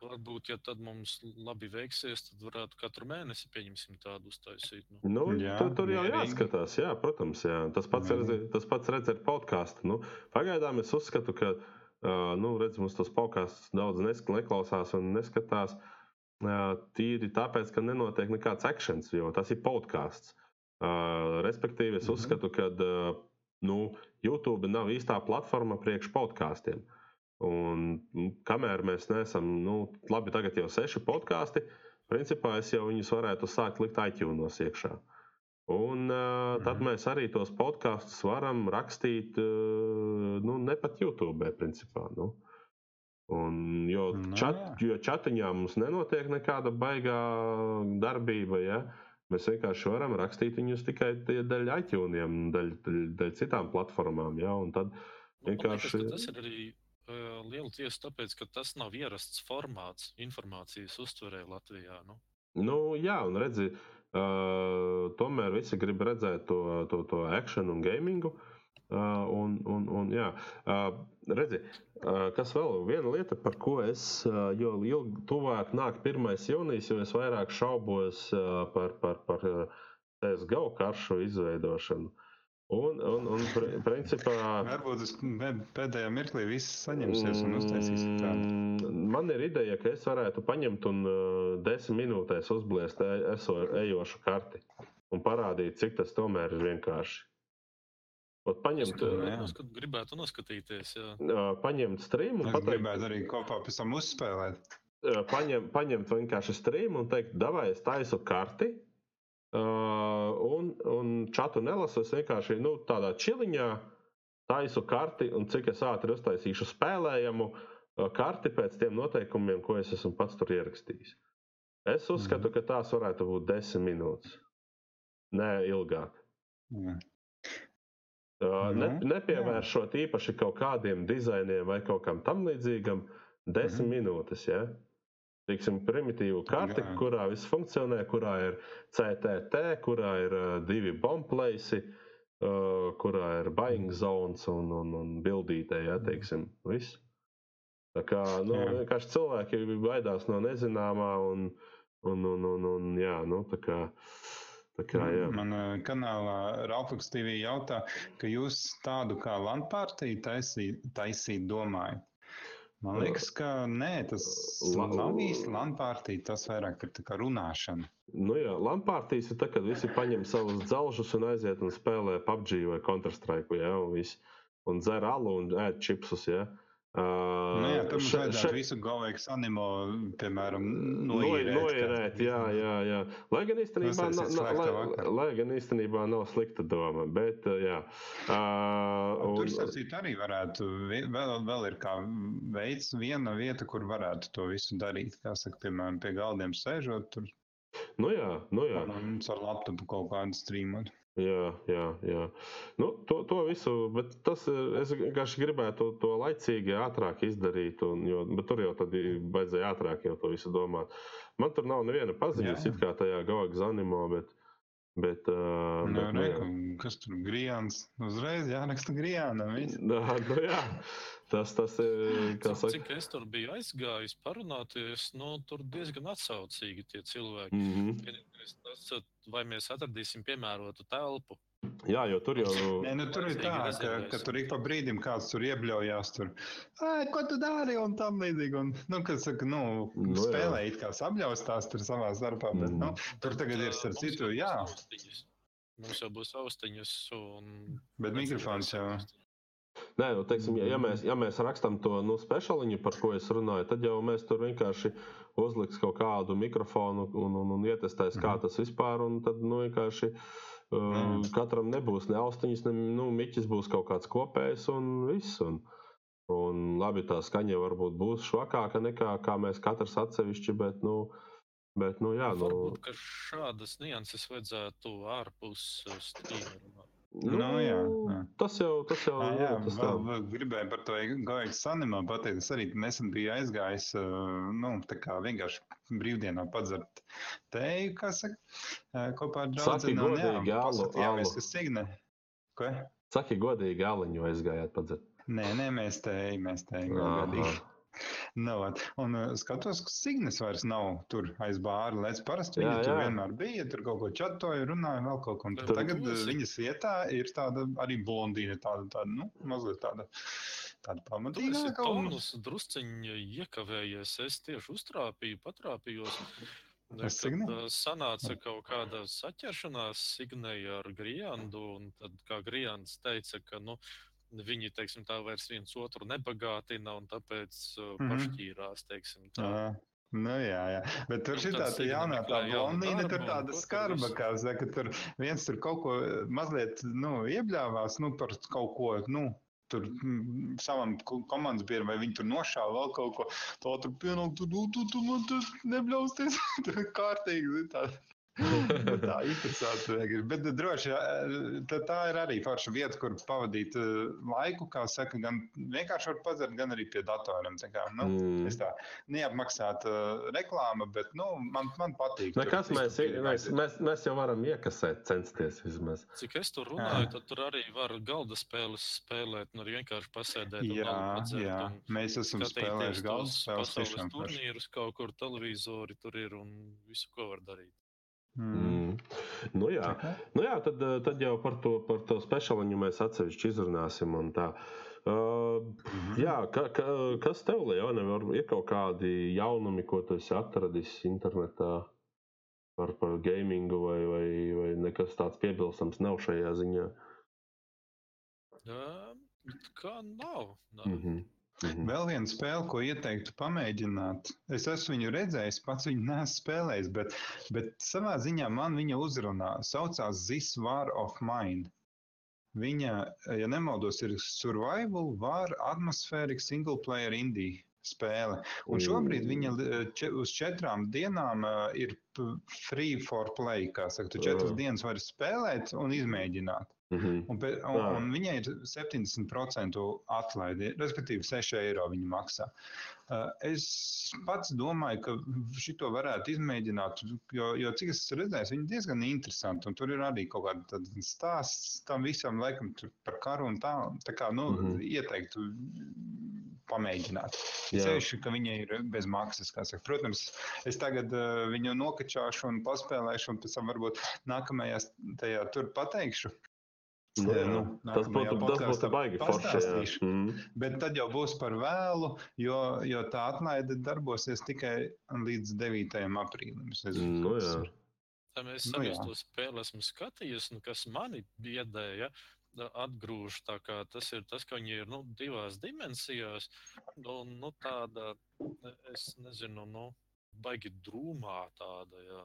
Varbūt, ja tad mums labi veiksies, tad varētu katru mēnesi pieņemsim tādu uztaisīt. Nu. Nu, Jā, tur, tur jau mierīgi. jāskatās, jā, protams. Jā. Tas pats, redz, tas pats redz ar podkāstu. Nu, pagaidām es uzskatu, ka uh, nu, redz, mums tas podkāsts daudz nesk- neklausās un neskatās. Uh, tīri tāpēc, ka nenotiek nekāds akcents, jo tas ir podkāsts. Uh, respektīvi, es Mhm. uzskatu, ka uh, nu, YouTube nav īstā platforma priekš podkāstiem. Un, mm, kamēr mēs neesam, nu, labi, tagad jau seši podkāsti, principā es jau viņus varētu sākt likt iTunes iekšā. Un uh, tad Mhm. mēs arī tos podkāstus varam rakstīt, uh, nu, ne pat YouTube, principā. Nu. Un, jo, Nu, čat, jā. jo chatiņā mums nenotiek nekāda baigā darbība. Ja? Mēs vienkārši varam rakstīt viņus tikai iTunes, dēļ, dēļ, dēļ citām platformām. Ja? Un tad Nu, liekas, vienkārši- ka tas ir arī uh, liela tiesa, tāpēc, ka tas nav ierasts formāts informācijas uztverē Latvijā. Nu. Nu, jā, un redzi, uh, tomēr visi grib redzēt to, to, to akciju un gamingu. Uh, un, un, un, jā, uh, redzi, uh, kas vēl viena lieta, par ko es, uh, jo ilgi tuvāk nāk 1. jūnijas, jo es vairāk šaubos uh, par, par, par uh, CSGO karšu izveidošanu. Un, un, un pri- principā. Varbūt uz pēd- pēdējā mirklī viss saņemsies un uztaisīs tādu. Mm, Man ir ideja, ka es varētu paņemt un uh, desmit minūtēs uzbliest e- eso, ejošu karti un parādīt, cik tas tomēr ir vienkārši. Es paņemt, gribētu, jā. noskat, gribētu noskatīties. Jā. uh, paņemt streamu un Es pateikt, gribētu arī kopā pēc tam uzspēlēt. uh, paņem, paņemt vienkārši streamu un teikt, davai es taisu karti. Uh, un, un čatu nelasu, es vienkārši nu, tādā čiliņā taisu karti, un cik es ātri uztaisīšu spēlējamu uh, karti pēc tiem noteikumiem, ko es esmu pats tur ierakstījis. Es uzskatu, ka tās varētu būt desmit minūtes. Nē, ilgāk. Jā. Uh, ne, Nu, nepievēršot īpaši kaut kādiem dizainiem vai kaut kam tam līdzīgam, desmit mm minūtes. Ja? Tiksim, primitīvu karti, Jā. kurā viss funkcionē, kurā ir CTT, kurā ir uh, divi bombplaisi, uh, kurā ir buying zones un, un, un bildītē, ja teiksim, viss. Tā kā nu, cilvēki baidās no nezināmā un, un, un, un, un jā, nu, tā kā. Tā kā, jā. Man eh, kanālā Ralfaks TV jautā, ka jūs tādu kā landpārtīju taisīt, taisīt domājat. Man liekas, ka nē, tas nav īsti landpārtīja, tas vairāk ir tā kā runāšana. Nu jā, Lampārtīs ir tā, kad visi paņem savus dzelžus un aiziet un spēlē PUBG vai Counter-Strike, ja, un, visi, un dzer alu un ēd čipsus. Ja. Uh, Nu, jā, tam še- vajadzētu še- visu galvenais animo, piemēram, Noīrēt, noīrēt. noīrēt kā- jā, jā, jā. Lai gan īstenībā, na, na, lai, vakarā. lai gan īstenībā nav slikta doma, bet uh, jā. Uh, Un, tur sacīt, arī varētu, vēl, vēl ir kā veids, viena vieta, kur varētu to visu darīt. Kā saka, piemēram, pie galdiem sēžot, tur nu jā, nu jā. un ar laptopu kaut kādu streamot. Jā, jā, jā. Nu, to, to visu, bet tas ir. Es vienkārši gribētu to, to laicīgi, ātrāk izdarīt. Un, jo, bet tur jau tad vajadzēja ātrāk jau to visu domāt. Man tur nav neviena paziņas, it kā tajā Gaugas animo, bet. Bet, uh, Nu, bet nu, re, jā. kas tur grijāns? Uzreiz jāraksta grijānam. Nā, nu, jā. Tas, tas ir. Saka, cik es tur biju aizgājis, parunāties, nu, tur diezgan atsaucīgi tie cilvēki. mm -hmm. Tas, vai mēs atradīsim piemērotu telpu. Jā, jo tur jau. Nē, nu, tur ir tā, ka, ka tur ik pa brīdim kāds tur iebļaujās. Tur, " ko tu dari? Un tam līdzīgi. Un, nu, kas saka, nu, Nu, jā. spēlē it kā sabļaustās tur savā starpā. Bet, Mm. nu, tur tagad ir starp citu, jā. Mums jau būs austiņas un... Bet mikrofons jau. Nē, nu, teiksim, ja, ja, mēs, ja mēs rakstām to nu, speciāliņu, par ko es runāju, tad jau mēs tur vienkārši uzliks kaut kādu mikrofonu un, un, un ietestēs, kā Mhm. tas vispār. Un tad nu, vienkārši Jā. katram nebūs ne austiņas, ne nu, miķis, būs kaut kāds kopējs un viss. Un, un labi, tā skaņa varbūt būs švakāka nekā kā mēs katrs atsevišķi, bet, nu, bet nu, jā, nu, Varbūt, ka šādas nianses vajadzētu ārpus uh, streameriem. Nu, Nu, jā, jā. tas jau, tas jau Ah, jā, tas vēl, vēl gribēju par to gājēju sanimā pateikt. Es arī nesen biju aizgājis, nu, tā kā vienkārši brīvdienā padzert teju, kā saka, kopā ar Saki draugu. godīgi, alu, pasakījāmies, alu. ka Signe. Ko? Saki, godīgi, Aliņu aizgājāt padzert. Nē, nē, mēs te, mēs te Aha. godīgi. Nu, un uh, skatos, ka Signis vairs nav tur aiz bāra. Lēc parasti Jā, viņa tur jā. vienmēr bija, tur kaut ko čatoja, runāja, vēl kaut ko. Tur Tagad būs. viņas vietā ir tāda arī blondīna, tāda, tāda nu, mazliet tāda, tāda Tu esi pamatīgāka. un- tonus drusciņi iekavējies. Es tieši uztrāpīju, patrāpījos. Signi? uh, sanāca kaut kāda saķeršanās Signēja ar Grijandu, un tad kā Grijans teica, ka nu, viņi, teiksim, tā vairs viens otru nebagātina, un tāpēc uh, Mhm. pašķīrās, teiksim, tā. Ā, Nu, jā, jā. Bet tur Un šī tāda jaunā tā blondīna, tur tāda skarba, kā saka, tur viens tur kaut ko mazliet, nu, iebļāvās, nu, par kaut ko, nu, tur mm, savam ko- komandas biedram, vai viņi tur nošāva vēl kaut ko, to tur pienāk, tu, tu, tu, tu man tur nebļausties, tur kārtīgi, zini, tā. Nu, tā interesanti. Bet eh, droši jā, tā, tā ir arī forša vieta, kur pavadīt eh, laiku, kā saka, gan vienkārši var padzert, gan arī pie datoriem. Tā kā, nu, Mm. Tā neapmaksāta uh, reklāma, bet nu, man, man patīk. tur Nekas, mēs, izplatīti mēs, aiziet. mēs, mēs jau varam iekasēt, censties vismaz. Cik es tur runāju, tad tur arī var galda spēles spēlēt, un arī vienkārši pasēdēt. Jā, padzert jā. Mēs esam spēlējuši galda spēles pasaules turnīrus, kaut kur televizori tur ir un visu, ko var darīt. Mm. Mm. Nu, jā. Nu, jā, tad, eh, tad jau par to, par to speciāliņu mēs atsevišķi izrunāsim. Uh, jā, ka, ka, kas tev, Leone, var, ir kaut kādi jaunumi, ko tu esi atradis internetā par, par gamingu, vai, vai, vai nekas tāds piebilstams nav šajā ziņā? Bet kā nav? nav. Mm -hmm. Mm -hmm. Vēl viena spēle, ko ieteiktu pamēģināt. Es esmu viņu redzējis, pats viņu neesmu spēlējis, bet, bet savā ziņā man viņa uzrunā. Saucās This War of Mine. Viņa, ja nemaldos, ir survival, var, atmospheric, single player indie spēle. Un šobrīd viņa li- če, uz četrām dienām uh, ir free for play. Kā saka, tu četras Jā. dienas vari spēlēt un izmēģināt. Mm -hmm. Un, un, Jā. un viņai ir 70% atlaide, respektīvi 6 eiro viņa maksā. Uh, Es pats domāju, ka šito varētu izmēģināt, jo, jo cik es esmu redzējis, viņi diezgan interesanti. Un tur ir arī kaut kāda stāsts tam visam, laikam, par karu un tā. Tā kā nu, mm. -hmm. ieteiktu pamēģināt. Ceļš, ka viņa ir bez maksas. Protams, es tagad uh, viņu nokačāšu un paspēlēšu, un pēc tam varbūt nākamajā tajā tur pateikšu. Nu, jā. Nu, tas būtu, tas būtu baigi forši. Mm. Bet tad jau būs par vēlu, jo, jo tā atlaide darbosies tikai līdz 9. aprīlim. Es nezinu, Nu, jā. Tā mēs Nu, nu, jā. to spēli esmu skatījies, un kas mani biedēja, atgrūž. Tas ir tas, ka viņi ir nu, divās dimensijās. Nu, nu, tāda, es nezinu, nu, baigi drūmā tāda. Jā.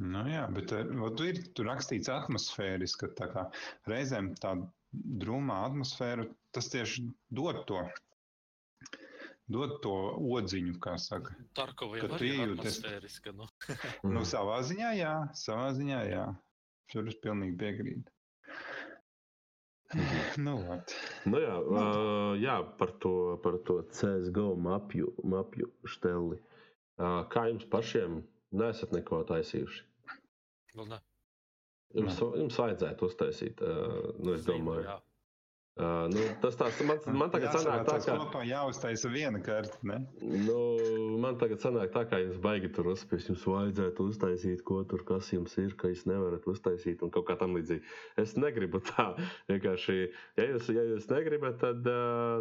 Nu, jā, bet tu ir tur rakstīts atmosfēriski, ka tā kā reizēm tā drūmā atmosfēra, tas tieši dod to. Dod to odziņu, kā saka. Tarkovai arī ir atmosfēriska. Nu. nu, savā ziņā, jā, savā ziņā, jā. Tur es pilnīgi piekrītu. nu, vat. nu, jā, uh, jā, par to, par to CSGO mapju, mapju šteli. Uh, kā jums pašiem nesat neko taisījuši? Vēl ne. Jums, jums vajadzētu uztaisīt, uh, nu, es domāju. Jā. Uh, nu, tas tāds man, man tagad sanāk tā, ka... Kopā jāuztaisa viena karta, ne? Nu, man tagad sanāk tā, kā jums baigi tur uzspēst, jums vajadzētu uztaisīt, ko tur, kas jums ir, ka jūs nevarat uztaisīt un kaut kā tam līdzīgi. Es negribu tā, vienkārši, ja jūs, ja jūs negribat, tad,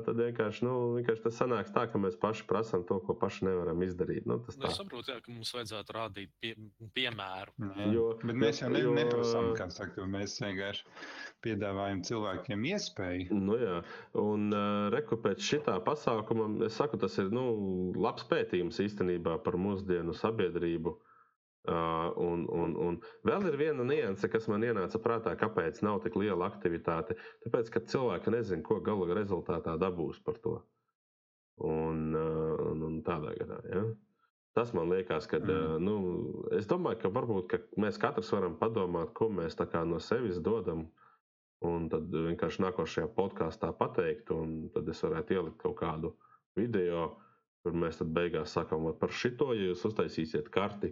tad vienkārši, nu, vienkārši tas sanāks tā, ka mēs paši prasam to, ko paši nevaram izdarīt. Nu, tas nu, es saprotu, jā, ka mums vajadzētu rādīt pie, piemēru. Jā, jo, bet mēs jau ne, jo, neprasām, kā saka, mēs vienkārši piedāvājam cilvēkiem iespēju. Nu, jā, un uh, reku pēc šitā pasākuma, es saku, tas ir nu, labs pētījums īstenībā par mūsdienu sabiedrību. Uh, un, un, un vēl ir viena nianse, kas man ienāca prātā, kāpēc nav tik liela aktivitāte. Tāpēc, ka cilvēki nezina, ko gala rezultātā dabūs par to. Un, uh, un, un tādā gadā. Ja? Tas man liekas, ka mm. nu, es domāju, ka varbūt ka mēs katrs varam padomāt, ko mēs no sevis dodam uh, Un tad vienkārši nākošajā podkāstā pateikt, un tad es varētu ielikt kaut kādu video, kur mēs tad beigās sakām, par šito, ja jūs uztaisīsiet karti,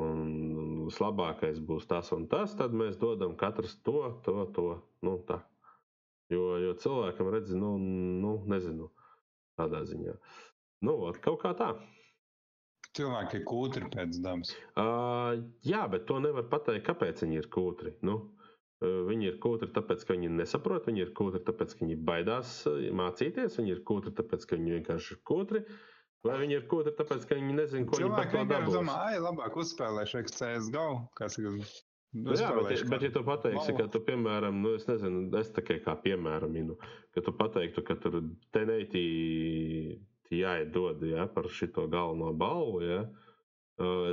un vislabākais būs tas un tas, tad mēs dodam katrs to, to, to. Nu, tā. Jo, jo cilvēkam redz, nu, nu, nezinu, tādā ziņā. Nu, kaut kā tā. Cilvēki ir kūtri pēc dabas. Uh, jā, bet to nevar pateikt, kāpēc viņi ir kūtri. Nu, Viņi ir kūtri, tāpēc, ka viņi nesaprot, viņi ir kūtri, tāpēc, ka viņi baidās mācīties, viņi ir kūtri, tāpēc, ka viņi vienkārši ir kūtri. Vai viņi ir kūtri, tāpēc, ka viņi nezina, ko Cilvēki viņi to domā? Ai, labāk uzspēlēšu CSGO, kas ir. Nu, jā, bet, bet, ja tu pateiksi, ka tu, piemēram, nu, es nezinu, es tikai kā piemēram minu, ka tu pateiktu, ka tur teneitī jāiedod ja, par šito galveno balvu, ja,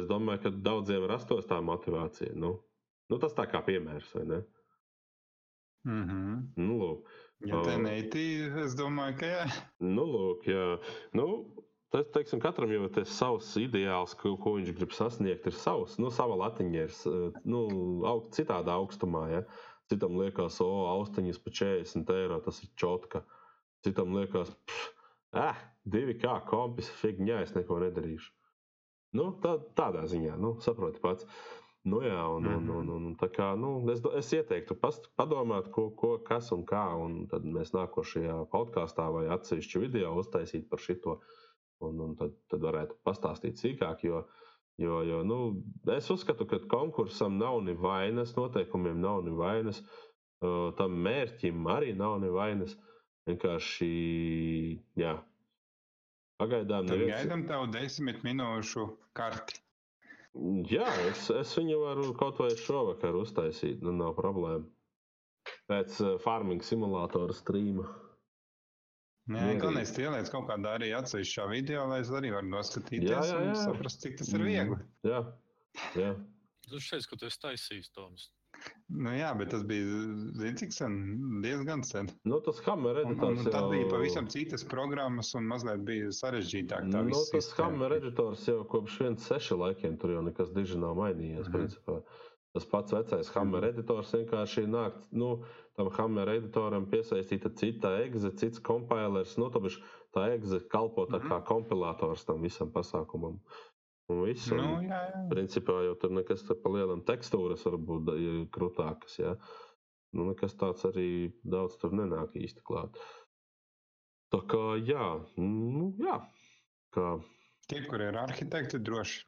es domāju, ka daudziem rastos tā motivācija. Nu, nu tas tā kā piemērs, vai ne? Mm -hmm. nu, lūk. Ja tā neitī, es domāju, ka jā. Nu, lūk, jā. Nu, tas, teiksim, katram jau tas savs ideāls, ko, ko viņš grib sasniegt, ir savs. Nu, sava latiņa ir nu, aug, citādā augstumā, ja. Citam liekas, o, austiņas pa 40 eiro, tas ir čotka. Citam liekas, pff, eh, divi kā kompis, figņā, es neko nedarīšu. Nu, tā, tādā ziņā, nu, saproti pats. Uh, Nu, jā, un, un, un, un, tā kā, nu, es, es ieteiktu past, padomāt, ko, ko, kas un kā, un tad mēs nākošajā podkāstā vai atsevišķu video uztaisīt par šito, un, un tad, tad varētu pastāstīt sīkāk, jo, jo, jo nu, es uzskatu, ka konkursam nav ne vainas, noteikumiem nav ne vainas, tam mērķim arī nav ne vainas, vienkārši, jā, pagaidām neviens... Gaidām tavu desmit minūšu karti. Jā, es, es viņu varu kaut vai šovakar uztaisīt, nu nav problēma. Pēc uh, farming simulātora streama. Jā, galvenais ir ieliec kaut kādā arī atsevišķā video, lai es arī varu noskatīties jā, jā, jā. un saprast, cik tas ir viegli. Jā, jā. Tu šeit, ka tu esi taisījis, Toms. Nu, jā, bet tas bija zin, sen, diezgan sen. Nu, tas Hammer editors. Un, un tad bija pavisam citas programmas un mazliet bija sarežģītāk. Tā nu, tas Hammer editors jau kopš 1.6 laikiem tur jau nekas diži nav mainījies. Mm -hmm. Tas pats vecais Hammer mm -hmm. editors vienkārši nāk, nu, tam Hammer editoram piesaistīta cita exe, cits kompilers. Nu, tā exe kalpo tā kā mm -hmm. kompilators tam visam pasākumam. Un viss, un, nu, jā, jā. Principā jau tur nekas tā pa lielam tekstūras var būt krūtākas. Ja? Nu, nekas tāds arī daudz tur nenāk īsti klāt. Tā kā jā, nu, jā. Kā... Tie, kur ir arhitekti, droši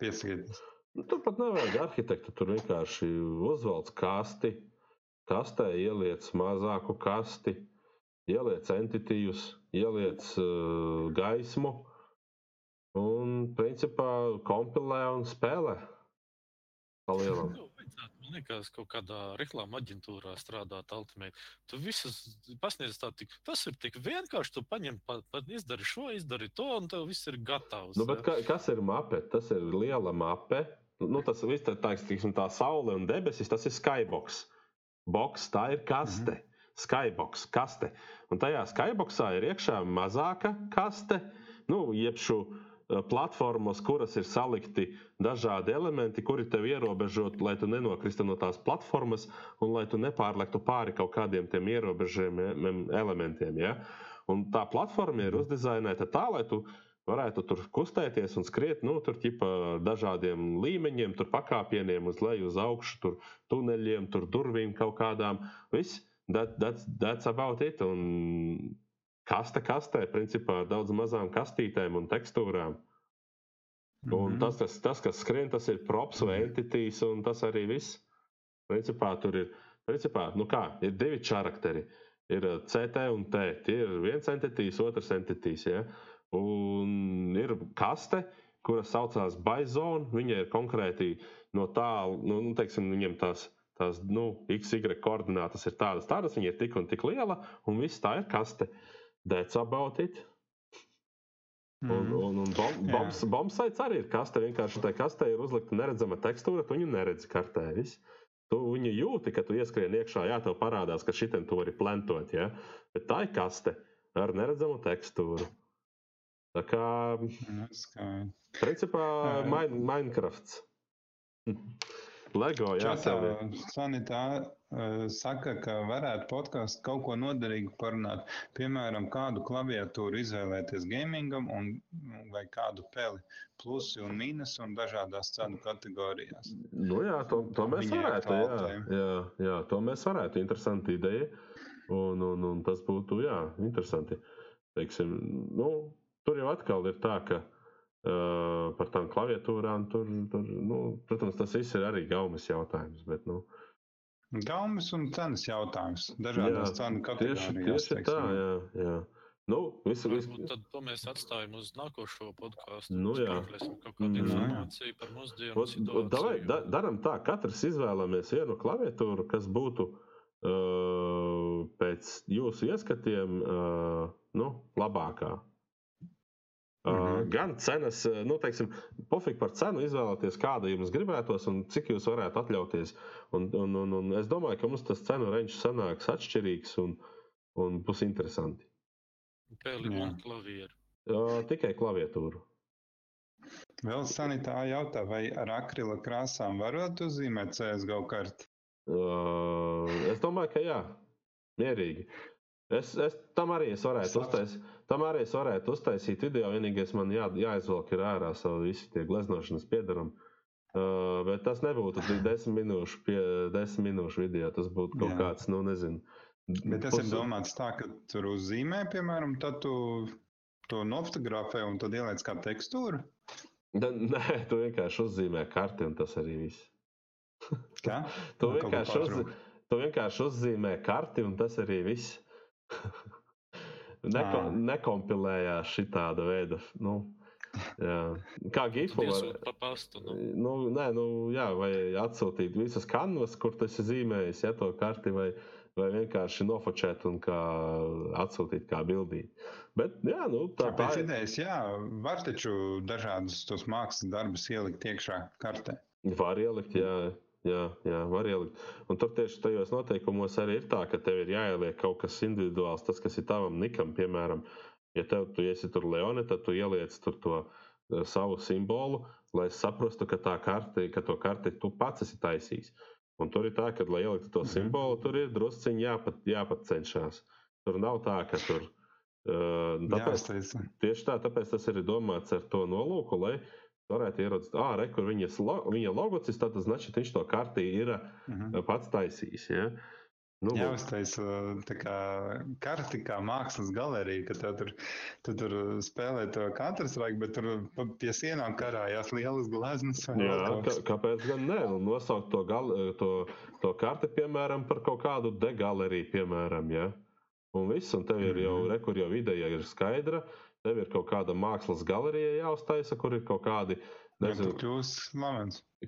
piesakieties. Nu, tur pat nevajag arhitektu. Tur vienkārši uzvelc kasti, kastē ieliec mazāku kasti, ieliec entitīvus, ieliec uh, gaismu principā, kompilē un spēlē. Pa lielam. Nu, Man liekas, kaut kādā reklāmas aģentūrā strādāt Ultimate. Tu visus pasniedz tā, tik, tas ir tik vienkārši. Tu paņem, pa, pa, izdari šo, izdari to, un tev viss ir gatavs. Nu, ka, kas ir mape? Tas ir liela mape. Nu, tas viss tā, tā, tā saule un debesis, tas ir skybox. Box, tā ir kaste. Mm -hmm. Skybox, kaste. Un tajā skyboxā ir iekšā mazāka kaste, nu, jeb uh, platformas, kuras ir salikti dažādi elementi, kuri tev ierobežot, lai tu nenokristu no tās platformas un lai tu nepārlektu pāri kaut kādiem tiem ierobežojumiem elementiem. Ja? Un tā platforma ir uzdizainēta tā, lai tu varētu tur kustēties un skriet nu, tur ķipa dažādiem līmeņiem, tur pakāpieniem uz leju, uz augšu, tur tuneļiem, tur durvīm kaut kādām. Viss, that, that's, that's about it. Un kaste kastē, principā ar daudz mazām kastītēm un tekstūrām. Un Mhm. tas, tas, tas, kas skrien, tas ir props vai entities, un tas arī viss. Principā tur ir, principā, nu kā, ir divi charakteri. Ir uh, CT un T. Tie ir viens entities, otrs entities. Ja? Un ir kaste, kuras saucās Bison. Viņa ir konkrēti no tālu, nu, nu, teiksim, viņiem tās, tās nu, XY koordinātas ir tādas, tādas, viņa ir tik un tik liela, un viss tā ir kaste. That's about it. Un, Mhm. un, un Jā. bombs, bombsaits arī ir kaste. Vienkārši tajā kastē ir uzlikta neredzama tekstūra, tu viņu neredzi kartē. Viss. Tu viņu jūti, ka tu ieskrien iekšā, jā, tev parādās, ka šitiem to var plantot. Ja? Bet tā ir kaste ar neredzamu tekstūru. Tā kā, Nu, principā, Jā. Lego, jā. Sanitā uh, saka, ka varētu podkāstu kaut ko noderīgu parunāt. Piemēram, kādu klaviatūru izvēlēties gamingam un, vai kādu peli. Plusi un mīnus un dažādās cenu kategorijās. Nu, jā, to, to mēs varētu. Jā, jā, jā, to mēs varētu. Interesanti ideja. Un, un, un tas būtu jā, interesanti. Teiksim, nu, tur jau atkal ir tā, ka uh, par tām klaviatūrām tur, tur nu, protams, tas viss ir arī gaumas jautājums. Bet, nu, Gaumas un cenas jautājums. Dažādās cenu tieši, kategorijās. tieši tā, jā. jā. Nu, visu, visu, tad to mēs atstājam uz nākošo podkāstu. Nu, jā. Kaut kādu Nu, jā. informāciju par mūsdienu davai, da, daram tā, katrs izvēlamies vienu klaviatūru, kas būtu uh, pēc jūsu ieskatiem uh, nu, labākā. Uh, Mhm. Gan cenas, nu, teiksim, pofīgi par cenu izvēlēties, kāda jums gribētos un cik jūs varētu atļauties. Un, un, un, un es domāju, ka mums tas cenu range sanāks atšķirīgs un, un būs interesanti. Pēli Jā. un klavieru. Uh, tikai klaviatūru. Vēl sanitā jautā, vai ar akrila krāsām varētu uzzīmēt CSGO karti? Uh, es domāju, ka jā, mierīgi. Es, es tam arī es varētu uztaisīt. Tam arī es varētu uztaisīt video. Vienīgais man jā, jāizvelk ir ārā savu visi tie gleznošanas piedarumi. Uh, bet tas nebūtu desmit minūšu, pie, desmit minūšu video. Tas būtu kaut Jā. kāds, nu, nezinu. Bet tas ir pus- domāts tā, ka tur uzzīmē, piemēram, tad tu to nofotografē un tad ieliec kā tekstūru. Da- Nē, tu vienkārši uzzīmē karti un tas arī viss. Kā? Tu ko vienkārši, uz, tu vienkārši uzzīmē karti un tas arī viss. Neko, Ā. nekompilējās šī tāda veida. Nu, jā. Kā gifu var. Pa pastu. Nu. Nu, nē, nu, jā, vai atsūtīt visas kanvas, kur tas ir zīmējis, ja to karti, vai, vai vienkārši nofočēt un kā atsūtīt kā bildīt. Bet, jā, nu, tā, Tā ir. idejas, jā, var taču dažādus tos mākslas darbus ielikt iekšā kartē. Var ielikt, jā, jā, jā, var ielikt. Un tur tieši tajos noteikumos arī ir tā, ka tev ir jāieliek kaut kas individuāls, tas, kas ir tavam nikam, piemēram, ja tev tu esi tur Leone, tad tu ieliec tur to eh, savu simbolu, lai saprastu, ka tā karte, ka to karti tu pats esi taisījis. Un tur ir tā, ka, lai ieliktu to Mhm. simbolu, tur ir drusciņi jāpat, jāpat cenšas. Tur nav tā, ka tur. Uh, tāpēc, Jāuztaisa. Tieši tā, tāpēc tas ir domāts ar to nolūku, lai varētu ieraudzīt, ah, re, kur viņas lo, viņa logocis, tad tas значит, viņš to kartī ir Mhm. uh, pats taisījis. Ja? Nu, lūk. Jāuztaisa tā kā karti, kā mākslas galerija, ka tev tur, tu tur spēlē to katrs vajag, bet tur pa- pie sienām karājās lielas gleznas. vai Jā, vēl kaut kā, kas. kāpēc gan ne? Nu, nosaukt to, gal, to, to karti, piemēram, par kaut kādu degaleriju, piemēram. Ja? Un viss, un tev ir jau, Mhm. re, kur jau ideja ir skaidra. Tev ir kaut kāda mākslas galerija jāuztaisa, kur ir kaut kādi nezinu,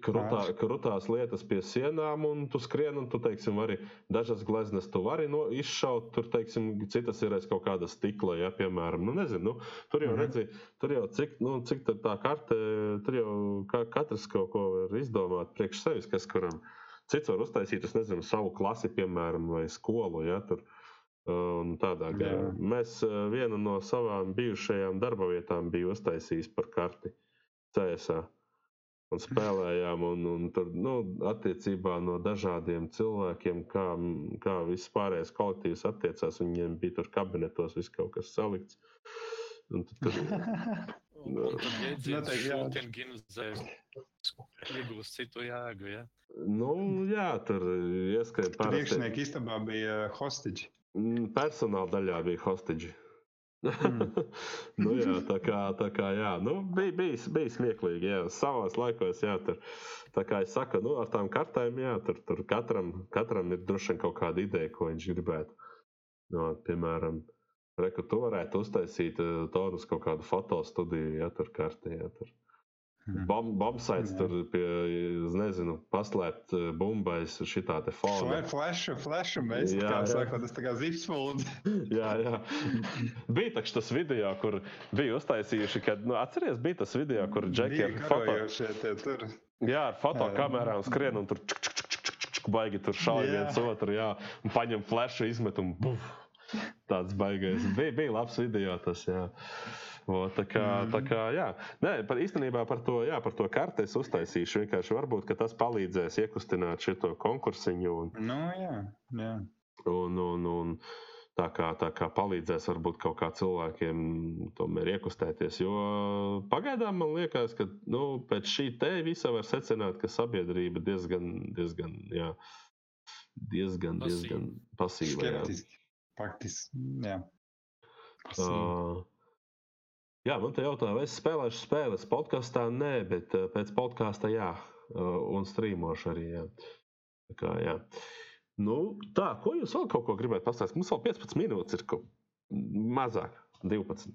krutā, krutās lietas pie sienām, un tu skrien, un tu, teiksim, arī dažas gleznas tu vari no, izšaut, tur, teiksim, citas ir aiz kaut kāda stikla, ja, piemēram, nu, nezinu, nu, tur jau Mhm. redzi, tur jau cik, nu, cik tā karte, tur jau ka, katrs kaut ko var izdomāt priekš sevis, kas kuram cits var uztaisīt, es nezinu, savu klasi, piemēram, vai skolu, ja, tur. Un tādā garā. Mēs vienu no savām bijušajām darba vietām biju uztaisījis par karti CSA. Un spēlējām, un, un tur nu, attiecībā no dažādiem cilvēkiem, kā, kā viss pārējais kolektīvs attiecās. Viņiem bija tur kabinetos viss kaut kas salikts. Un tad, kad, Un, un tad jēdziens Noteikti, jā. šūtienginzēs iegūst citu jēgu, ja? Nu, jā, tur ieskrēja parasti. Priekšnieka istabā bija hostage. Mm, Personāla daļā bija hostage. Mm. nu, jā, tā kā, tā kā jā, nu, bija, bija, bija smieklīgi. Jā, savos laikos, jā, tur, tā kā es saku, nu, ar tām kartēm, jā, tur, tur katram, katram ir droši vien kaut kāda ideja, ko viņš gribētu. No, piemēram, reku, tu varētu uztaisīt uh, tonus kaut kādu fotostudiju, ja tur kartē, ja tur. Mhm. Bom, bombsaits Jā. tur pie, nezinu, paslēpt uh, bumbais šitā te fona. Flashu, flashu mēs, Jā, kā jā. saka, tas tā kā zips folds. Jā, jā. Bija taču tas video, kur bija uztaisījuši, kad, nu, atceries, bija tas video, kur džeki ar foto, jā, ar fotokamerām skrien un tur čuk, čuk, čuk, čuk, čuk, čuk, baigi tur šauj viens otru, jā, un paņem flešu, izmet un buf. Tāds baigais. Bija, bija labs video tas, jā. O, tā kā, Mhm. tā kā, jā. Nē, par īstenībā par to, jā, par to karti es uztaisīšu. Vienkārši varbūt, ka tas palīdzēs iekustināt šo konkursiņu un, Nu, jā, jā. un, un, un tā kā, tā kā palīdzēs varbūt kaut kā cilvēkiem tomēr iekustēties. Jo pagaidām man liekas, ka nu, pēc šī te visa var secināt, ka sabiedrība diezgan, diezgan, jā, diezgan, Pasīva. diezgan pasīva. Skeptiski. Faktiski, jā. Pasīvi. Uh, jā, man te jautā, vai es spēlēšu spēles podkāstā? Nē, bet uh, pēc podkāsta jā, uh, un strīmošu arī. Jā. Tā kā, jā. Nu, tā, ko jūs vēl kaut ko gribētu pastāstīt? Mums vēl 15 minūtes ir kaut mazāk, 12.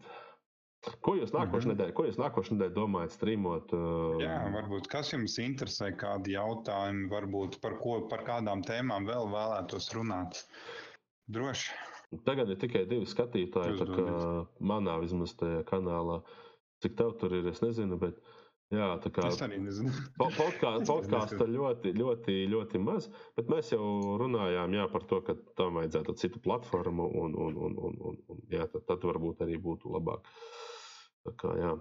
Ko jūs nākošais Mhm. nedēļa, ko jūs nākošais nedēļa domājat strīmot? Uh, Jā, varbūt kas jums interesē, kādi jautājumi, varbūt par, ko, par kādām tēmām vēl vēlētos runāt. Droši. Tagad ir tikai divi skatītāji, tā kā manā vismaz tajā kanālā. Cik tev tur ir, es nezinu, bet jā, tā kā Es arī nezinu. Po- podkā- Es Podkāsta neskatos. ļoti, ļoti, ļoti maz, bet mēs jau runājām jā, par to, ka tam vajadzētu citu platformu, un, un, un, un, un, un jā, tad, tad varbūt arī būtu labāk. Tā kā, jā.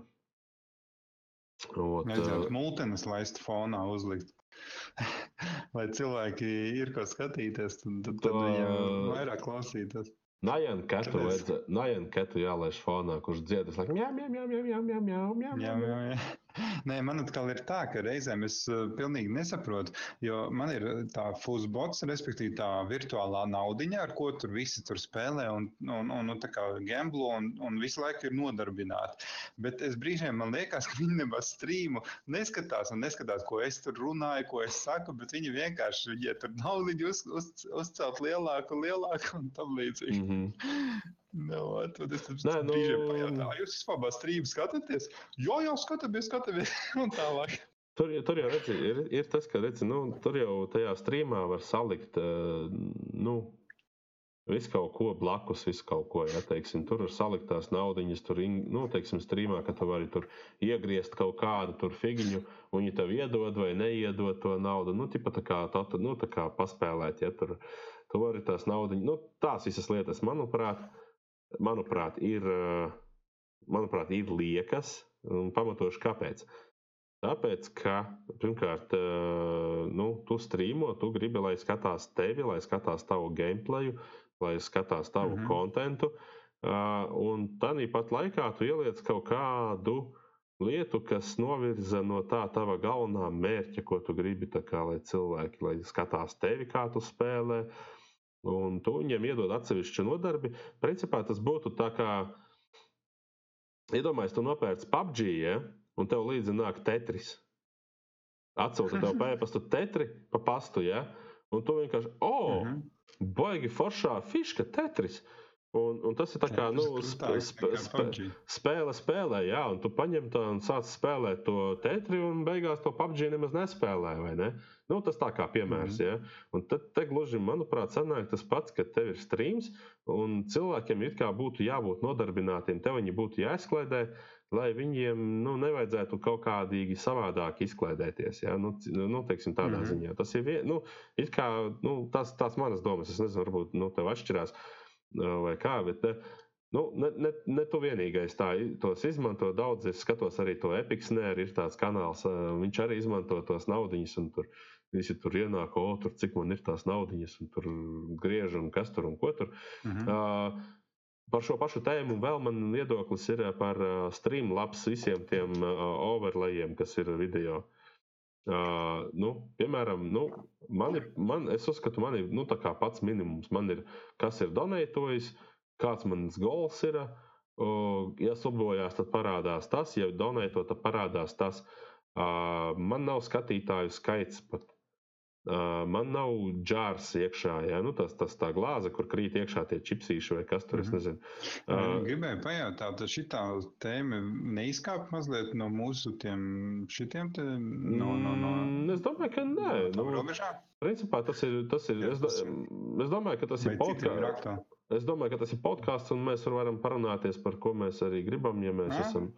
Ot, Vajadzētu ā, multenes laist fonā uzlikt. Lai cilvēki ir ko skatīties, tad, tad, tad viņiem vairāk klausīties. Najan Ketu, Tāpēc- vajadza- Najan Ketu jālaiž fonā, kurš dziedas, mjau, mjau, mjau, mjau, mjau, mjau, Jā, mjau. jā, jā. Nē, man atkal ir tā, ka reizēm es uh, pilnīgi nesaprotu, jo man ir uh, tā fuzbots, respektīvi tā virtuālā naudiņa, ar ko tur visi tur spēlē un, un, un, un tā kā gamblo un, un visu laiku ir nodarbināti. Bet es brīžiem man liekas, ka viņi nemaz strīmu neskatās un neskatās, ko es tur runāju, ko es saku, bet viņi vienkārši, ja tur naudiņu uz, uz, uzcelt lielāku, lielāku un tam līdzīgi. Mhm. No, tad es tam nu- pajautāju, jūs vispār strīmu skatāties? Jā, jau skatāmies, skatāmies un tālāk. Tur, tur jau redzi, ir, ir tas, ka redzi, nu, tur jau tajā streamā var salikt uh, nu, visu kaut ko blakus, visu kaut ko. Ja, teiksim, tur ir saliktās naudiņas, tur, nu, teiksim, streamā, ka tu vari tur iegriezt kaut kādu tur figiņu, un viņi tev iedod vai neiedod to naudu. Nu, tipa tā kā, tā, nu, tā kā paspēlēt, ja tur tu vari tās naudiņas, nu, tās visas lietas, manuprāt, manuprāt, ir, uh, manuprāt, ir liekas un pamatoši kāpēc. Tāpēc, ka pirmkārt, eh, nu, tu strīmo, tu gribi, lai skatās tevi, lai skatās tavu gameplayu, lai skatās tavu mm. -hmm. kontentu. Uh, un tādā pat laikā tu ieliec kaut kādu lietu, kas novirza no tā tava galvenā mērķa, ko tu gribi, tā kā, lai cilvēki lai skatās tevi, kā tu spēlē. Un tu viņiem iedod atsevišķu nodarbi. Principā tas būtu tā kā, iedomājieties, tu nopērci PUBG, ja? un tev līdzi nāk tetris. Atsūta tev pēpastu tetri pa pastu, ja? un tu vienkārši, oh, Mhm. baigi foršā fiška tetris. Un, un tas ir tā kā nu, sp sp sp spēle, spēlē, jā, un tu paņem to un sāc spēlēt to tetri, un beigās to PUBG nemaz nespēlē. Ne? Nu, tas tā kā piemērs. Mm -hmm. ja? Un tad te gluži, manuprāt, sanāk tas pats, ka tev ir streams, un cilvēkiem it kā būtu jābūt nodarbinātiem, te viņi būtu jāizklaidē, lai viņiem nu, nevajadzētu kaut kādīgi savādāk izklaidēties. Ja? Nu, nu, teiksim, tādā mm -hmm. ziņā. Tas ir vien, nu, kā, nu, tās, tās manas domas. Es nezinu, varbūt nu, tev atšķirās vai kā. Bet, Nu, ne, ne, ne tu vienīgais tā, tos izmanto. Daudz es skatos arī to Epicsnēru, ir tāds kanāls. Viņš arī izmanto tos naudiņus, un tur visi tur ienāk, o, tur cik man ir tās naudiņas, un tur griež un kas tur un ko tur. -huh. uh, Par šo pašu tēmu vēl man viedoklis ir par Streamlabs visiem tiem overlayiem, kas ir video. Uh, nu, piemēram, nu, man ir, man, es uzskatu, man ir nu, pats minimums. Man ir, kas ir donētojis, kāds mans goals ir. Uh, ja subojās, tad parādās tas, ja donēto, tad parādās tas. Uh, man nav skatītāju skaits pat Uh, man nav džārs iekšā, ja? nu, tas, tas tā glāze, kur krīt iekšā tie čipsīši vai kas tur, es mhm. nezinu. Uh, Gribēju pajautāt, šī tēma neizkāp mazliet no mūsu tiem šitiem te, no, no, no... Mm, es domāju, ka nē. No nu? Principā tas ir, tas ir, Jā, es, do, es domāju, ka tas ir podkāsts. Es domāju, ka tas ir podkāsts, un mēs varam parunāties par ko mēs arī gribam, ja mēs Nā? esam.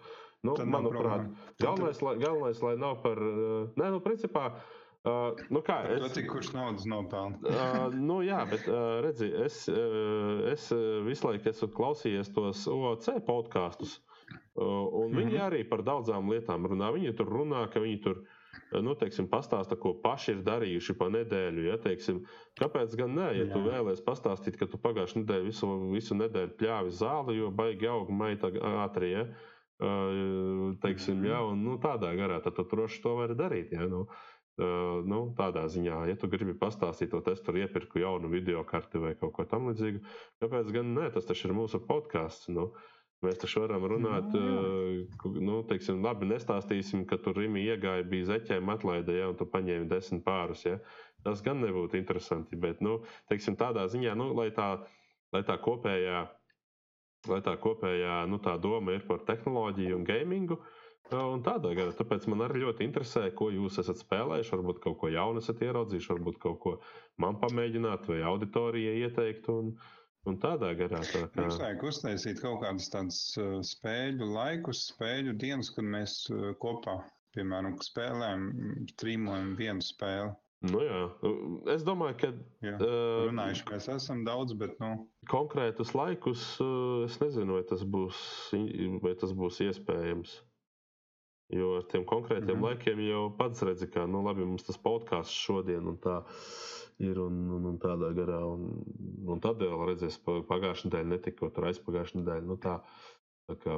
Nu, manuprāt, galvenais, lai, galvenais, lai nav par. Nē, nu, principā. Uh, Uh, nu kā, es, cik kurš naudas nopelna? uh, nu, jā, bet uh, redzi, es, uh, es visu laiku esmu klausījies tos OC podkāstus, uh, un mm -hmm. viņi mhm. arī par daudzām lietām runā. Viņi tur runā, ka viņi tur nu, teiksim, pastāsta, ko paši ir darījuši pa nedēļu. Ja, teiksim, kāpēc gan nē, ja Jā. tu vēlēsies pastāstīt, ka tu pagājušajā nedēļā visu, visu nedēļu pļāvi zāli, jo baigi auga maita ātri. Ja? Uh, teiksim, mm -hmm. ja, un, nu, tādā garā tad tu droši to vari darīt. Ja? Nu, Uh, nu, tādā ziņā, ja tu gribi pastāstīt, to es tur iepirku jaunu video karti vai kaut ko tamlīdzīgu, kāpēc gan ne? Tas taču ir mūsu podkāsts. Nu, mēs taču varam runāt, uh, nu, teiksim, labi, nestāstīsim, ka tur Rīgā iegāja, bija zeķēm atlaide, ja, un tu paņēmi desmit pārus. Ja. Tas gan nebūtu interesanti, bet, nu, teiksim, tādā ziņā, nu, lai tā, lai tā kopējā, lai tā kopējā, nu, tā doma ir par tehnoloģiju un gamingu. Uh, Un tādā garā, tāpēc man arī ļoti interesē, ko jūs esat spēlējuši. Varbūt kaut ko jaunu esat ieraudzījuši, varbūt kaut ko man pamēģināt, vai auditorijai ieteikt. Un, un tādā garā. Tā kā... Mums vajag uztaisīt kaut kādus tādus spēļu laikus, spēļu dienas, kad mēs kopā, piemēram, spēlējam, strīmojam vienu spēli. Nu jā, es domāju, ka. Jā, runājuši, mēs esam daudz, bet. Nu... Konkrētus laikus es nezinu, vai tas būs, vai tas būs iespējams. Jo ar tiem konkrētiem mm -hmm. laikiem jau pats redzi, ka, nu, labi, mums tas podkāsts šodien un tā ir un, un, un tādā garā. Un, un tad vēl redzēs, pagājušā nedēļa netika, tur aizpagājušā nedēļa. Nu, tā, kā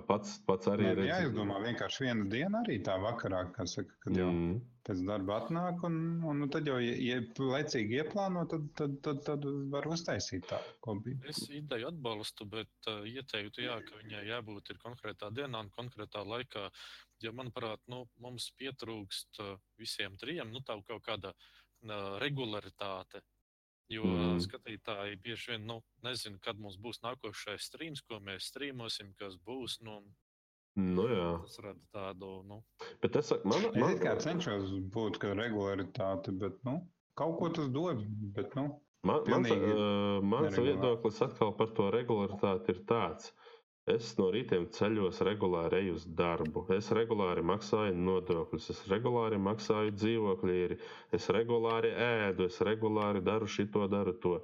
pats, pats arī ir. Jā, jāizdomā vienkārši viena diena arī tā vakarā, saka, kad jau mm. pēc darba atnāk, un, un nu, tad jau, ja laicīgi ieplāno, tad, tad, tad, tad var uztaisīt tā kopiju. Es ideju atbalstu, bet uh, ieteiktu, jā, ka viņai jābūt ir konkrētā dienā un konkrētā laikā jo, manuprāt, nu, mums pietrūkst visiem trijiem nu, tā kaut kāda uh, regularitāte. Jo mm. skatītāji bieži vien nu, nezina, kad mums būs nākošais streams, ko mēs streamosim, kas būs. Nu, Nu, jā. tas rada tādu. Nu. Bet es, man, man... es cenšos būt kā regularitāte, bet nu, kaut ko tas dod. Bet, nu, man, mans uh, mans viedoklis atkal par to regularitāti ir tāds. Es no rītiem ceļos regulāri eju uz darbu. Es regulāri maksāju nodokļus, es regulāri maksāju dzīvokļu, es regulāri ēdu, es regulāri daru šito, daru to.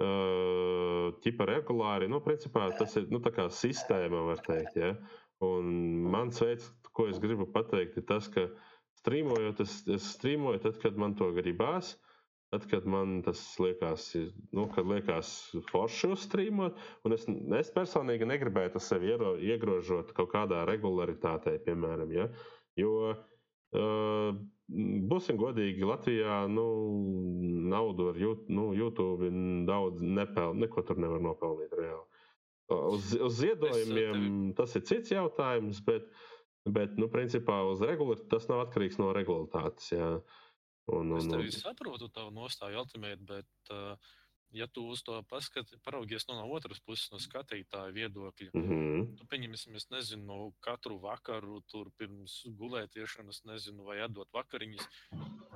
Uh, ķipa regulāri, nu, principā tas ir nu, tā kā sistēma, var teikt. Ja? Un mans veids, ko es gribu pateikt, ir tas, ka strīmojot, es, es strīmoju tad, kad man to gribās. Uh, Tad, kad man tas liekas, nu, kad liekas forši uzstrīmot, un es, es personīgi negribētu sevi iero, iegrožot kaut kādā regularitātē, piemēram. Ja? Jo, uh, būsim godīgi, Latvijā nu, naudu ar nu, YouTube daudz nepelnīt, neko tur nevar nopelnīt reāli. Uz, uz ziedojumiem tas ir cits jautājums, bet, bet nu, principā uz regulāri tas nav atkarīgs no regulāritātes. Un, un, es tevi saprotu, tavu nostāju ultimate, bet uh, ja tu uz to paskati, paraugies no, no otras puses, no skatītāja viedokļa, Mm -hmm. tu pieņemsim, es nezinu, katru vakaru, tur pirms gulētiešanas, nezinu, vai atdot vakariņas,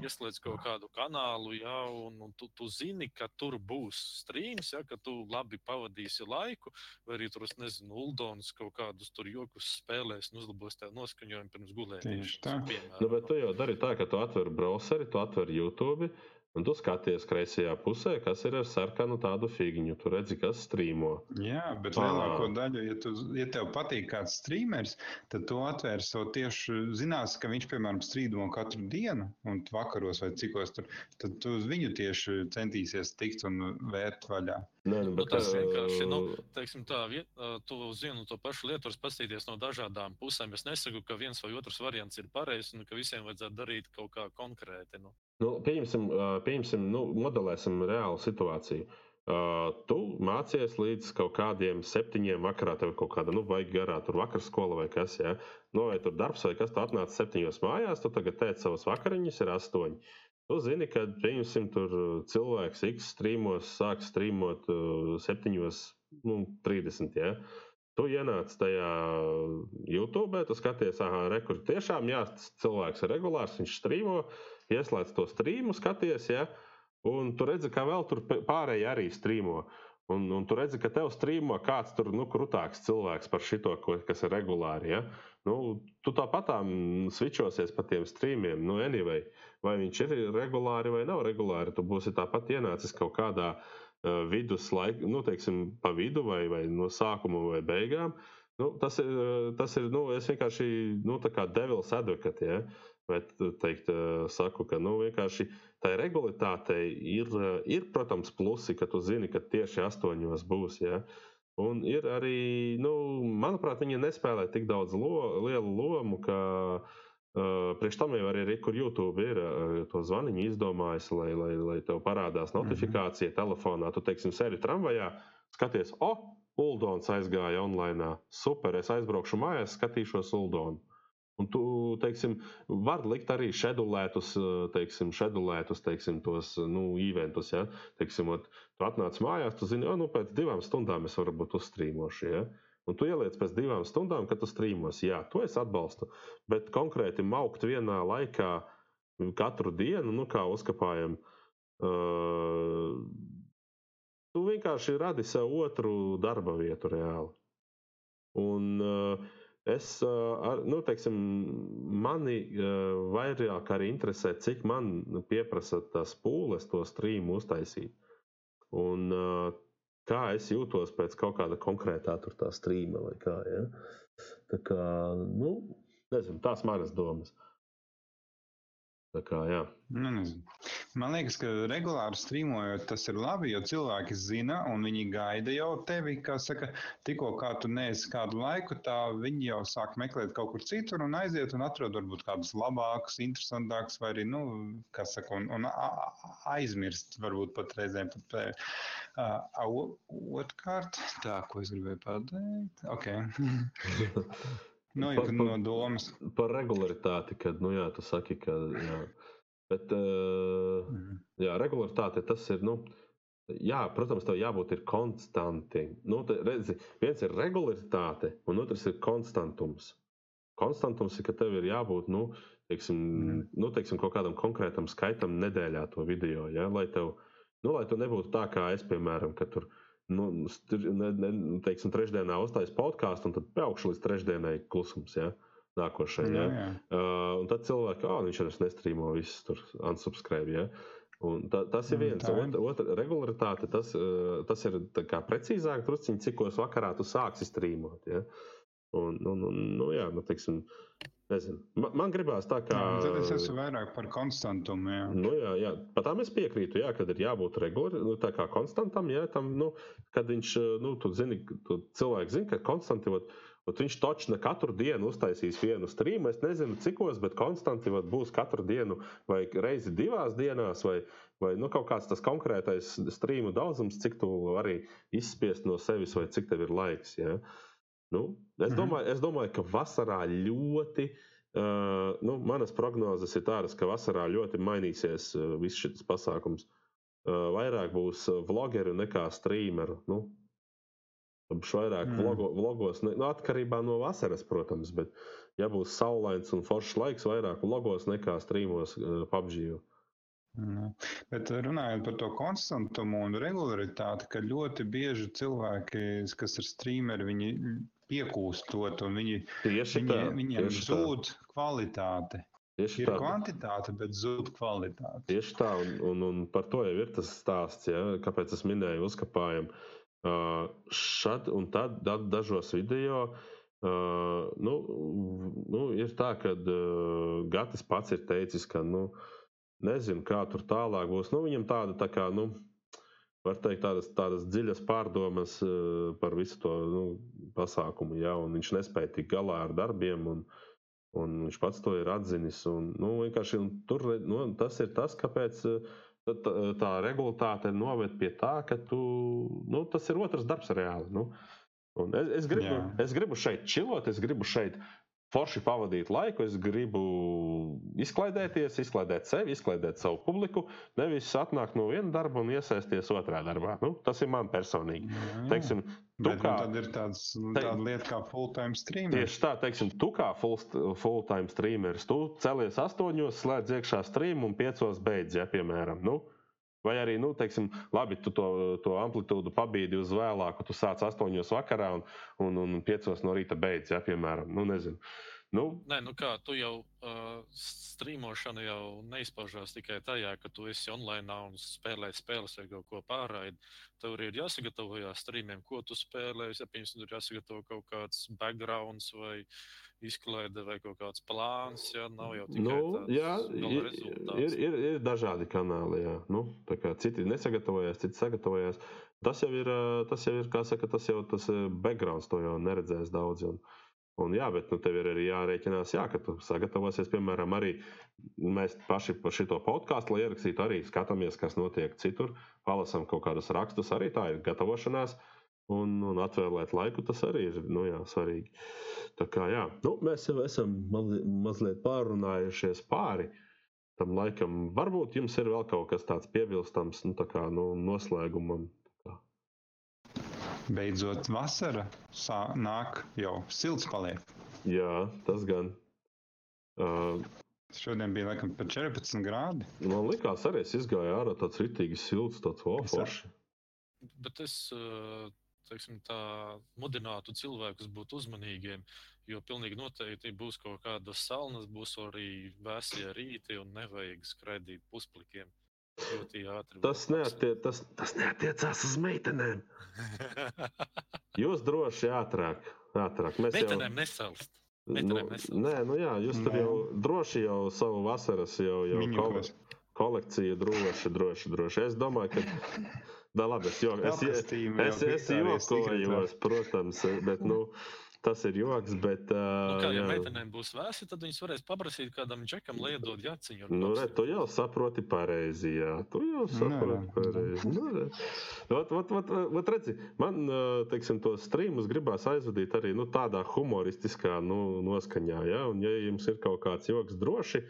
ieslēdz kaut kādu kanālu, jā, un, un tu, tu zini, ka tur būs streams, ja, ka tu labi pavadīsi laiku, vai arī tur, es nezinu, Uldons kaut kādus tur jokus spēlēs un uzlabos tev noskaņojumu pirms gulētiešanas. tā. piemēram. Nu, bet tu jau dari tā, ka tu atver browseri, tu atver YouTube. Un tu skaties kreisajā pusē, kas ir ar sarkanu tādu figūru. Tu redzi, kas strīmo. Jā, bet Ā. lielāko daļu, ja, tu, ja tev patīk kāds streamers, tad tu atvērs to tieši zinās, ka viņš, piemēram, strīdo katru dienu, un vakaros vai cikos tur, tad tu uz viņu tieši centīsies tikt un vērt vaļā. Nē, nu, Nu, tas vienkārši, nu, teiksim tā, tu zini to pašu lietu, var paskatīties no dažādām pusēm. Es nesaku, ka viens vai otrs variants ir pareizs un ka visiem vajadzētu darīt kaut kā konkrēti. Nu. Nu, pieņemsim, pieņemsim nu, modelēsim reālu situāciju. Uh, tu mācies līdz kaut kādiem septiņiem vakarā, tev kaut kāda, nu, vai garā tur vakar skola vai kas, ja? nu, vai tur darbs vai kas, tu atnāc septiņos mājās, tu tagad teici savas vakariņas ir astoņi. Tu zini, ka, pieņemsim, tur cilvēks X strīmos sāk strīmot uh, septiņos, nu, 30, ja? Tu ienāc tajā YouTube, tu skaties, ah, rekur, tiešām, jā, tas cilvēks ir regulārs, viņš strīmo, ieslēdz to strīmu, skaties, ja, un tu redzi, ka vēl tur pārējie arī strīmo. Un, un tu redzi, ka tev strīmo kāds tur nu, krūtāks cilvēks par šito, kas ir regulāri. Ja? Nu, tu tāpat switchosies pa tiem strīmiem. Nu, anyway, vai viņš ir regulāri vai nav regulāri, tu būsi tāpat ienācis kaut kādā uh, viduslaikā, nu, teiksim, pa vidu vai, vai no sākuma vai beigām. Nu, tas ir, uh, tas ir nu, es vienkārši nu, tā kā devils advocate. Ja? Bet teikt, uh, saku, ka nu, vienkārši tai regularitātei ir, uh, ir, protams, plusi, ka tu zini, ka tieši astoņos būs. Ja? Un ir arī, nu, manuprāt, viņi nespēlē tik daudz lo, lielu lomu, ka uh, priekš tam jau arī ir, kur YouTube ir uh, to zvaniņu izdomājis, lai, lai, lai tev parādās notifikācija mm -hmm. telefonā. Tu, teiksim, sēdi tramvajā, skaties, o, oh, Uldons aizgāja online. Super, es aizbraukšu mājās, skatīšos Uldonu. Un tu, teiksim, var likt arī šedulētus, teiksim, šedulētus, teiksim, tos, nu, eventus, ja. Teiksim, ot, tu atnāc mājās, tu zini, nu, pēc divām stundām es varbūt uzstrīmošu, ja. Un tu ieliec pēc divām stundām, kad tu strīmos. Jā, to es atbalstu. Bet konkrēti maukt vienā laikā katru dienu, nu, kā uzkapājam, uh, tu vienkārši radi sev otru darba vietu reāli. Un, uh, Es, ar, nu, teiksim, mani vairāk arī interesē, cik man pieprasa tas pūles to strīmu uztaisīt. Un kā es jūtos pēc kaut kāda konkrētā tur tā strīma vai kā. Ja? Tā kā, nu, nezinu, tās manas domas. Kā, jā. Nu, nezinu. Man liekas, ka regulāri strīmojot, tas ir labi, jo cilvēki zina un viņi gaida jau tevi. Kā saka, tikko kā tu neesi kādu laiku, tā viņi jau sāk meklēt kaut kur citur un aiziet un atrod varbūt kādus labākus, interesantākus, vai arī, nu, kā saka, un, un aizmirst varbūt pat reizēm. Pat, uh, Otrkārt, tā, ko es gribēju pateikt. Okay. Nu, jau par- no domas. Par regularitāti, kad, nu, jā, tu saki, ka, jā. Bet, uh, jā, regularitāte tas ir, nu, jā, protams, tev jābūt ir konstanti. Nu, te, redzi, viens ir regularitāte, un otrs ir konstantums. Konstantums ir, ka tev ir jābūt, nu, teiksim, Mhm. nu, teiksim kaut kādam konkrētam skaitam nedēļā to video, ja, lai tev, nu, lai tu nebūtu tā kā es, piemēram, ka tur, nu, ne, ne, teiksim, trešdienā uztais podkāstu, un tad pēkšņi līdz trešdienai klusums, ja, nākošajai. Jā, Ja. jā. Uh, un tad cilvēki, ah, viņš arī nestrīmo, viss tur unsubscribe. Ja? Un ta, tas ir Mm, viens. Otra, otra regularitāte, tas, uh, tas ir precīzāk, drusciņ, cikos vakarā tu sāksi strīmot. Ja? Un, un, un, nu, jā, nu, teiksim, nezinu. Man, man gribās tā kā. Jā, tad es esmu vairāk par konstantumu. Jā. Nu, jā, jā. Pat tam es piekrītu, jā, kad ir jābūt regulāram, nu, tā kā konstantam, jā, tam, nu, kad viņš, nu, tu zini, tu cilvēks zina, ka konstanti, vat, vat viņš točna katru dienu uztaisīs vienu strīmu, es nezinu, cikos, bet konstanti vat, būs katru dienu vai reizi divās dienās, vai, vai nu, kaut kāds tas konkrētais strīmu daudzums, cik tu vari izspiest no sevis, vai cik tev ir laiks, jā. Nu, es, Mhm. domāju, es domāju, ka vasarā ļoti Uh, nu, manas prognozes ir tādas, ka vasarā ļoti mainīsies uh, viss šis pasākums. vairāk būs vlogeru nekā streameru. Nu, vairāk mm. vlogo, vlogos, ne, nu, atkarībā no vasaras, protams, bet, ja būs saulains un foršs laiks, vairāk vlogos nekā streamos uh, PUBG. Nu, bet runājot par to konstantumu un regularitāti, ka ļoti bieži cilvēki, kas ir streameri, viņi piekūstot un viņi, tieši viņi, tā, viņiem tieši zūd tā. kvalitāte. Tieši ir tā. kvantitāte, bet zūd kvalitāte. Tieši tā, un, un, un par to jau ir tas stāsts, ja? kāpēc es minēju uzkapājumu. Uh, šad un tad da, dažos video uh, nu, nu, ir tā, ka uh, Gatis pats ir teicis, ka nu, nezinu, kā tur tālāk būs. Nu, viņam tāda tā kā. Nu, var teikt, tādas, tādas dziļas pārdomas uh, par visu to nu, pasākumu, ja, un viņš nespēja tikt galā ar darbiem, un, un viņš pats to ir atzinis. Un, nu, un tur, nu, tas ir tas, kāpēc uh, tad tā regulātāte noved pie tā, ka tu, nu, tas ir otrs darbs reāli. Nu. Un es, es, gribu, Jā. es gribu šeit čilot, es gribu šeit forši pavadīt laiku, es gribu izklaidēties, izklaidēt sevi, izklaidēt savu publiku, nevis atnākt no viena darba un iesaisties otrā darbā. Nu, tas ir man personīgi. Jā. Teiksim, Tu Bet, nu, kā, nu, tad ir tāds, te, tāda lieta kā full-time streamer. Tieši tā, teiksim, tu kā full-time full streameris, tu celies astoņos, slēdz iekšā streamu un piecos beidz, ja, piemēram. Nu, Vai arī, nu, teiksim, labi, tu to, to amplitūdu pabīdi uz vēlāku, tu sāc astoņos vakarā un, un, un piecos no rīta beidz, ja, piemēram. Nu, nezinu. Nu, Nē, nu kā tu jau uh, strīmošana jau neizpaužās tikai tajā, ka tu esi online un spēlē spēles vai kaut ko pārraidi. Tev ir jāsagatavojas strīmiem, ko tu spēlē. Ja tur ir jāsagatavo kaut kāds backgrounds vai izklaide vai kaut kāds plāns. Jā, nav jau tikai nu, jā, ir, ir, ir, ir dažādi kanāli. Jā. Nu, citi nesagatavojās, citi sagatavojās. Tas jau ir, tas jau ir, kā saka, tas jau tas backgrounds, to jau neredzēs daudz. Un, Un, jā, bet nu, tev ir arī jārēķinās, jā, ka tu sagatavosies, piemēram, arī mēs paši par šo podkāstu, lai ierakstītu, arī skatāmies, kas notiek citur, palasām kaut kādus rakstus, arī tā ir gatavošanās. Un, un atvēlēt laiku, tas arī ir nu, jā, svarīgi. Tā kā, jā, nu, mēs jau esam mazliet pārunājušies pāri tam laikam. Varbūt jums ir vēl kaut kas tāds piebilstams nu, tā kā, nu, noslēgumam Beidzot, vasara sā, nāk jau silts paliek. Jā, tas gan. Uh, Šodien bija laikam pat 14 grādi. Man liekas, arī es izgāju ārā tāds ritīgi silts, tāds oforši. Bet es teiksim, tā, mudinātu cilvēkus būt uzmanīgiem, jo pilnīgi noteikti būs kaut kādas salnas, būs arī vēsie rīti un nevajag skraidīt pusplikiem. Tas, neattiec, tas, tas neatiecās uz meitenēm. Jūs droši ātrāk. ātrāk. Mēs meitenēm jau... nesalst. Nu, nē, nu jā, jūs tur jau droši jau savu vasaras jau, jau kol kolekciju droši, droši, droši. Es domāju, ka. Da, labi, es, jo, es, es, es, es jokojos, protams, bet, nu, Tas ir joks, bet. Uh, nu, kā jau meitenēm būs vēsi, tad viņas varēs paprasīt kādam džekam, lai iedod jāciņu. Nu, re, tu jau saproti pareizi, jā. Tu jau saproti pareizi. Nu, re. ot, ot, ot, ot, redzi, man, teiksim, to streamus gribās aizvadīt arī nu, tādā humoristiskā nu, noskaņā, jā. Un, ja jums ir kaut kāds joks droši,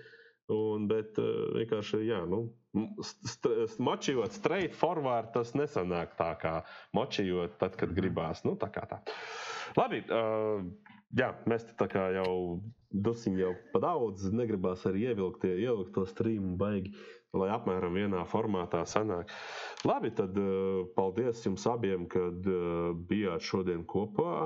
un, bet vienkārši, jā, nu. St močījot straight forward, tas nesanāk tā kā močījot tad, kad gribās. Nu, tā kā tā. Labi, uh, jā, mēs tā kā jau dusiņi jau pa daudz, negribās arī ievilkt, ievilkt to streamu baigi, lai apmēram vienā formātā sanāk. Labi, tad uh, paldies jums abiem, kad uh, bijāt šodien kopā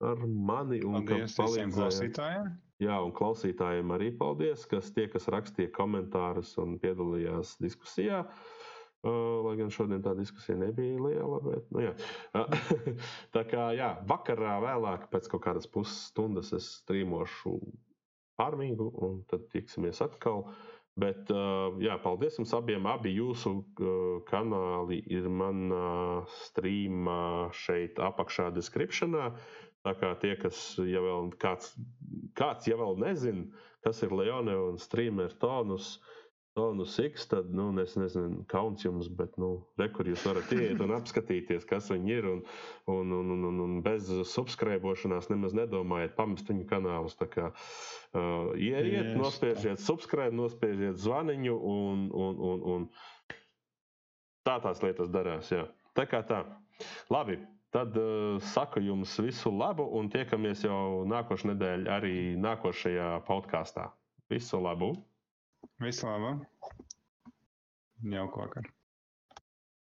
ar mani un paldies visiem klausītājiem. Jā, un klausītājiem arī paldies, kas tie, kas rakstīja komentārus un piedalījās diskusijā. Uh, lai gan šodien tā diskusija nebija liela. Bet, nu, jā. tā kā jā, vakarā vēlāk, pēc kaut kādas pusstundas, es strīmošu armiju, un tad tiksimies atkal. Bet, jā, paldies jums abiem. Abi jūsu kanāli ir manā streamā šeit apakšā descriptionā. Tā kā tie, kas jau vēl kāds, kāds jau vēl nezina, kas ir Leone un Streamer Tonus, uh, Tonu Siks, tad, nu, es nezinu, kauns jums, bet, nu, rekur jūs varat iet un apskatīties, kas viņi ir, un, un, un, un, un, un bez subscribēšanās nemaz nedomājiet pamest viņu kanālus. Tā kā uh, ieiet, nospiežiet subscribe, nospiežiet zvaniņu un, un, un, un tā tās lietas darās. Jā. Tā kā tā. Labi, tad uh, saku jums visu labu un tiekamies jau nākošais nedēļa arī nākošajā podkāstā. Visu labu! Visu labu! Jauku vakaru!